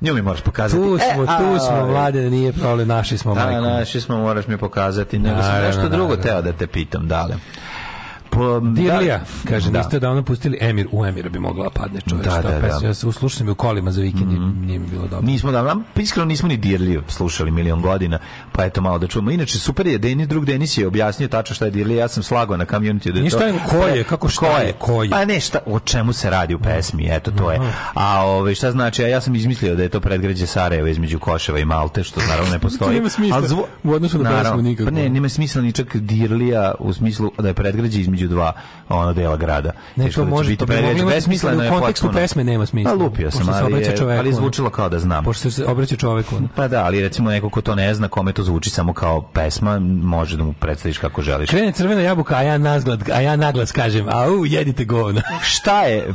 Nju mi moraš pokazati. Tu e, smo, e, a, tu smo, vlade, nije problem, naši smo, da, majko. Naši smo, moraš mi pokazati. Nego sam nešto drugo teo da te pitam, dale. Po, Dirlija, da, kaže, da. niste davno pustili Emir, u Emira bi mogla padne čovjek. Da, da, pa da. Ja se uslušao sam u kolima za vikend, mm -hmm. nije mi bilo dobro. Nismo davno, iskreno nismo ni Dirliju slušali milion godina pa eto malo da čujemo. Inače super je Denis drug Denis je objasnio tačno šta je Dirli, ja sam slagao na community da je to. je ko je, kako šta je, ko je. Pa ne, šta, o čemu se radi u pesmi, eto to je. A ove ovaj, šta znači, a ja sam izmislio da je to predgrađe Sarajeva između Koševa i Malte, što naravno ne postoji. nema smisla. Zvo... U odnosu na naravno, pesmu nikako. Pa ne, nema smisla ni čak Dirlija u smislu da je predgrađe između dva ono dela grada. Ne, to da može biti predgrađe besmisleno je. U kontekstu pesme nema smisla. Pa sam, ali, ali zvučilo kao da znam. Pošto se obraća čoveku. Pa da, ali recimo neko ko to ne zna, kome to zvuči samo kao pesma, može da mu predstaviš kako želiš. Krene crvena jabuka, a ja naglad, a ja naglas kažem, au, jedite govna. šta je,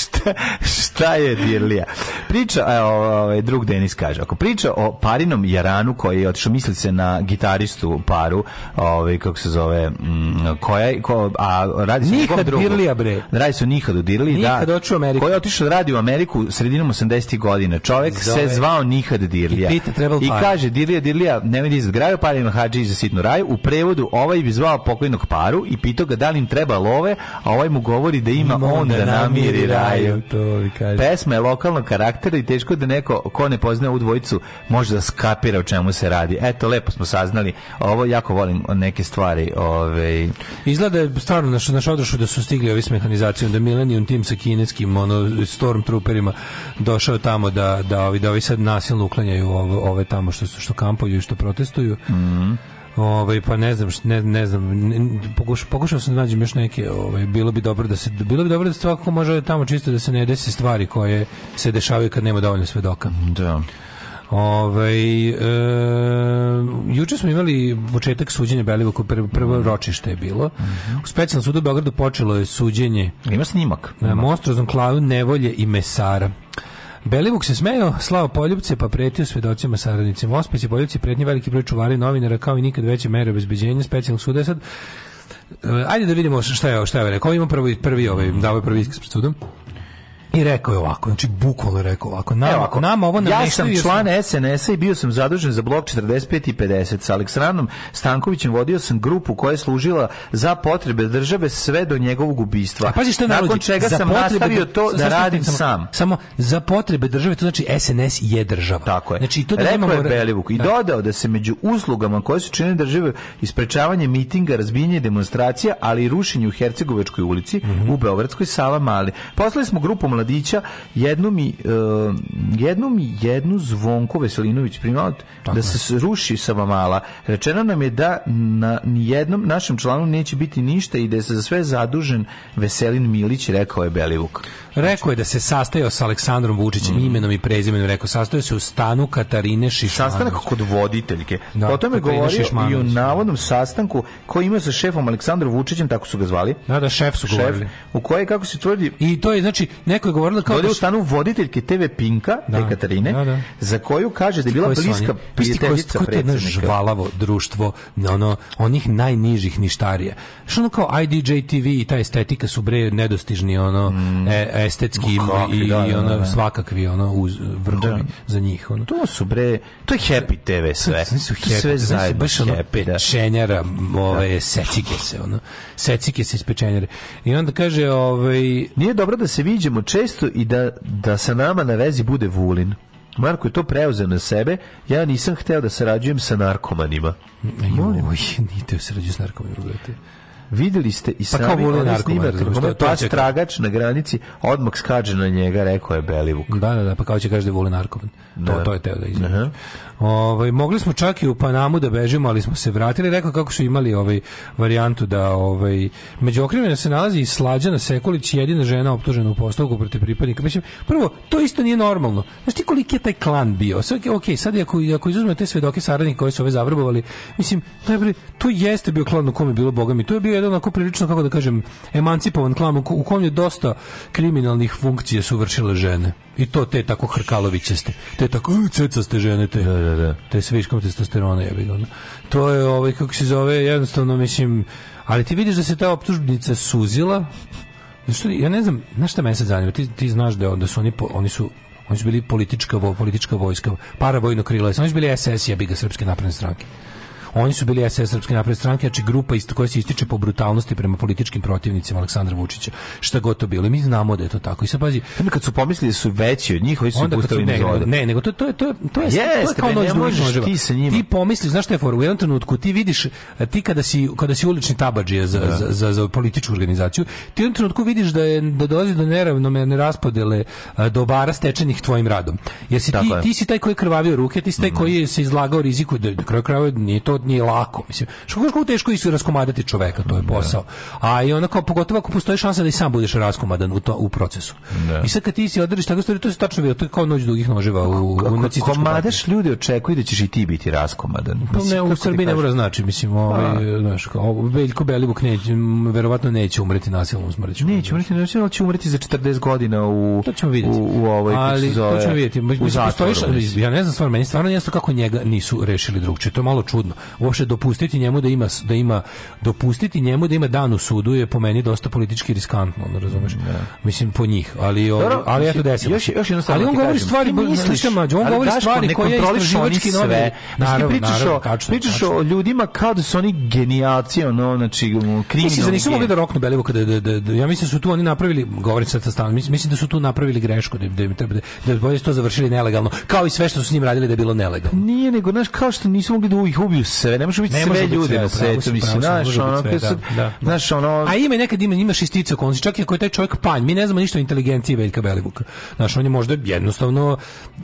šta, šta je dirlija? Priča, e, ovaj drug Denis kaže, ako priča o parinom jaranu koji je otišao, misli se na gitaristu paru, ovaj kako se zove, mm, koja, ko, a radi se Nikad dirlija, bre. Radi se o Nihadu dirliji, da. Nikad otišao u Ameriku. Koji je otišao da radi u Ameriku sredinom 80-ih godina. Čovek zove. se zvao nikad Dirlija. I, pita, I kaže, Dirlija, Dirlija, ne Hadži za graju, paljen Hadži za sitnu raju. U prevodu ovaj bi zvao pokojnog paru i pitao ga da li im treba love, a ovaj mu govori da ima Mom on da, da namiri raju. To kaže. Pesma je lokalnog karaktera i teško da neko ko ne poznaje ovu dvojicu može da skapira o čemu se radi. Eto, lepo smo saznali. Ovo jako volim neke stvari. Ove... Ovaj. Izgleda je stvarno naš, naš odrošu da su stigli ovi s mehanizacijom, da Millennium tim sa kineskim ono, stormtrooperima došao tamo da, da, ovi, da ovi sad nasilno uklanjaju ove, ove tamo što, su, što kampuju i što protiv protestuju. Mm Ovaj pa ne znam ne ne znam pokušao pokušao sam da nađem još neke ovaj bilo bi dobro da se bilo bi dobro da svakako može tamo čisto da se ne desi stvari koje se dešavaju kad nema dovoljno svedoka. Da. Ovaj e, juče smo imali početak suđenja Belivuku, prvo, prvo mhm. ročište je bilo. Mm -hmm. U specijalnom sudu u Beogradu počelo je suđenje. Ima snimak. Na monstruoznom klavu Nevolje i Mesara. Belivuk se smeo, slao poljubce, pa pretio svedocima saradnicima. Ospec i poljubci pretnje veliki broj čuvari novinara, kao i nikad veće mere obezbeđenja specijalnog suda. E sad, e, ajde da vidimo šta je, šta je rekao. Ima prvi, prvi ovaj, dao je prvi iskaz pred sudom. I rekao je ovako, znači bukvalno je rekao ovako. Na, Evo, ako, nama ovo ja sam član SNS-a i bio sam zadužen za blok 45 i 50. Sa Aleksandrom Stankovićem vodio sam grupu koja je služila za potrebe države sve do njegovog ubistva. Pazi što Nakon navođi, čega sam nastavio to da radim sam, sam. Samo za potrebe države, to znači SNS je država. Tako je. Znači, to da rekao je Belivuk i da. dodao da se među uslugama koje su čine države isprečavanje mitinga, razbijenje demonstracija, ali i rušenje u Hercegovačkoj ulici mm -hmm. u Beogradskoj Sava Mali. Poslali smo grupu mladića, jednu mi, uh, jednu, mi jednu Zvonko Veselinović primao da se ruši mala. Rečeno nam je da na nijednom našem članu neće biti ništa i da je za sve zadužen Veselin Milić, rekao je Belivuk. Rekao je da se sastajao sa Aleksandrom Vučićem mm. imenom i prezimenom, rekao sastajao se u stanu Katarine Šišmanović. Sastanak kod voditeljke. Da, Potom je govorio i o navodnom sastanku koji imao sa šefom Aleksandrom Vučićem, tako su ga zvali. Da, da, šef su šef, govorili. U kojoj, kako se tvrdi... I to je, znači, neko koja je govorila kao... da, da u stanu voditeljke TV Pinka, da, te da, da. za koju kaže da je bila bliska prijateljica predsednika. žvalavo društvo ono, onih najnižih ništarija. Što ono kao IDJ TV i ta estetika su bre nedostižni ono, mm. e, estetski Kakvi, i, da, i da, ono, da, svakakvi ono, uz, vrhovi za njih. Ono. To su bre... To je Happy TV sve. To, su happy, sve zajedno. Baš ono pečenjara, ove, secike se, ono. Secike se iz pečenjara. I onda kaže, ovaj... Nije dobro da se viđemo, če često i da, da sa nama na vezi bude Vulin. Marko je to preuzeo na sebe. Ja nisam hteo da sarađujem sa narkomanima. E, joj, nite da sarađujem sa narkomanima, brate. Videli ste i sami pa kao voli narkoman, razumiješ, pas tragač na granici odmah skađe na njega, rekao je Belivuk. Da, da, da, pa kao će kaže da voli narkoman. To, da. to je teo da izgleda. Ovaj mogli smo čak i u Panamu da bežimo, ali smo se vratili. Rekao kako su imali ovaj varijantu da ovaj među okrivljenima se nalazi i Slađana Sekulić, jedina žena optužena u postupku protiv pripadnika. Mislim, prvo to isto nije normalno. Znaš ti koliki je taj klan bio? Sve ok, sad ako ako izuzmemo te svedoke saradnike koji su ove zavrbovali, mislim, najbolje to jeste bio klan u kome je bilo bogami. To je bio jedan onako prilično kako da kažem emancipovan klan u kom je dosta kriminalnih funkcija su vršile žene. I to te tako hrkaloviće ste. Te tako ceca ste žene te. Da, da, da. Te s viškom testosterona bilo. To je ovaj, kako se zove, jednostavno, mislim, ali ti vidiš da se ta optužnica suzila. Zašto ja ne znam, na šta me sad zanima? Ti, ti znaš da, onda su oni, po, oni su oni su bili politička, vo, politička vojska, paravojno krilo, oni su bili SS, jebi ga, Srpske napredne stranke. Oni su bili SS Srpske napredne stranke, znači grupa isto koja se ističe po brutalnosti prema političkim protivnicima Aleksandra Vučića. Šta god to bilo, mi znamo da je to tako. I sad pazi, onda kad su pomislili da su veći od njih, oni su pustili su ne, ne, nego to to to to je yes, to je kao ne možeš ti sa njima. Ti pomisliš, znaš šta je foru, u jednom trenutku ti vidiš ti kada si kada si ulični tabadžija za, da. za, za, za političku organizaciju, ti u jednom trenutku vidiš da je da dolazi do neravnomerne raspodele dobara stečenih tvojim radom. Jer si ti, ti si taj koji je krvavio ruke, ti si taj mhm. koji se izlagao riziku da kraj krajeva nije to nije lako, mislim. Što kako teško i su raskomadati čoveka, to je da. posao. A i onako pogotovo ako postoji šansa da i sam budeš raskomadan u to u procesu. Da. I sad kad ti si odrediš tako stvari, to se tačno bilo, to je kao noć dugih noževa u, kako, u nacističku. Komadaš ljudi očekuju da ćeš i ti biti raskomadan. Pa ne, u Srbiji ne mora znači, mislim, pa. ovaj, znaš, kao, Veljko Belivuk neće, verovatno neće umreti nasilnom smrću. Neće umreti nasilnom, ali će umreti za 40 godina u... To ćemo vidjeti. U, u ovaj, ali, zove, to ćemo vidjeti. Mislim, postojiš, ja ne znam stvarno, meni stvarno jasno kako njega nisu rešili drugče, To je malo čudno uopšte dopustiti njemu da ima da ima dopustiti njemu da ima dan u sudu je po meni dosta politički riskantno, ono razumeš. Yeah. Da. Mislim po njih, ali o, Dobro, ali eto desilo. Još još jednostavno. Ali da on govori stvari, misliš, mađo, on govori stvari pa koje istraživački nove. Naravno, pričaš naravno, o, tačno, pričaš tačno. o ljudima kao da su oni genijalci, ono, znači kriminalni. Mislim da nisu mogli da roknu Belivu kada da, da, da, ja mislim da su tu oni napravili, govorim sad sa stan, mislim da su tu napravili grešku, da da treba da, da bolje to završili nelegalno, kao i sve što su s njim radili da je bilo nelegalno. Pa nije nego, znaš, kao što nisu mogli da ih ubiju sve, ne možeš biti sve ljude na svetu, mislim, znaš, ono, sve, da, da, znaš, ono... A ima nekad ima, imaš istice okolnosti, čak i ako je taj čovjek panj, mi ne znamo ništa o inteligenciji Veljka Belivuka. Znaš, on je možda jednostavno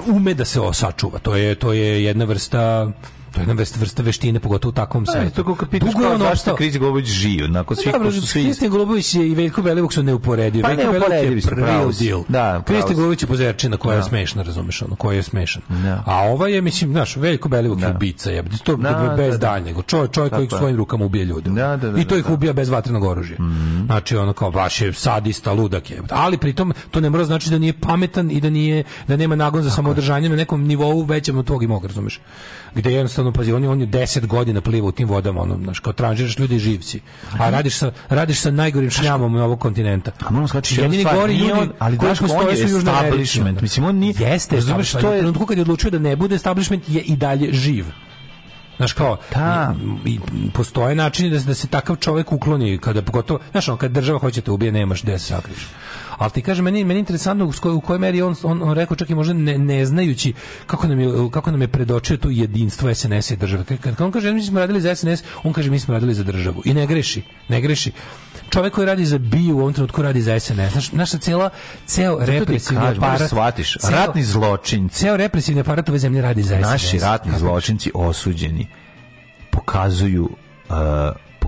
ume da se osačuva, to je, to je jedna vrsta To je jedna vrsta veštine, pogotovo u takvom pa, sajtu. E, tako kad pitaš kao zašto Krizi Golubović živ, nakon svih pa ko su svi... Kristi Golubović i Veljko Belivuk su neuporedivi. Pa neuporedivi su, pravo si. Da, Kristi Golubović je pozerčina koja je da. smešna, razumeš, ono, koja je smešna. Da. A ova je, mislim, znaš, Veljko Belivuk je da. ubica, je, to bez daljnjeg. Čovjek, čovjek koji svojim rukama ubije ljude. I to ih ubija bez vatrenog oružja. Mhm. Znači, ono kao, baš je sadista, ludak je. Ali pritom, to ne mora znači da nije pametan i da nije da nema nagon za samoodržanje na nekom nivou većem od tvog i mog, razumeš. Gde jednostavno jednostavno pazi on je on je 10 godina pliva u tim vodama on znaš kao tranžiraš ljudi živci a radiš sa radiš sa najgorim šljamom ovog kontinenta a moram skači jedini gori ljudi, on, ali daš on je establishment mislim on nije jeste razumeš što je kad je odlučio da ne bude establishment je i dalje živ Znaš kao, da. i, postoje načini da, da se takav čovjek ukloni, kada pogotovo, znaš on, kad država hoće da te ubije, nemaš gde se sakriš. Ali ti kaže meni, meni je interesantno u kojoj, u kojoj meri on, on, on, rekao čak i možda ne, ne znajući kako nam, je, kako nam je predočio to jedinstvo SNS i države. Kad, kad on kaže, mi da smo radili za SNS, on kaže, mi smo radili za državu. I ne greši, ne greši čovjek koji radi za BIU u ovom trenutku radi za SNS. Znaš, naša cela, ceo represivni aparat... Da shvatiš, ceo, ratni zločin. Ceo represivni aparat ove zemlje radi za SNS. Naši ratni zločinci osuđeni pokazuju uh,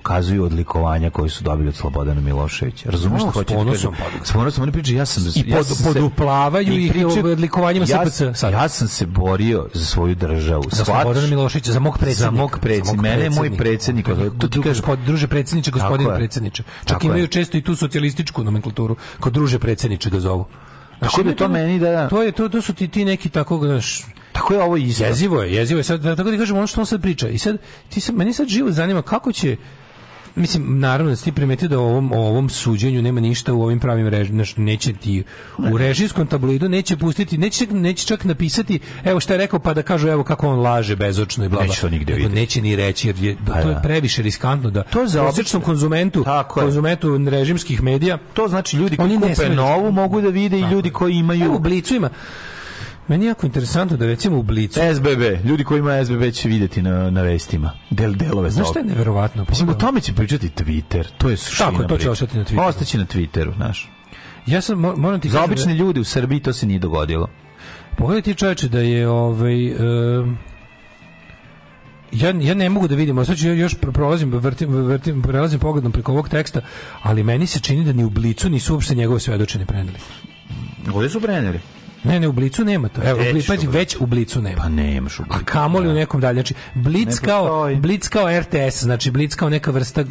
pokazuju odlikovanja koje su dobili od Slobodana Miloševića. Razumeš no, što hoćete? Da s ponosom oni pričaju, ja sam... Da I pod, ja sam poduplavaju se, i pričaju odlikovanjima ja, SPC. Ja sam se borio za svoju državu. Za Slobodana Miloševića, za mog predsednika. Za mog predsednika. Mene je moj predsjednik. To ti kažeš, druže predsedniče, gospodine predsedniče. Čak imaju često i tu socijalističku nomenklaturu. Kod druže predsedniče ga zovu. Znači, tako da to meni da, To je to, to su ti ti neki tako znaš. Tako je ovo isto. Jezivo je, jezivo je sad da, tako da kažemo ono što on sad priča. I sad ti se meni sad život zanima kako će mislim, naravno, da ste primetili da u ovom, o ovom suđenju nema ništa u ovim pravim režim, neće ti u režijskom tabloidu neće pustiti, neće, neće čak napisati evo šta je rekao, pa da kažu evo kako on laže bezočno i blaba. Neće to nigde vidjeti. Neće ni reći, jer je, pa to je da. previše riskantno da to za običnom konzumentu, Tako konzumentu režimskih medija. To znači ljudi koji kupe novu mogu da vide i ljudi koji imaju... Evo, u Blicu ima Meni je jako interesantno da recimo u Blicu... SBB, ljudi koji ima SBB će videti na, na vestima. Del, delove Znaš što je neverovatno? Mislim, o tome će pričati Twitter. To je suština Tako, to će ostati na Twitteru. Ostaće na Twitteru, znaš. Ja sam, moram ti... Za da- obične da... ljudi u Srbiji to se nije dogodilo. Pogledaj ti čoveče da je ovaj... Um, ja, ja ne mogu da vidim, a sad ću još prolazim, vrtim, vrtim, prelazim pogledom preko ovog teksta, ali meni se čini da ni u Blicu nisu uopšte njegove svedočene preneli. Ovdje su preneli. Ne, ne, u Blicu nema to. Evo, već, pazi, već u Blicu nema. Pa nemaš u Blicu. A kamoli u da. nekom dalje. Znači, Blic, ne kao, Blic kao RTS, znači Blic kao neka vrsta...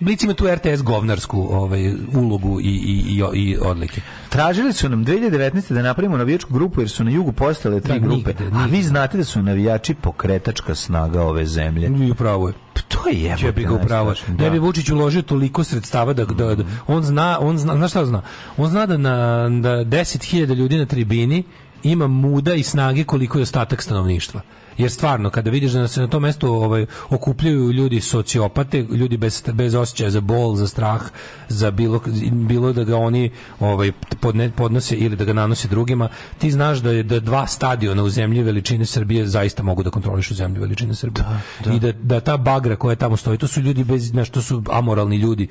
Blic ima tu RTS govnarsku ovaj, ulogu i, i, i, i odlike. Tražili su nam 2019. da napravimo navijačku grupu jer su na jugu postale tri da, grupe. Nigde, nigde. A vi znate da su navijači pokretačka snaga ove zemlje. I pravo je. Pa to je jevo. Ja bih ga upravo. Ne bi da. Vučić uložio toliko sredstava da, da, da on zna, on zna, znaš šta zna? On zna da na da 10.000 ljudi na tribini ima muda i snage koliko je ostatak stanovništva. Jer stvarno kada vidiš da se na tom mestu ovaj okupljaju ljudi sociopate, ljudi bez bez osećaja za bol, za strah, za bilo bilo da ga oni ovaj podne, podnose ili da ga nanose drugima, ti znaš da je da dva stadiona u zemlji veličine Srbije zaista mogu da kontrolišu zemlju veličine Srbije. Da, da. I da, da ta bagra koja tamo stoji, to su ljudi bez nešto su amoralni ljudi,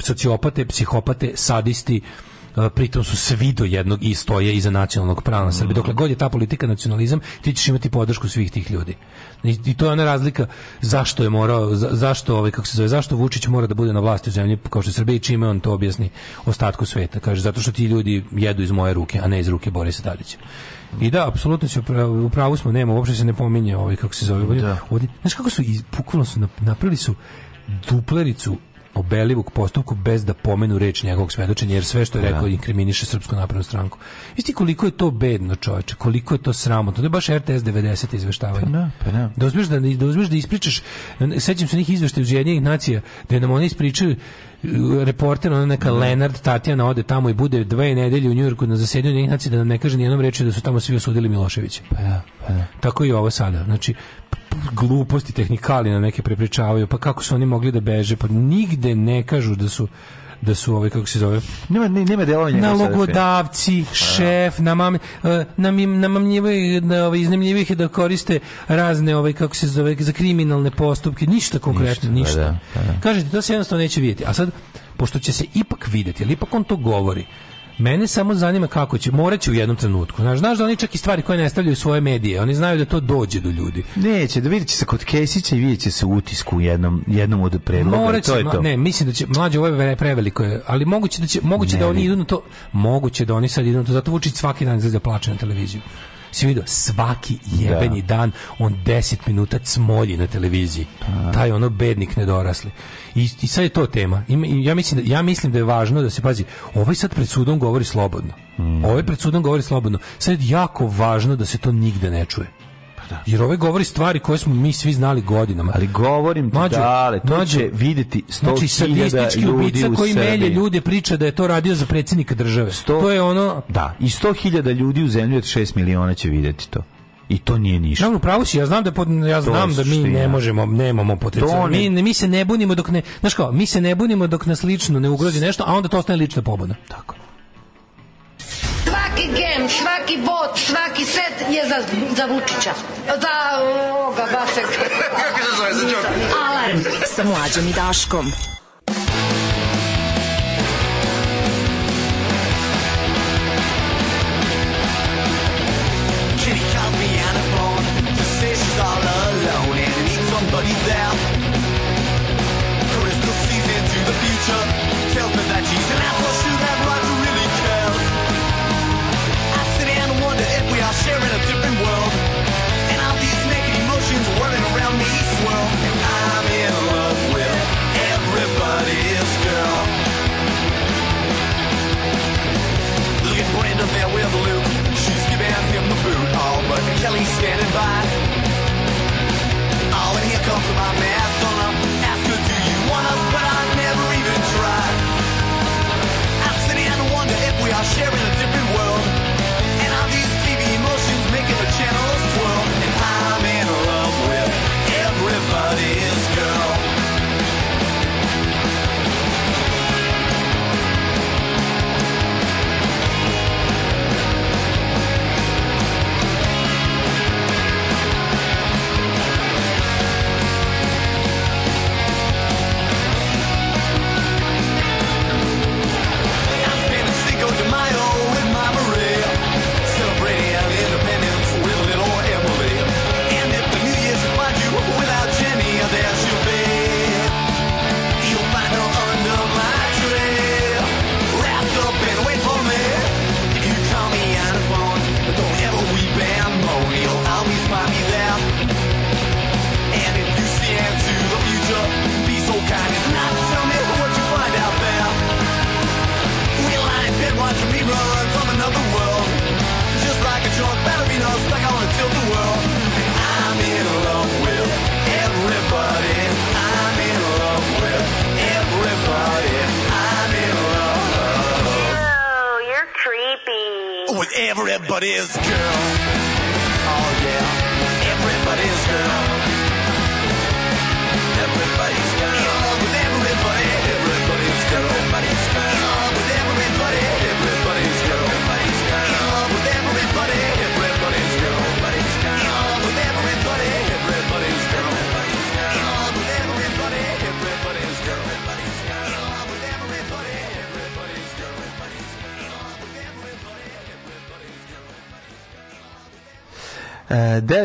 sociopate, psihopate, sadisti, E, pritom su svi do jednog i stoje iza nacionalnog prava na Srbije. Dokle god je ta politika nacionalizam, ti ćeš imati podršku svih tih ljudi. I, i to je ona razlika zašto je morao, za, zašto, ovaj, kako se zove, zašto Vučić mora da bude na vlasti u zemlji kao što je Srbija i čime on to objasni ostatku sveta. Kaže, zato što ti ljudi jedu iz moje ruke, a ne iz ruke Borisa Tadića. I da, apsolutno se u pravu smo, nema, uopšte se ne pominje ovaj kako se zove. Da. Ovdje, da. ovdje, znaš kako su, bukvalno su napravili su duplericu obelivog postupku bez da pomenu reč njegovog svedočenja, jer sve što je da. rekao inkriminiše Srpsku napravnu stranku. Isti koliko je to bedno, čoveče, koliko je to sramotno. To je baš RTS 90 izveštavanje. Pa da, pa ne. Da uzmeš da, da, uzmeš da, da ispričaš, sećam se njih izveštaja iz Ujedinjenih nacija, da nam oni ispričaju uh, reporter, ona neka ne. Lenard Tatjana ode tamo i bude dve nedelje u Njujorku na zasedanju njih nacija da nam ne kaže nijednom reči da su tamo svi osudili Miloševića. Pa, ja, pa ja. Tako i ovo sada. Znači, gluposti tehnikali na neke prepričavaju, pa kako su oni mogli da beže, pa nigde ne kažu da su da su ovaj kako se zove nema nema delovanja nalogodavci da. šef na mam e, na im nam da ovaj iznajmljivih da koriste razne ovaj kako se zove za kriminalne postupke ništa konkretno ništa, da, ništa. Da, da, da. kažete to se jednostavno neće vidjeti a sad pošto će se ipak videti, ali ipak on to govori Mene samo zanima kako će, moraće u jednom trenutku. Znaš, znaš da oni čak i stvari koje ne stavljaju svoje medije, oni znaju da to dođe do ljudi. Neće, da vidjet će se kod Kesića i vidjet će se utisku u jednom, jednom od predloga. Moraće, to je to. ne, mislim da će, mlađe, ovo je preveliko, je, ali moguće da, će, moguće da ne, da oni idu na to, moguće da oni sad idu na to, zato Vučić svaki dan izlazi da plače na televiziju si vidio, svaki jebeni da. dan on 10 minuta cmolji na televiziji. A. Pa. Taj ono bednik nedorasli. I, i sad je to tema. I, ja, mislim da, ja mislim da je važno da se pazi, ovaj sad pred sudom govori slobodno. Mm. Ovaj pred sudom govori slobodno. Sad je jako važno da se to nigde ne čuje. Pa da. Jer ove ovaj govori stvari koje smo mi svi znali godinama. Ali govorim ti mađo, dale, to mađo, će videti 100 znači, statistički ubica koji melje ljude priča da je to radio za predsjednika države. 100, to je ono... Da, i 100.000 ljudi u zemlji od 6 miliona će videti to i to nije ništa. Dobro, pravo si, ja znam da pod, ja znam da mi ne možemo, nemamo potencijal. Mi, mi se ne bunimo dok ne, znaš kao, mi se ne bunimo dok nas lično ne ugrozi nešto, a onda to ostane lična pobuda. Tako. Svaki gem, svaki bot, svaki set je za, za Vučića. Za e, ovoga, Kako se zove, za Alarm sa mlađom i Daškom. back. Oh, and here comes my man.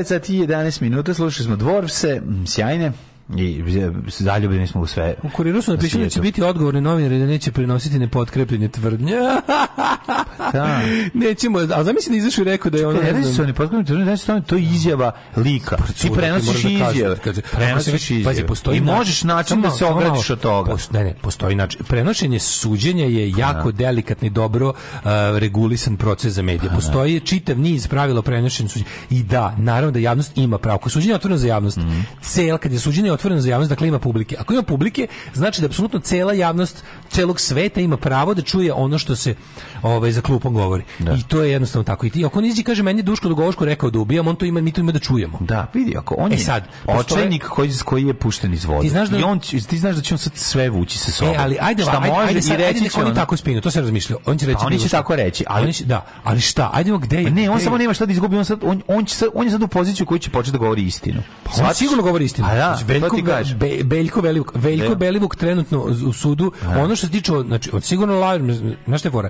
9 sati 11 minuta, slušali smo Dvorvse, sjajne. I e, zaljubljeni smo u sve. U kuriru su napisali da će biti odgovorni novinari da neće prenositi nepotkrepljene tvrdnje. da. Nećemo, a zamisli da izašao i rekao da je ono... Ne znam. su oni potkreni teorije, znači to je izjava lika. Pa, ti da prenosiš da izjave. Da prenosiš izjave. I možeš način da se ogradiš od toga. Ne, ne, postoji način. Prenošenje suđenja je pa, jako delikatni, dobro uh, regulisan proces za medije. Pa, postoji čitav niz pravila prenošenja suđenja. I da, naravno da javnost ima pravo. Ako suđenje je otvoreno za javnost, mhm. cel, kad je suđenje otvoreno za javnost, dakle ima publike. Ako ima publike, znači da apsolutno cela javnost celog sveta ima pravo da čuje ono što se ovaj, za klub glupan govori. Da. I to je jednostavno tako. I ti, ako nisi kaže meni Duško Dugovoško rekao da ubijam, on to ima, mi to ima da čujemo. Da, vidi, ako on e je e sad, postoje... očajnik koji, koji je pušten iz vode. Ti znaš da, I on, ti znaš da će on sad sve vući sa e, sobom. E, ali ajde, šta ajde, može ajde, sad, i reći ajde, će on... on... tako spinu, to se razmišlja. On će pa reći pa, oni će tako reći, ali oni će, da, ali šta? Ajde, gde je? Pa ne, on samo nema šta da izgubi, on sad on on će sad, on je sad u poziciju koju će početi da govori istinu. Pa on sigurno govori istinu. A da, znači, Veljko, Be, Beljko Belivuk, Veljko da. Belivuk trenutno u sudu, da. ono što se tiče, znači, od sigurno lažem, znaš te fora,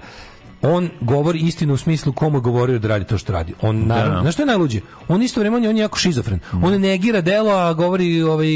on govori istinu u smislu komu je govorio da radi to što radi. On da. naravno, da. znaš što je najluđe? On isto vrijeme on je, on je jako šizofren. Mm. On negira delo, a govori ovaj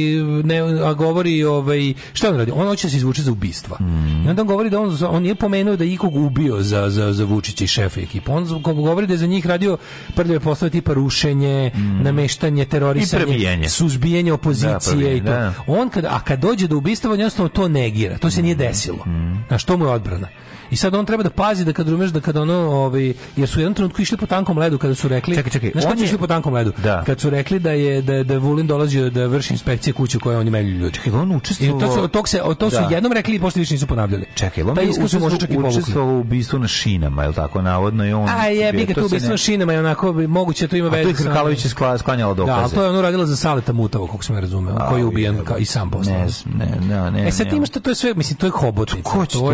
ne, a govori ovaj šta on radi? On hoće da se izvuče za ubistva. Mm. I onda on govori da on on nije pomenuo da je ikog ubio za za za Vučića i šefa ekipe. On govori da je za njih radio prljave poslove tipa rušenje, mm. nameštanje, terorisanje, suzbijanje da, opozicije da, i to. Da. On kad a kad dođe do ubistva, on jednostavno to negira. To se nije mm. desilo. Mm. Na što mu je odbrana? I sad on treba da pazi da kad umeš da kad ono ovaj jer su u jednom trenutku išli po tankom ledu kada su rekli Čekaj, čekaj. Znaš kad su išli po tankom ledu? Da. Kad su rekli da je da da Vulin dolazio da vrši inspekcije kuće koje oni melju ljudi. Čekaj, on učestvovao. to se to se to su da. jednom rekli i posle više nisu ponavljali. Čekaj, on je učestvovao u ubistvu na šinama, je l' tako? Navodno je on. A je, bi ga tu ubistvo na šinama je onako moguće da to ima veze. to je Krkalović je sklanjala da, dokaze. Da, to je on uradila za Saleta Mutavo, kako se me razume, koji je ubijen i sam posle. Ne, ne, ne. E sad imaš što to je sve, mislim, to je hobot. Ko će to,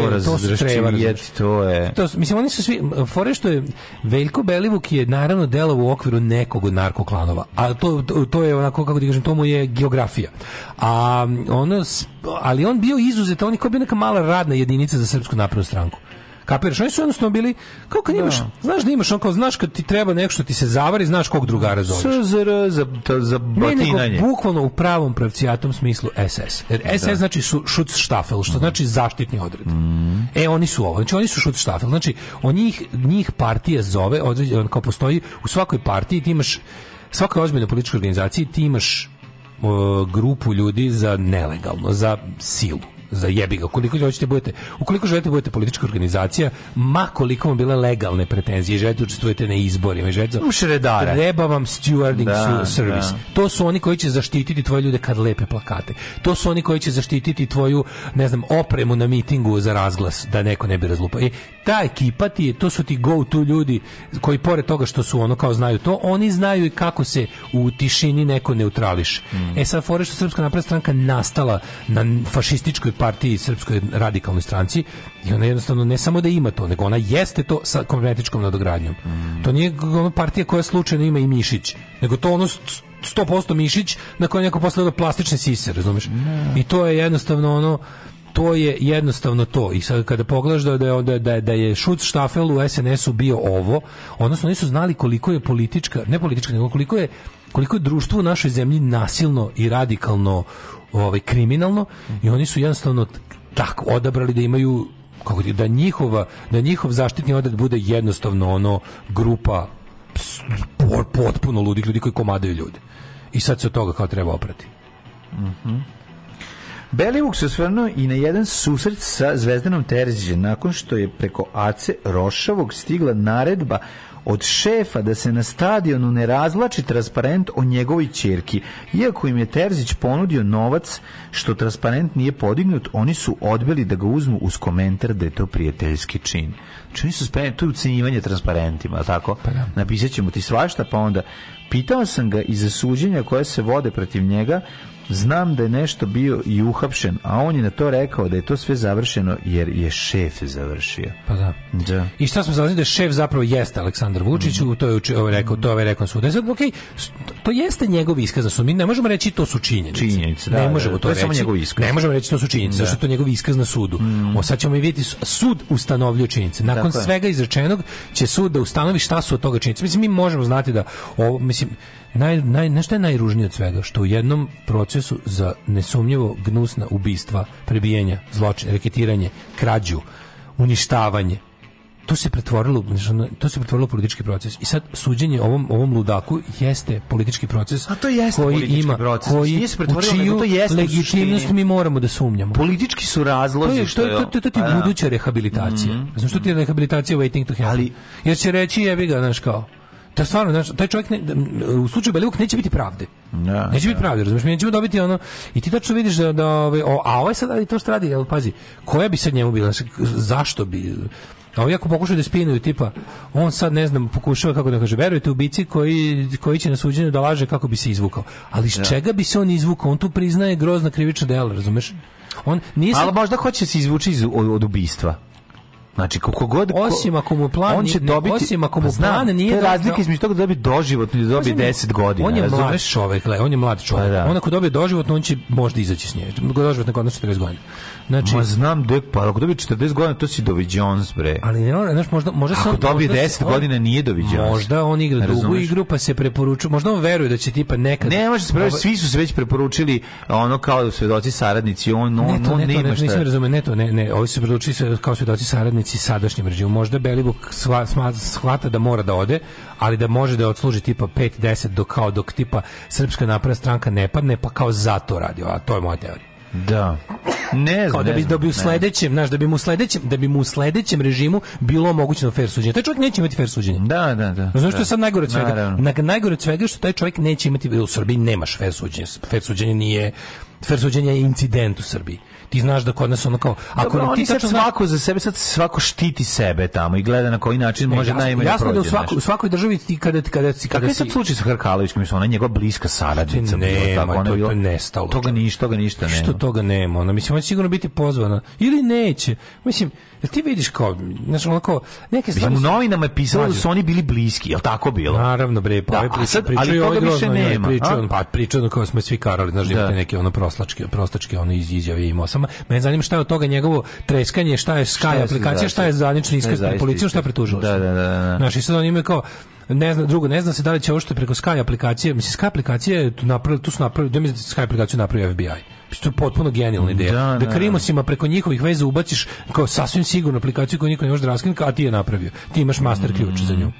to, je znači, znači, to je. To mislim oni su svi fore što je Veljko Belivuk je naravno delo u okviru nekog od narkoklanova, a to, to je onako kako ti kažem to mu je geografija. A ono ali on bio izuzet, on je kao bio neka mala radna jedinica za srpsku naprednu stranku. Kapiraš? Oni su jednostavno bili, kao kad imaš, da. znaš da imaš, on kao, znaš kad ti treba nešto što ti se zavari, znaš kog drugara zoveš. SZR za, to, za batinanje. Ne, nego bukvalno u pravom pravcijatom smislu SS. Jer SS da. znači su Schutzstaffel, što mhm. znači zaštitni odred. Mm. E, oni su ovo, znači oni su Schutzstaffel, znači on njih, njih partija zove, određen, kao postoji u svakoj partiji, ti imaš svakoj ozbiljnoj političkoj organizaciji ti imaš grupu ljudi za nelegalno, za silu za jebi ga. Koliko hoćete da budete, ukoliko želite da budete politička organizacija, ma koliko vam bile legalne pretenzije, želite da učestvujete na izborima, želite šredara. Treba vam stewarding da, service. Da. To su oni koji će zaštititi tvoje ljude kad lepe plakate. To su oni koji će zaštititi tvoju, ne znam, opremu na mitingu za razglas da neko ne bi razlupao. E, ta ekipa ti, je, to su ti go to ljudi koji pored toga što su ono kao znaju to, oni znaju i kako se u tišini neko neutrališ. Mm. E sad fore što Srpska napredna stranka nastala na fašističkoj partiji Srpskoj radikalnoj stranci i ona jednostavno ne samo da ima to, nego ona jeste to sa kosmetičkom nadogradnjom. Mm. To nije ona partija koja slučajno ima i mišić, nego to ono 100% mišić na kojem neko postavlja plastične sise, razumeš? Mm. I to je jednostavno ono to je jednostavno to. I sad kada pogledaš da, da, da je, da, da, da je šut štafel u SNS-u bio ovo, odnosno nisu znali koliko je politička, ne politička, nego koliko je koliko je društvo u našoj zemlji nasilno i radikalno ovaj kriminalno i oni su jednostavno tako odabrali da imaju kako da njihova da njihov zaštitni odred bude jednostavno ono grupa potpuno ludih ljudi koji komadaju ljude. I sad se od toga kao treba oprati. Mhm. Mm Belivuk se osvrnuo i na jedan susret sa Zvezdanom Terzićem nakon što je preko AC Rošavog stigla naredba od šefa da se na stadionu ne razvlači transparent o njegovoj čerki. Iako im je Terzić ponudio novac što transparent nije podignut, oni su odbili da ga uzmu uz komentar da je to prijateljski čin. Znači oni su spremni, to je ucenjivanje transparentima, tako? Pa da. Napisat ćemo ti svašta, pa onda pitao sam ga i za suđenja koje se vode protiv njega Znam da je nešto bio i uhapšen, a on je na to rekao da je to sve završeno jer je šef završio. Pa da. da. I šta smo znali da šef zapravo jeste Aleksandar Vučić, mm. to je uči, ovaj rekao, to ovaj rekao sude. Sad, okay, to jeste njegov iskaz na da su. Mi ne možemo reći to su činjenice. Činjenice, da. Ne da, možemo da, to, to je reći. Samo njegov iskaz. Ne možemo reći to su činjenice, da. zašto to je njegov iskaz na sudu. Mm. O, sad ćemo i vidjeti, sud ustanovljuje činjenice. Nakon Tako svega izrečenog će sud da ustanovi šta su od toga činjenice. Mislim, mi možemo znati da ovo, mislim, Naj, naj, nešto je najružnije od svega? Što u jednom procesu za nesumnjivo gnusna ubistva, prebijenja, zločin, reketiranje, krađu, uništavanje, to se pretvorilo to se pretvorilo u politički proces i sad suđenje ovom ovom ludaku jeste politički proces a to jeste koji ima proces. koji nije se pretvorilo čiju to jeste legitimnost mi moramo da sumnjamo politički su razlozi to je, što je to, to, to, ti da. buduća rehabilitacija mm znači što ti je rehabilitacija waiting to happen ali jer će reći jebi ga znaš kao da stvarno, znači, taj čovjek ne, u slučaju Belivuk neće biti pravde. Ja, da, neće biti da. pravde, razumiješ, mi nećemo dobiti ono, i ti tačno vidiš da, da o, a ovaj sad ali to što radi, jel, pazi, koja bi sad njemu bila, zašto bi, a ovi ako pokušaju da spinuju, tipa, on sad, ne znam, pokušava, kako da kaže, verujete u bici koji, koji će na suđenju da laže kako bi se izvukao. Ali iz ja. Da. čega bi se on izvukao? On tu priznaje grozna krivična dela, razumeš? On nije sad... Ali možda hoće se izvući iz, od, od ubistva. Znači kako god osim ako mu plan on će dobiti osim ako mu pa plan zna, nije razlike između toga da dobi doživotno ili da dobi 10 godina. On je mlad čovjek, le, on je mlad čovjek. Pa da. On ako dobije doživotno on će možda izaći s nje. Doživotno kod nas 40 godina. Znači, Ma znam da je, pa ako dobije 40 godina, to si Dovi Jones, bre. Ali ne, znaš, možda, možda sam... Ako dobije 10 godina, nije Dovi Jones. Možda on igra dugu igru, pa se preporučuje, možda on veruje da će tipa nekad... Ne, može da se preporučiti, ovaj- svi su se već preporučili, ono kao da svedoci saradnici, on, on, ne, to, on ne, to, nema ne, šta. Nisam razumio, ne to, ne, ne, ovi su preporučili kao svedoci saradnici sadašnjem režimu. Možda Belivuk shva, shvata da mora da ode, ali da može da odsluži tipa 5-10 do kao dok tipa Srpska napredna stranka ne padne, pa kao zato radi. a to je moja teorija. Da. Ne znam. Kao da bi da bi u sledećem, znaš, da bi mu sledećem, da bi mu u sledećem režimu bilo omogućeno fer suđenje. Taj čovjek neće imati fer suđenje. Da, da, da. Znaš što je da. sad najgore od svega? Na, najgore od svega što taj čovjek neće imati u Srbiji nemaš fer suđenje. Fer suđenje nije fer suđenje je incident u Srbiji ti znaš da kod nas ono kao ako Dobro, nam ti tačno zna... svako za sebe sad svako štiti sebe tamo i gleda na koji način ne, može jasno, najmanje jasno da u, svaku, u svakoj državi ti kada ti kada si kada si slučaj sa Hrkalovićem mislim ona je njegova bliska saradnica ne, bilo tako ona to, bilo, to nestalo toga ništa toga ništa nema što toga nema ona mislim hoće sigurno biti pozvana ili neće mislim Jel ti vidiš kao, znači onako neke stvari. U novinama je pisalo da su oni bili bliski, jel tako bilo? Naravno bre, pa da, ovaj priča, sad, priča, ali toga ovaj više nema. Priča, on, pa priča ono kao smo svi karali, znaš, da. neke ono prostačke, prostačke ono izjave imao. Samo me zanima šta je od toga njegovo treskanje, šta je Sky aplikacija, šta je zvanični iskaz pred policijom, šta je pretužilo. Da, da, da. da. i sad on imaju kao ne znam, drugo, ne znam se da li će ovo što je preko Sky aplikacije, mislim, Sky aplikacije tu, napravili, tu su napravili, da mi Sky aplikaciju napravio FBI što je potpuno genijalna mm, ideja. Da, da, da, da Krimosima preko njihovih veza ubaciš kao sasvim sigurnu aplikaciju koju niko ne može da raskrinka, a ti je napravio. Ti imaš master ključ mm. za nju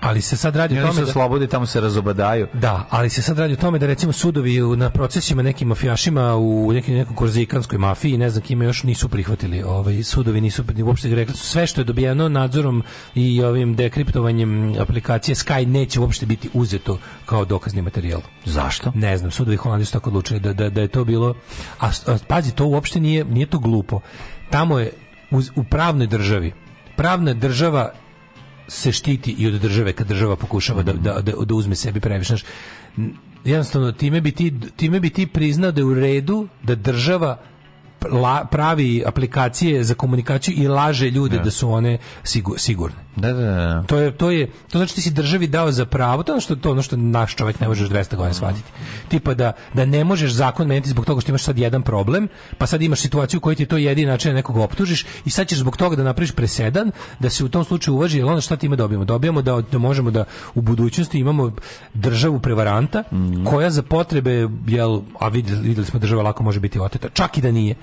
ali se sad radi o tome da slobode tamo se razobadaju. Da, ali se sad radi o tome da recimo sudovi na procesima nekim mafijašima u nekim nekom korzikanskoj mafiji, ne znam kime još nisu prihvatili, ovaj sudovi nisu uopšte rekli sve što je dobijeno nadzorom i ovim dekriptovanjem aplikacije Sky neće uopšte biti uzeto kao dokazni materijal. Zašto? Ne znam, sudovi Holandije su tako odlučili da, da, da je to bilo a, a pazi to uopšte nije nije to glupo. Tamo je uz, u pravnoj državi pravna država se štiti i od države kad država pokušava da, da, da da uzme sebi previše. Znaš, jednostavno, time bi ti, time bi ti priznao da je u redu da država la, pravi aplikacije za komunikaciju i laže ljude da, da su one sigur, sigurne. Da, da, da. To je to je to znači ti si državi dao za pravo to ono što to ono što naš čovjek ne možeš 200 godina shvatiti. Tipa da da ne možeš zakon menjati zbog toga što imaš sad jedan problem, pa sad imaš situaciju u kojoj ti to jedini način da nekog optužiš i sad ćeš zbog toga da napriš presedan da se u tom slučaju uvaži jel onda šta time da dobijemo? Da Dobijamo da, da možemo da u budućnosti imamo državu prevaranta mm -hmm. koja za potrebe jel a vidjeli, videli smo država lako može biti oteta, čak i da nije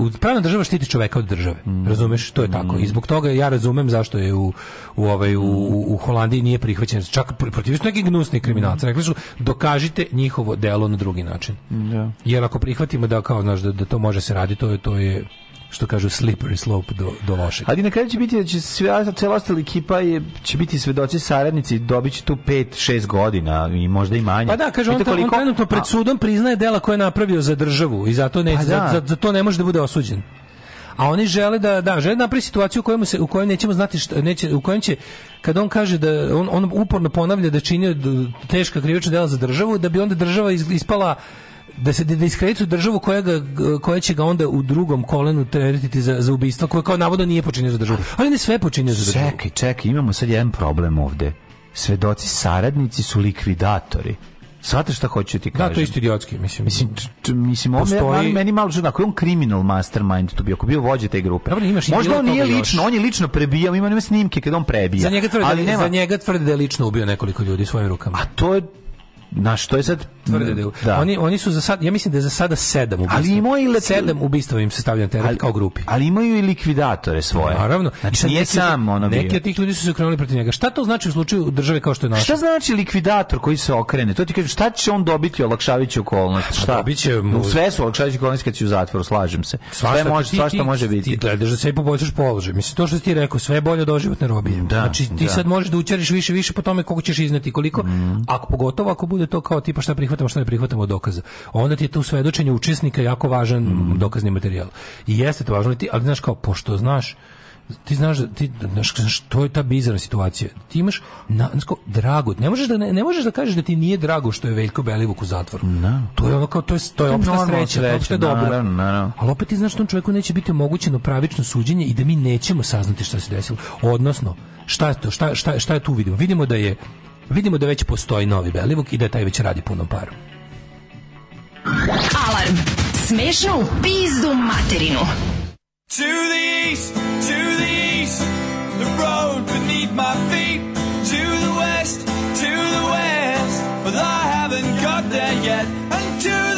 uh, pravna država štiti čoveka od države. Mm. Razumeš, to je tako. Mm. I zbog toga ja razumem zašto je u u ovaj u, u Holandiji nije prihvaćen čak protiv su neki gnusni kriminalci. Mm. Rekli su dokažite njihovo delo na drugi način. Da. Jer ako prihvatimo da kao znaš da, da to može se raditi, to je to je što kažu slippery slope do, do lošeg. Ali na kraju će biti da će sve, cela ostala ekipa je, će biti svedoci saradnici, dobit tu 5-6 godina i možda i manje. Pa da, kaže, on, koliko... on trenutno pred sudom priznaje dela koje je napravio za državu i zato ne, pa za, da. za, za, to ne može da bude osuđen a oni žele da da žele napraviti situaciju u kojoj se u kojoj nećemo znati šta, neće u kojem će kad on kaže da on on uporno ponavlja da čini teška krivična dela za državu da bi onda država ispala da se da, da iskreću državu koja, ga, koja će ga onda u drugom kolenu teretiti za, za ubistvo koje kao navodno nije počinio za državu. Ali ne sve počinio za državu. Čekaj, čekaj, imamo sad jedan problem ovde. Svedoci saradnici su likvidatori. Svataš šta hoću ti kažem. Da, to je isto idiotski, mislim. Mislim, č, mislim postoji... on, meni, meni malo čudno, ako je on kriminal mastermind, to bi ako bio vođa te grupe. Dobre, imaš Možda on nije lično, još. on je lično prebijao, ima nema snimke kada on prebija. Za njega tvrde, da ali nema... za njega tvrde da je lično ubio nekoliko ljudi svojim rukama. A to je na što je sad tvrde da, da, oni oni su za sad ja mislim da je za sada sedam ubistva. Ali imaju i let... sedam ubistava im se stavlja na teret kao grupi. Ali imaju i likvidatore svoje. Naravno. Znači, nije neki, sam ono Neki od tih ljudi su se okrenuli protiv njega. Šta to znači u slučaju države kao što je naša? Šta znači likvidator koji se okrene? To ti kaže šta će on dobiti olakšavajući okolnost? Pa šta? Dobiće mu... sve su olakšavajući okolnost kad si u zatvoru, slažem se. Svašta, sve može, svašta može biti. Ti gledaš da se poboljšaš položaj. Mislim to što ti rekao, sve je bolje od životne robije. Da, znači ti da. sad možeš da učeriš više više po tome koliko ćeš izneti koliko, mm. ako pogotovo ako bude to kao tipa šta prihvatamo, šta ne prihvatamo od dokaza. Onda ti je to svedočenje učesnika jako važan mm. dokazni materijal. I jeste to važno, ali znaš kao, pošto znaš, ti znaš ti znaš što je ta bizarna situacija. Ti imaš na, znaš, kao, drago, ne možeš da ne, ne, možeš da kažeš da ti nije drago što je Veljko Belivuk u zatvoru. No. Da. To je ono kao to je to je opšta sreća, sreća, opšta dobro. No, no, Ali opet ti znaš da tom čovjeku neće biti omogućeno pravično suđenje i da mi nećemo saznati šta se desilo. Odnosno, šta je to, šta, šta, šta je tu vidimo? Vidimo da je Vidimo da već postoji novi Belivuk i da taj već radi punom parom. Alarm! Smešnu pizdu materinu! To the east, to the east, the road beneath my feet, to the west, to the west, but I haven't got there yet, and to the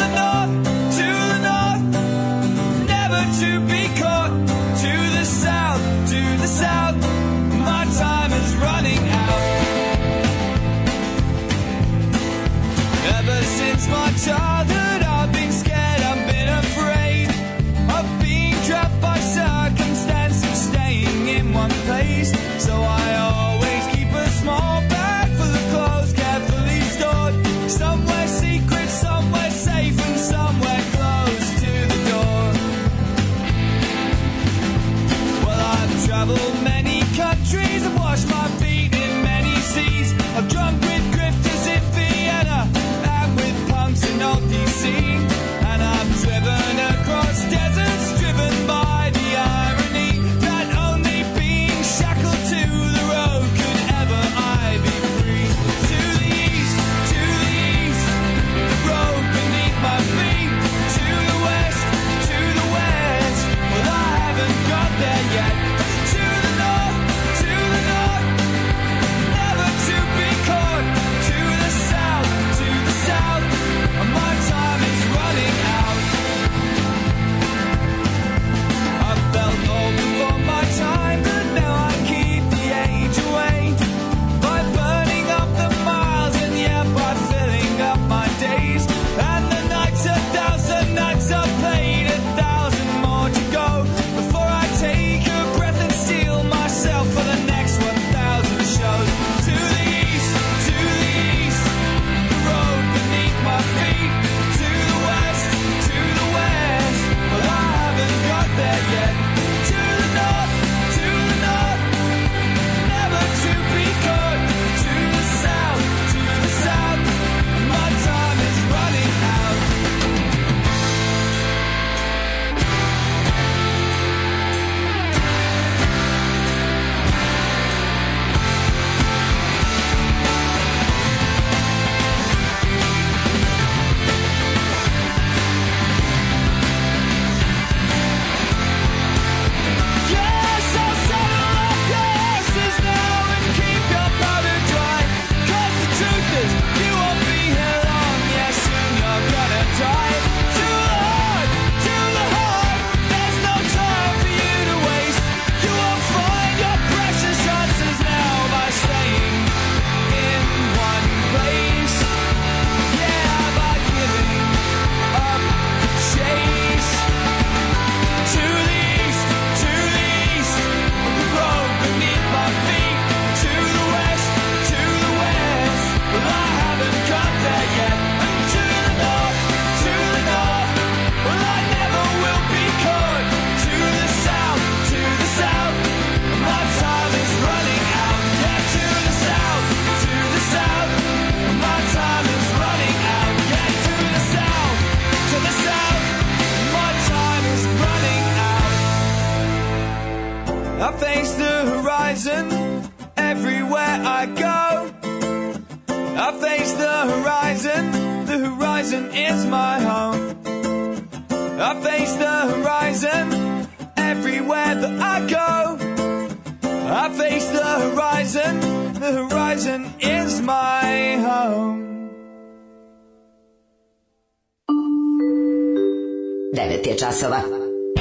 časova.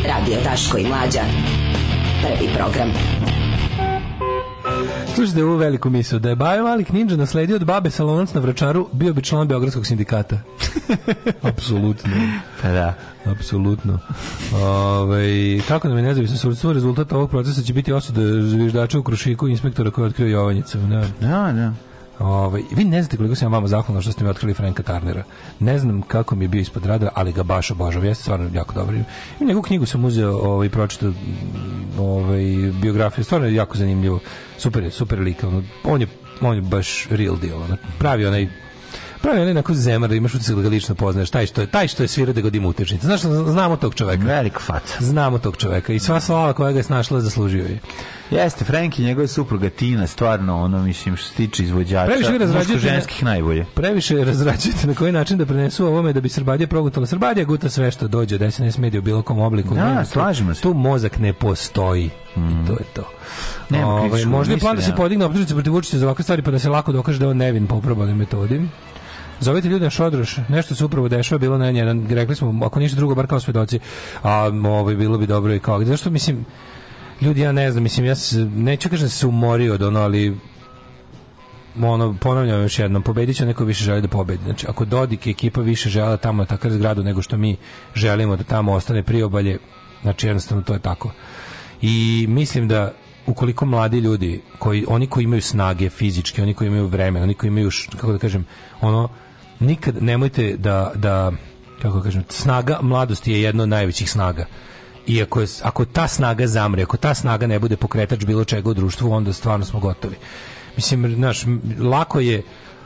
Radio Daško i Mlađa. Prvi program. Slušajte ovu veliku misu. Da je Bajo Malik Ninja nasledio od babe Salonac na vračaru, bio bi član Beogradskog sindikata. Apsolutno. Pa da. Apsolutno. Ove, ovaj, kako nam je nezavisno sudstvo, rezultat ovog procesa će biti osuda zviždača u Krušiku i inspektora koji je otkrio Jovanjica. Da, da. da. Ovaj vi ne znate koliko sam vama zahvalan što ste mi otkrili Franka Tarnera. Ne znam kako mi je bio ispod radara, ali ga baš obožavam. Jeste stvarno jako dobar. I njegovu knjigu sam uzeo, ovaj pročitao ovaj biografiju, stvarno je jako zanimljivo. Super je, super lik. Ono, on je on je baš real deal. Ono, pravi onaj pravi onaj neko zemar, da imaš utisak da ga lično poznaješ, taj što je, taj što je svirao da godima utečnica. Znaš, znamo tog čoveka. Velik fat. Znamo tog čoveka i sva slava koja ga je snašla zaslužio je. Jeste, Frank i njegova supruga Tina, stvarno, ono, mislim, što se tiče izvođača, previše ženskih najbolje. Previše razrađujete na koji način da prenesu ovome da bi Srbadija progutala. Srbadija guta sve što dođe, da se ne smedi u bilo kom obliku. Da, ne, se. Tu mozak ne postoji. Mm. I mhm. to je to. Nema Ove, ovaj, kriču, možda je plan da se podigne optužnice protiv Vučića za ovakve stvari pa da se lako dokaže da on nevin po oprobanoj metodi. Zovite ljude na šodroš, nešto se upravo dešava, bilo na jedan, rekli smo, ako ništa drugo, bar kao svedoci, a ovo, ovaj, bilo bi dobro i kao, zašto, mislim, ljudi, ja ne znam, mislim, ja se, neću kažem da se umorio od ono, ali ono, ponavljam još jednom, pobedit će neko više želi da pobedi. Znači, ako Dodik ekipa više žele tamo na da takav zgradu nego što mi želimo da tamo ostane priobalje, znači jednostavno to je tako. I mislim da ukoliko mladi ljudi, koji, oni koji imaju snage fizičke, oni koji imaju vremena, oni koji imaju, kako da kažem, ono, nikad nemojte da, da kako da kažem, snaga mladosti je jedna od najvećih snaga i ako, ako ta snaga zamre, ako ta snaga ne bude pokretač bilo čega u društvu, onda stvarno smo gotovi. Mislim, znaš, lako je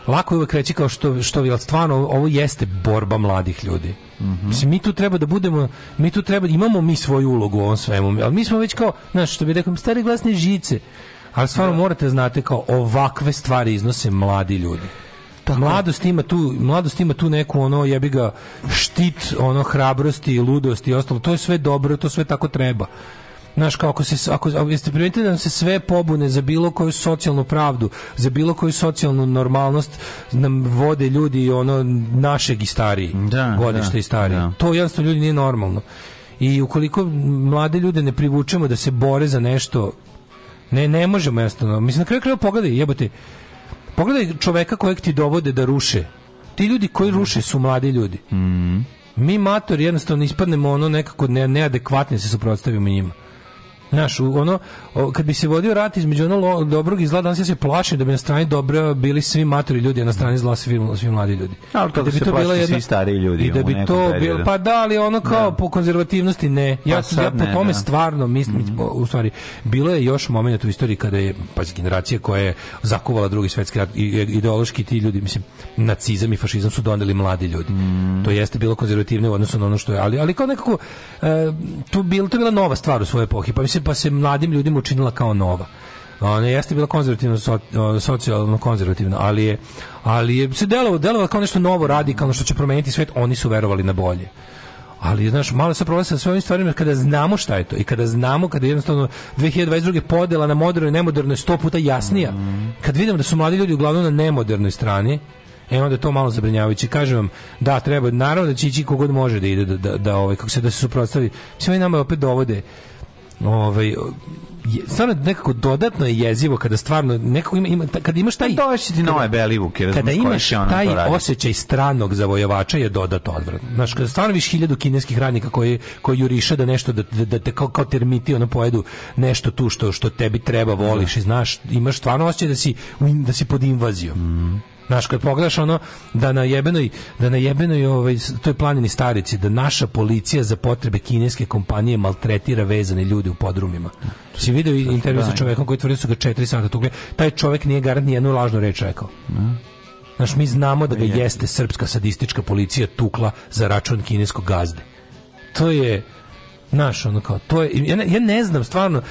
lako je uvek reći kao što, što ali stvarno ovo jeste borba mladih ljudi. Mm -hmm. Mislim, mi tu treba da budemo, mi tu treba, imamo mi svoju ulogu u ovom svemu, ali mi smo već kao, znaš, što bi rekao, stari glasne žice. Ali stvarno da. morate znate kao ovakve stvari iznose mladi ljudi. Tako. Pa da. Mladost ima tu, mladost ima tu neku ono jebi ga štit, ono hrabrosti i ludosti i ostalo. To je sve dobro, to sve tako treba. Znaš, kao ako, se, ako, ako ste primetili da se sve pobune za bilo koju socijalnu pravdu, za bilo koju socijalnu normalnost nam vode ljudi ono našeg i stariji, da, da godišta da, i stariji. Da. To jednostavno ljudi nije normalno. I ukoliko mlade ljude ne privučemo da se bore za nešto, ne, ne možemo jednostavno. Mislim, na kraju kraja pogledaj, jebote, Pogledaj čoveka kojeg ti dovode da ruše. Ti ljudi koji ruše su mladi ljudi. Mm Mi mator jednostavno ispadnemo ono nekako ne, neadekvatni da se suprotstavimo njima. Znaš, ono, kad bi se vodio rat između ono dobrog i zla, danas ja se plašim da bi na strani dobro bili svi matori ljudi, a na strani zla svi, svi mladi ljudi. Ali kako bi se to bila jedna, svi stariji ljudi? I da bi to bilo, pa da, ali ono kao da. po konzervativnosti ne. Ja, pa ja po ne, tome da. stvarno mislim, mm u stvari, bilo je još momenat u istoriji kada je, pa generacija koja je zakuvala drugi svetski rat i ideološki ti ljudi, mislim, nacizam i fašizam su doneli mladi ljudi. Mm. To jeste bilo konzervativno u odnosu na ono što je, ali, ali kao nekako, uh, tu, bil, to je bila nova stvar u svojoj epohi, pa mislim, pa se mladim ljudima učinila kao nova. Ona jeste bila konzervativno so, socijalno konzervativna, ali je ali je se delovalo delovalo kao nešto novo radikalno što će promeniti svet, oni su verovali na bolje. Ali znaš, malo se problem sa svojim ovim stvarima kada znamo šta je to i kada znamo kada jednostavno 2022 podela na moderno i nemoderno je 100 puta jasnija. Kad vidimo da su mladi ljudi uglavnom na nemodernoj strani, E onda je to malo zabrinjavajuće. Kažem vam, da, treba, naravno da će ići kogod može da ide, da, da, da ovaj, kako se da se suprotstavi. Sve nama opet dovode ovaj stvarno nekako dodatno je jezivo kada stvarno nekako ima, ima kada imaš taj pa doći ti nove belivuke kada imaš taj osećaj stranog zavojevača je dodatno odvratno znaš kada stvarno viš hiljadu kineskih radnika koji koji juriše da nešto da, da, da te kao, kao termiti ono pojedu nešto tu što što tebi treba voliš i znaš imaš stvarno osećaj da si da si pod invazijom mm Znaš, kad pogledaš ono, da na jebenoj, da na jebenoj ovaj, toj planini starici, da naša policija za potrebe kineske kompanije maltretira vezane ljude u podrumima. Si video intervju sa da, da. čovekom koji tvrdi da su ga četiri sata tukle. Taj čovek nije garant ni jednu lažnu reč rekao. Znaš, mi znamo da ga jeste srpska sadistička policija tukla za račun kineskog gazde. To je, Znaš, ono kao, to je, ja ne, ja ne znam, stvarno,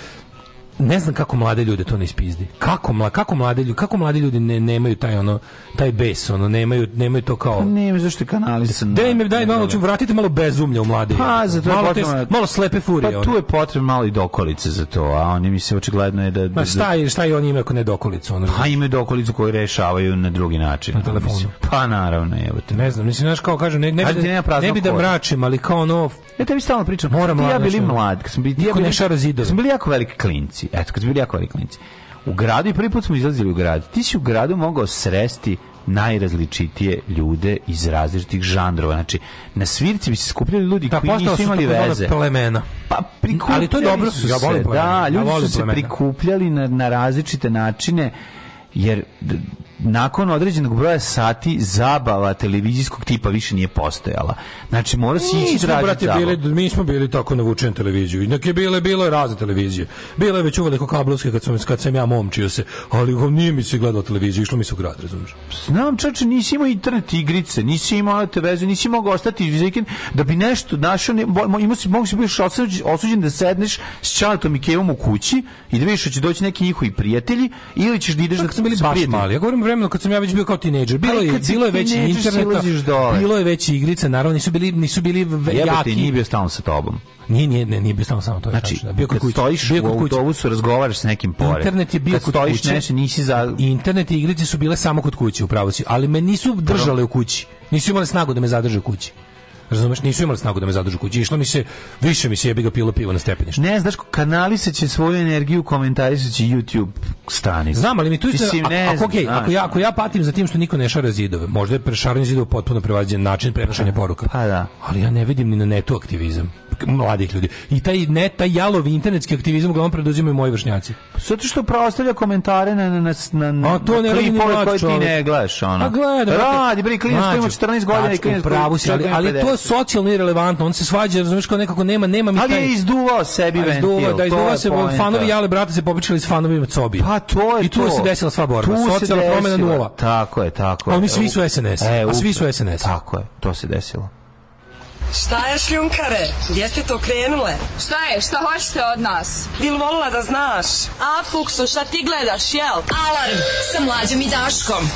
ne znam kako mlade ljude to ne ispizdi. Kako mla, kako mlade ljudi, kako mladi ljudi ne nemaju taj ono taj bes, ono nemaju nemaju to kao. Pa nema zašto kanali se. Daj mi daj malo ću vratiti malo bezumlja u mlade. Pa, zato malo, je potrebno, malo slepe furije. Pa tu je potrebno malo i dokolice za to, a oni mi se očigledno je da, Ma šta je, šta je oni imaju ako ne dokolicu, ono. Pa imaju dokolicu koju rešavaju na drugi način. Na telefonu. Mislim. Pa naravno, evo te. Ne znam, mislim znaš kao kažem, ne ne, bi, ne, ne bi da mračim, ali kao ono. Ja e, tebi stalno pričam. Moram, ja bili mlad, kad sam bio ja bili jako veliki klinci klinci. Eto, kad smo bili jako mali klinci. U gradu i prvi put smo izlazili u grad. Ti si u gradu mogao sresti najrazličitije ljude iz različitih žandrova. Znači, na svirci bi se skupljali ljudi da, koji nisu imali veze. plemena. Pa prikupljali Ali to je dobro. Su ja se, da, ljudi ja su se plemena. prikupljali na, na različite načine jer nakon određenog broja sati zabava televizijskog tipa više nije postojala. Znači, mora se ići tražiti zabavu. mi smo bili tako navučeni televiziju. Inak je bile, bilo je razne televizije. Bila je već uveliko kablovske kad sam, kad sam ja momčio se, ali nije mi se gledao televiziju, išlo mi se u grad, razumiješ? Znam, čače, nisi imao internet igrice, nisi imao te veze, nisi mogao ostati iz da bi nešto našao, ne, imao si, mogu si biš osuđen da sedneš s Čartom i Kevom u kući i da vidiš da će doći neki njihovi prijatelji ili ćeš da ideš da, da sam bili baš mali. Ja govorim vremenu kad sam ja već bio kao tinejdžer, bilo je bilo je već interneta, bilo je već igrice, naravno nisu bili nisu bili ve, jaki. Ti nije bio stalno sa tobom. Nije, nije, ne, nije bio stalno samo to. Znači, bio kad kuće, stojiš bio u autobusu, razgovaraš sa nekim pored. Internet je bio kad kod stojiš kuće, nešto, nisi za... Internet i igrice su bile samo kod kuće, upravo si, ali me nisu držale u kući. Nisu imali snagu da me zadrže u kući. Razumeš, nisu imali snagu da me zadrže kući. Išlo mi se, više mi se jebi ga pilo pivo na stepeništu. Ne, znaš, kanali se će svoju energiju komentarisaći YouTube stani. Znam, ali mi tu isto, ako, okay, ako, ja, ako ja patim za tim što niko ne šara zidove, možda je prešaranje zidova potpuno prevađen način pa prenošenja da, poruka. Pa da. Ali ja ne vidim ni na netu aktivizam mladih ljudi. I taj ne taj jalovi internetski aktivizam uglavnom preduzimaju moji vršnjaci. Pa zato što prostavlja komentare na na na na A to ne radi koje ti ne gledaš ona. A gleda. Radi bre klinac koji ima 14 godina i klinac pravu si, ali, ali to je socijalno irelevantno. On se svađa, razumeš kao nekako nema nema mi taj. Ali je izduvao sebi ventil. da izduvao se fanovi jale brate se popričali s fanovima cobi. Pa Pa to je I tu to. se desila sva borba. Tu Socijalna promjena nula. Tako je, tako je. Oni svi su SNS. E, a svi su SNS. Tako je, to se desilo. Šta je šljunkare? Gdje ste to krenule? Šta je? Šta hoćete od nas? Bil volila da znaš? A, Fuksu, šta ti gledaš, jel? Alarm sa mlađom i Daškom.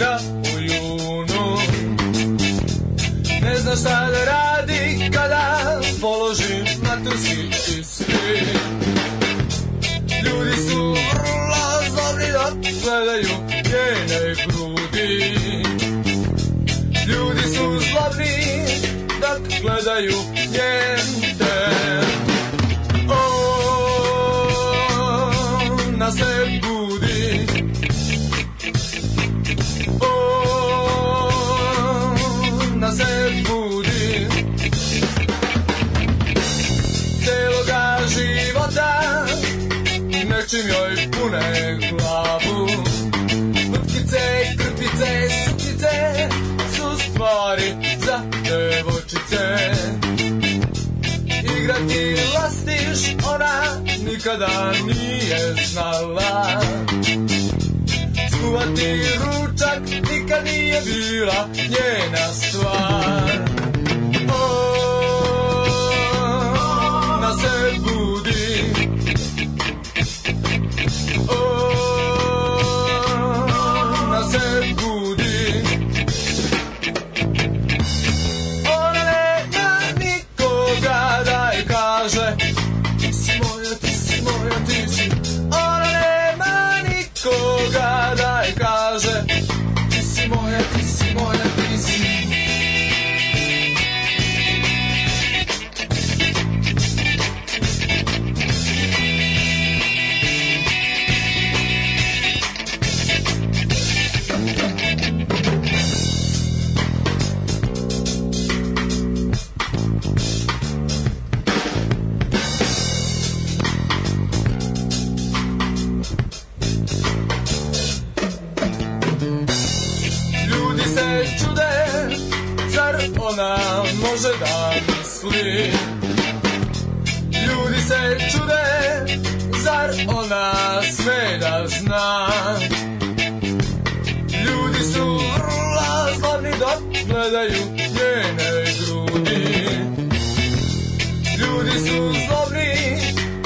igra u junu Ne zna šta da radi kada položi maturski ispit Ljudi su vrlo da zlobni dok gledaju njene grudi Ljudi su zlobni da gledaju čim joj pune glavu Vrtkice, krpice, sukice su stvari za devojčice Igrati lastiš ona nikada nije znala Skuvati ručak nikad nije bila njena stvar može da misli Ljudi se čude, zar ona sve da zna Ljudi su vrla zlobni dok gledaju njene grudi Ljudi su zlobni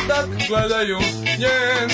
dok gledaju njen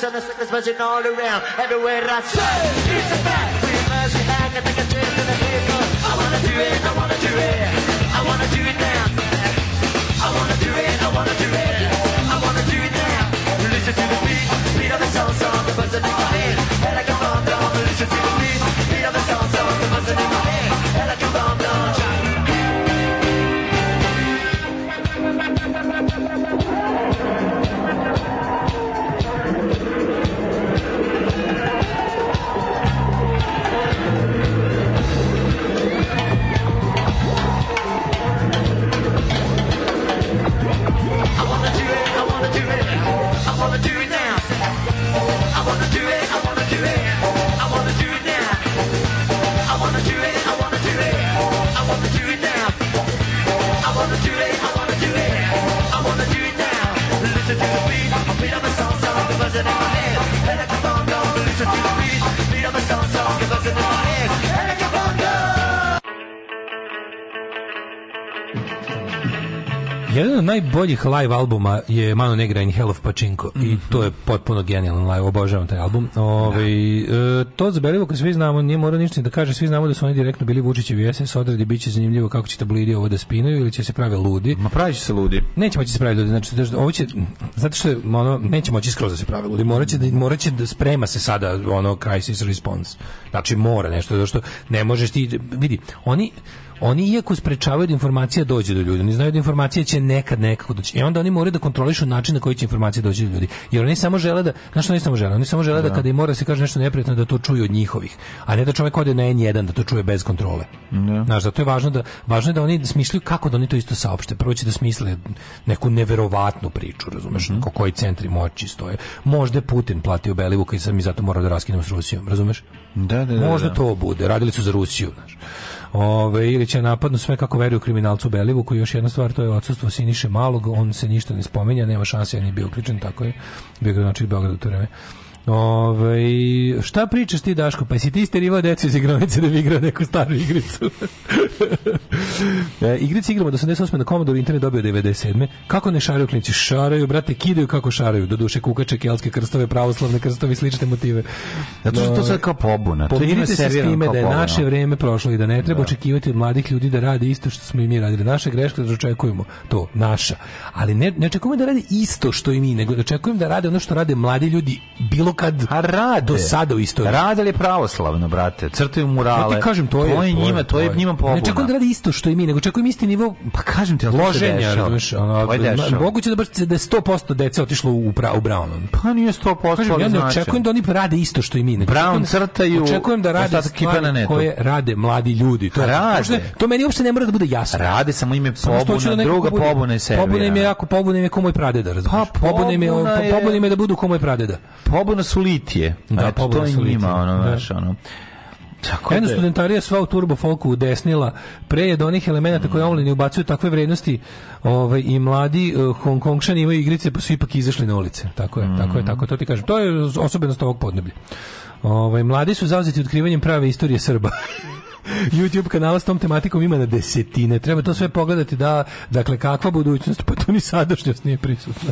jokes the sickness buzzing all around. Everywhere I turn, it's a fact. we mercy, I can take a chance and the vehicle. I wanna do it, I wanna do it. I wanna do it now. Jedan od najboljih live albuma je Mano Negra in Hell of Pachinko mm -hmm. i mhm. to je potpuno genijalan live, obožavam taj album. Ove, ovaj, da. e, to zaberivo kad svi znamo, nije morao ništa da kaže, svi znamo da su oni direktno bili Vučićevi SS odredi, bit će zanimljivo kako će tablidi da ovo da spinaju ili će se prave ludi. Ma pravi će se ludi. Neće moći da se pravi ludi, znači da, ovo će, zato što je, ono, neće moći skroz da se prave ludi, morat će da, morat će da sprema se sada ono crisis response. Znači mora nešto, zato što ne možeš ti, vidi, oni, oni iako sprečavaju da informacija dođe do ljudi, oni znaju da informacija će nekad nekako doći. I e, onda oni moraju da kontrolišu način na koji će informacija doći do ljudi. Jer oni samo žele da, znaš što oni samo žele? Oni samo žele da, da kada im mora da se kaže nešto neprijatno da to čuju od njihovih, a ne da čovjek ode na N1 da to čuje bez kontrole. Da. Znaš, zato je važno da važno je da oni smišljaju kako da oni to isto saopšte. Prvo će da smisle neku neverovatnu priču, razumeš, mm -hmm. koji centri moći stoje. Možda Putin platio Belivuka i sam i zato mora da raskinem s Rusijom, razumeš? Da, da, da, Možda da. to bude. Radili su za Rusiju, znaš. Ove, ili će napadnu sve kako veruju kriminalcu Belivu, koji još jedna stvar, to je odsustvo Siniše Malog, on se ništa ne spominja, nema šanse, ja nije bio uključen, tako je, bio gradonačnik Beograda u to vreme. Ove, ovaj, šta pričaš ti, Daško? Pa si ti isterivao decu iz igranice da bi igrao neku staru igricu. e, igrice igramo do 88. na Commodore, internet dobio 97. Kako ne šaraju klinci? Šaraju, brate, kidaju kako šaraju. Do duše kukače, kelske krstove, pravoslavne krstove i slične motive. Zato što to ovaj, sad kao pobuna. Pomirite se s time da je naše vreme prošlo i da ne treba da. očekivati od mladih ljudi da radi isto što smo i mi radili. Naše greške da očekujemo to, naša. Ali ne, ne očekujemo da rade isto što i mi, nego da očekujemo da rade ono što rade mladi ljudi bilo ono kad a rade. do sada u istoriji. Radili je pravoslavno, brate. Crtaju murale. Ja ti kažem, to je, to je njima, to je, njima pobuna. Ne čak radi isto što i mi, nego čekujem isti nivo, pa kažem ti, loženja, razumeš, ono, moguće da baš da 100% dece otišlo u, pra, u Brownu. Pa nije 100%, kažem, ja ne znači. očekujem da oni rade isto što i mi. Nego, Brown crtaju, očekujem da rade stvari koje rade mladi ljudi. To, rade. to meni uopšte ne mora da bude jasno. Rade samo ime pobuna, da druga pobuna je servira. Pobuna im je jako, pobuna im je komoj pradeda, razumiješ? Pa pobuna im je da budu komoj pradeda. Pobuna pobuna su litije. Da, Eto, to je njima, ono, da. znaš, ono. Tako da Jedna studentarija sva u turbofolku udesnila, pre je do onih elemenata koje omljeni ubacuju takve vrednosti ovaj, i mladi uh, eh, Hongkongšani imaju igrice pa su ipak izašli na ulice. Tako je, mm. tako je, tako to ti kažem. To je osobenost ovog podneblja. Ovaj, mladi su zauzeti otkrivanjem prave istorije Srba. YouTube kanala s tom tematikom ima na desetine. Treba to sve pogledati da, dakle, kakva budućnost, pa to ni sadašnjost nije prisutna.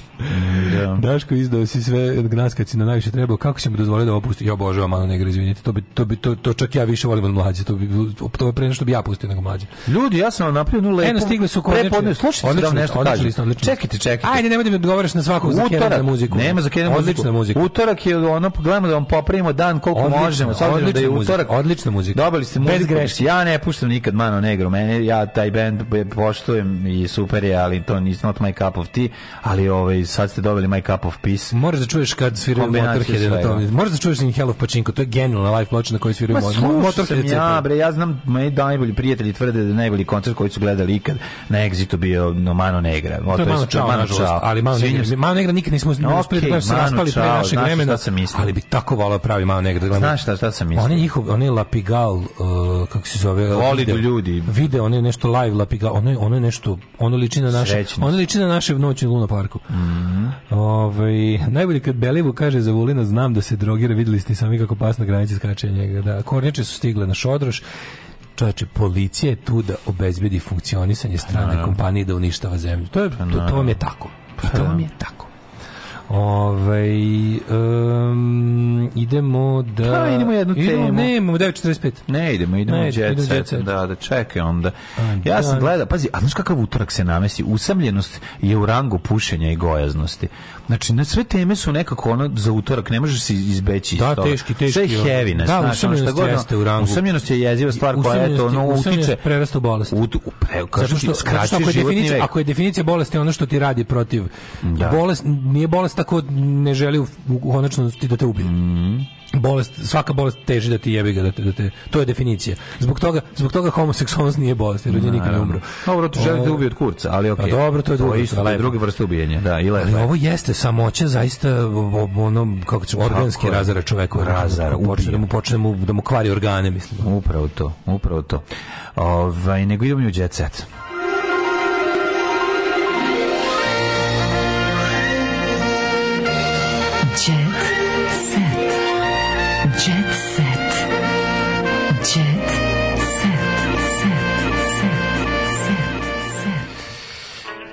Da. Daško izdao si sve gnaskaci na najviše trebao. Kako ćemo dozvoliti da opusti? Ja obožavam Manu negre, izvinite. To, bi, to, bi, to, to čak ja više volim od mlađe. To bi, to je pre nešto bi ja pustio nego mlađe. Ljudi, ja sam vam napravio nula e, Eno, stigli su konačno. Prepodne, slušajte da vam nešto kažem. Čekajte, čekajte. Ajde, nemojte da mi odgovaraš na svaku zakenjenu muziku. Nema zakenjenu muziku. Odlična muzika. Utorak je ono, gledamo da vam popravimo dan koliko odlična, možemo. Odlična, da je utorak. Odlična muzika. Dobili ste muziku greške. Ja ne puštam nikad Mano Negro, mene, ja taj band poštujem i super je, ali to is not my cup of tea, ali ovaj, sad ste dobili my cup of peace. Moraš da čuješ kad sviraju Motorhead na tome. Moraš da čuješ in Hell of Pachinko, to je genijalna live ploča na kojoj sviraju Motorhead. Ja, bre, ja znam, moji najbolji prijatelji tvrde da najbolji koncert koji su gledali ikad na Exitu bio no Mano Negra. O, to je Mano Čao, Mano Čao. Ali Mano Negra, Mano Negra nikad nismo okay, uspeli da se raspali pre našeg vremena. Ali bi tako volao da pravi Mano Negra. Da znaš šta, šta sam mislio? Oni njihov, oni Lapigal, uh, kako se zove voli do da ljudi vide one nešto live lapiga ono ono je nešto ono liči na naše Srećnost. ono liči na naše noći u Luna parku mm -hmm. ovaj najbolje kad Belivu kaže za Vulina znam da se drogira videli ste sami kako pas na granici skače njega da kornjače su stigle na šodroš čovječe, policija je tu da obezbedi funkcionisanje strane kompanije da uništava zemlju. To, je, to, to vam je tako. I pa to vam da. je tako. Ove, ovaj, um, idemo da... Pa, idemo jednu idemo, temu. Ne, imamo 9.45. Ne, idemo, idemo ne, jet, jet, jet set. Da, da, čekaj onda. A, ja da, sam gledao, pazi, a znaš kakav utorak se namesi? Usamljenost je u rangu pušenja i gojaznosti. Znači, na sve teme su nekako ono za utorak, ne možeš se izbeći da, toga. teški, teški. Sve je znači, Da, znači, usamljenost ono jeste u rangu. Usamljenost je jeziva stvar koja je to, ono, utiče. prerasta u bolest. U, u, pre, kažu što, ti, skraćuje ako je, definicija, vek. ako je definicija bolesti ono što ti radi protiv da. bolest, nije bolest tako ne želi u, u konačnosti da te ubije. Mm -hmm bolest, svaka bolest teži da ti jebi ga, da te, da te, to je definicija. Zbog toga, zbog toga homoseksualnost nije bolest, jer ljudi nikad ne umru. Dobro, tu želi da od kurca, ali pa okej. Okay. Dobro, to je, to isto, ali druge vrsta ubijenja, da, i lepo. Ali ovo jeste samoća zaista ono kako će organski kako razara čoveku, razara, počne da mu počne da mu, da mu kvari organe, mislim. Upravo to, upravo to. Ovaj nego idemo u jet set.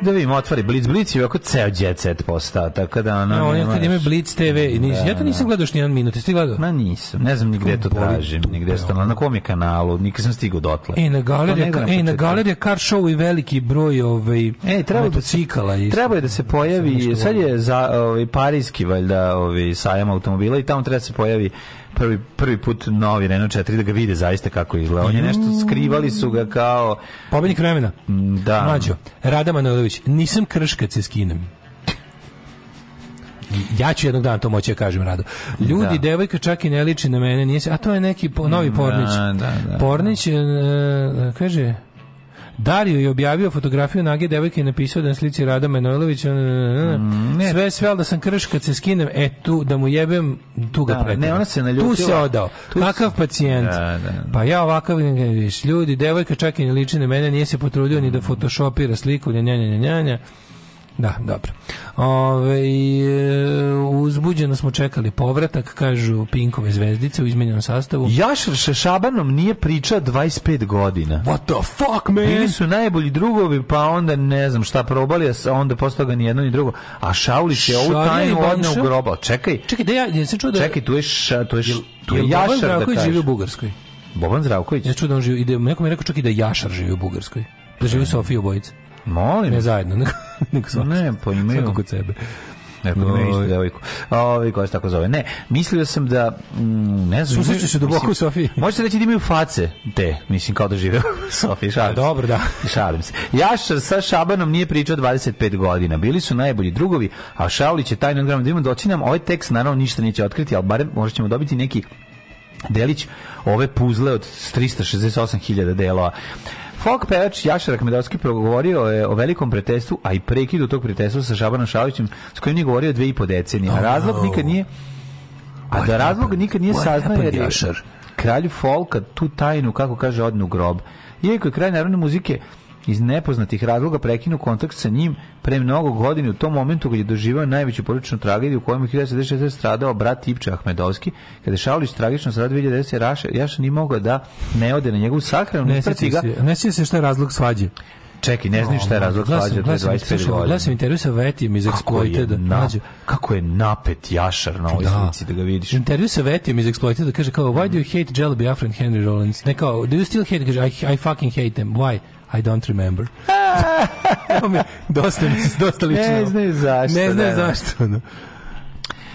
da vidimo, otvori Blitz, Blitz je ovako ceo jet set postao, tako da ono... No, oni kad imaju Blitz TV, nis, da, ja to nisam da, da. gledao još nijedan minut, jesi ti gledao? Ma nisam, ne znam ni gde to tražim, ni gde sam, na kom je kanalu, nikad sam stigao dotle. E, na galerija, ka, e, na galerija car show i veliki broj ovaj, e, treba da motocikala. Da, treba je da se pojavi, sad je za, ovaj, parijski, valjda, ovaj, sajam automobila i tamo treba da se pojavi prvi, prvi put novi Renault 4 da ga vide zaista kako izgleda. On je nešto mm. skrivali su ga kao pobednik vremena. Mm, da. Mlađo, Rada Manojlović, nisam krškac se skinem. Ja ću jednog dana to moći da kažem rado. Ljudi, da. devojka čak i ne liči na mene, nije se, a to je neki po, novi da, Pornić. Da, da, da. Pornić, e, e kaže, Dario je objavio fotografiju nage devojke i napisao da na slici Rada Manojlovića. Mm, sve, sve, da sam krš kad se skinem, e tu, da mu jebem, tu ga da, ne, ona se naljutila. Tu se odao. Tu Kakav pacijent. Da, da, da. Pa ja ovakav, viš, ljudi, devojka čak i ne liči na mene, nije se potrudio mm. ni da photoshopira sliku, nja, nja, nja, nja. Da, dobro. Ove, e, uzbuđeno smo čekali povratak, kažu Pinkove zvezdice u izmenjenom sastavu. Jašar Šešabanom nije priča 25 godina. What the fuck, man? Bili su najbolji drugovi, pa onda ne znam šta probali, a onda posle ga ni jedno ni drugo. A Šaulić je ovu tajnu odne u groba. Čekaj. Čekaj, da ja, ja se čuo da... Čekaj, tu je, ša, tu je, tu je, je Jašar da kažeš. živi u Bugarskoj. Boban Zdravković? Ja čuo da on živi, neko mi je rekao čak i da Jašar živi u Bugarskoj. Da živi u e. Sofiji obojice. Molim. Ne zajedno, nego, nego svako, ne, pa imaju. Svako kod sebe. Ne, kod mene isto devojku. Ovi, ovaj, koja se tako zove. Ne, mislio sam da... Mm, ne znam. Susreću se duboko u Sofiji. Možete reći da imaju face te, mislim, kao da žive u Sofiji. Šalim Dobro, da. Šalim se. Jašar sa Šabanom nije pričao 25 godina. Bili su najbolji drugovi, a Šaulić je taj nadgram da imamo doći da nam. Ovaj tekst, naravno, ništa neće otkriti, ali barem možda ćemo dobiti neki delić ove puzle od 368.000 delova. Folk pevač Jaša Rahmedovski progovorio je o velikom pretestu, a i prekidu tog pretesta sa Žabanom Šavićem, s kojim je govorio dve i po decenije. A razlog nikad nije... A da What da razlog nikad nije saznao jer je kralju folka tu tajnu, kako kaže, odnu grob. Iako je kraj narodne muzike iz nepoznatih razloga prekinu kontakt sa njim pre mnogo godina u tom momentu kad je doživao najveću porodičnu tragediju u kojem je 1996. stradao brat Ipče Ahmedovski, kada je Šaulić tragično sada 2010. Raša, Jaša nije mogao da ne ode na njegovu sahranu, ne, ne ga. Ne se šta je razlog svađe. Čeki, ne znam šta je razlog svađe od 25 godina. Gledam intervju sa Vetijem iz Exploited. Da na, kako je napet jašar na ovoj da. slici da ga vidiš. Intervju sa Vetijem iz Exploited da kaže kao why do you hate Jelly Biafra and Henry Rollins? Ne kao do you still hate? Kaže I, I fucking hate them. Why? I don't remember. dosta, mi dosta lično. Ne znam zašto. Ne znam da, da. zašto. No. Da.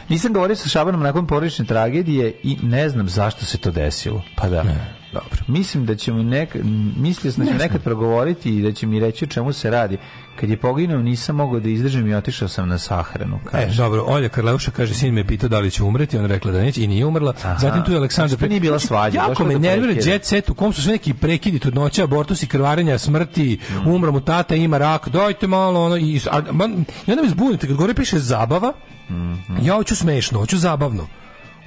Nisam govorio sa Šabanom nakon porodične tragedije i ne znam zašto se to desilo. Pa da. Ne. Dobro. Mislim da ćemo nek, mislio sam da ćemo ne nekad progovoriti i da će mi reći o čemu se radi kad je poginuo nisam mogao da izdržim i otišao sam na sahranu. E, kaže. E, dobro, Olja Karleuša kaže, sin me pitao da li će umreti, on rekla da neće i nije umrla. Aha. Zatim tu je Aleksandar... Znači, nije bila svađa. Jako me nervira jet set u kom su sve neki prekidi abortus i krvarenja, smrti, mm. umra mu tata, ima rak, dajte malo, ono, i, a, man, i onda me zbunite, kad gore piše zabava, mm -hmm. ja hoću smešno, hoću zabavno,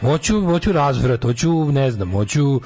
hoću, hoću razvrat, hoću, ne znam, hoću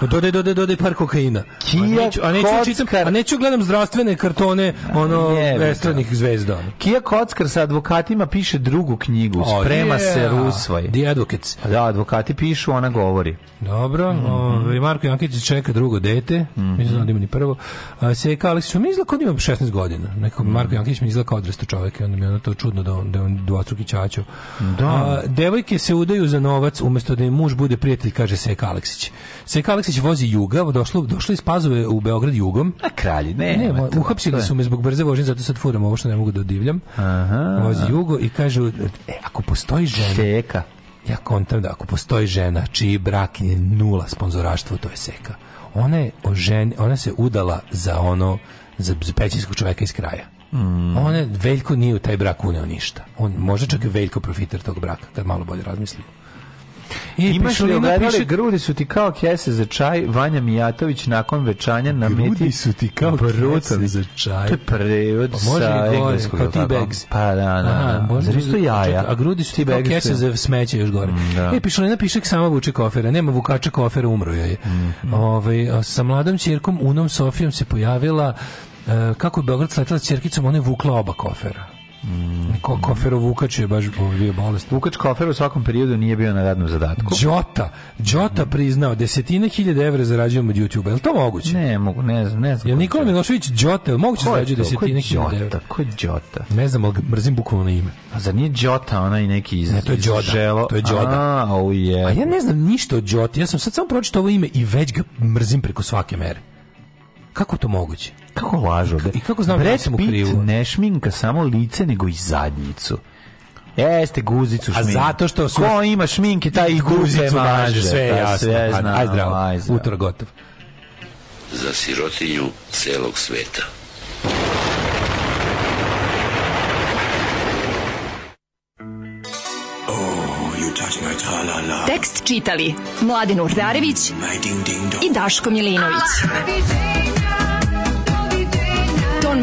Pa dodaj, dodaj, dodaj par kokaina. Kija, a neću, a neću, čitam, a neću gledam zdravstvene kartone ono estradnih zvezda. Kija Kockar sa advokatima piše drugu knjigu. Sprema yeah. se Rusvoj. The Advocates. Da, advokati pišu, ona govori. Dobro. Mm -hmm. o, ovaj, Marko Jankić čeka drugo dete. Mm -hmm. Mislim da ima ni prvo. A, Sejka Aleksić, mi izgleda kao da 16 godina. Nekako mhm. Marko Jankić mi izgleda kao odrasto čovek i onda mi je ono to čudno da on, da on dvostruki čačo. Da. A, devojke se udaju za novac umesto da im muž bude prijatelj, kaže Seka Aleksić. Seka Aleksić Aleksić vozi juga, došlo, došlo iz Pazove u Beograd jugom. A kralji, ne. ne uhapsili su me zbog brze vožnje, zato sad furam ovo što ne mogu da odivljam. Aha. Vozi jugo i kažu, e, ako postoji žena... Seka. Ja kontam da ako postoji žena čiji brak je nula sponzoraštvo, to je seka. Ona, je o ženi, ona se udala za ono, za, za pećinskog čoveka iz kraja. Mm. Ona, Veljko nije u taj brak uneo ništa. On, možda čak je Veljko profiter tog braka, kad malo bolje razmislimo. I Imaš li ogledali, grudi su ti kao kese za čaj, Vanja Mijatović nakon večanja na grudi meti. Grudi su ti kao brutan. kese za čaj. To je prevod pa sa engleskog. Kao ti bags. Pa da, da. da. Zar isto jaja? A grudi su ti kao kese za smeće još gore. Mm, da. E, Pišolina Pišek sama vuče kofera, nema vukača kofera, umro je. Mm. Ove, ovaj, sa mladom čirkom Unom Sofijom se pojavila e, kako je Beograd sletala s čerkicom, ona je vukla oba kofera. Mm. Ko, koferov Vukač je baš bio bolest. Vukač Kofer u svakom periodu nije bio na radnom zadatku. Đota, Đota priznao desetine hiljada evra zarađuje od YouTube. Je li to moguće? Ne, mogu, ne znam, ne znam. Jel Nikola Milošević Đota, je da zarađuje desetine hiljada evra? Ko je Đota? Ne znam, ali mrzim bukvalno ime. A za nije Đota onaj neki iz, ne, to je Đota, želo? To je Đota. A, oh yeah. A ja ne znam ništa o Đoti. Ja sam sad samo pročitao ovo ime i već ga mrzim preko svake mere. Kako to moguće? Kako lažu? I kako znam da sam u krivu? ne šminka samo lice, nego i zadnjicu. Jeste guzicu šminke. A zato što su... Ko ima šminke, taj i guzicu maže. Sve je da, jasno. Sve pa, znam, aj zdravo. Aj zdravo. Utor gotov. Za sirotinju celog sveta. Oh, Tekst čitali Mladin Urdarević i Daško Milinović.